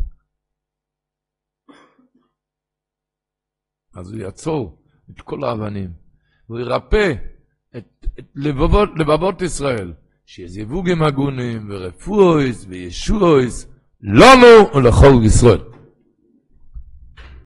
אז הוא יעצור את כל האבנים, והוא ירפא את, את לבבות, לבבות ישראל, שיהיה זיווגים הגונים ורפואיס וישועיס, לנו ולכל ישראל.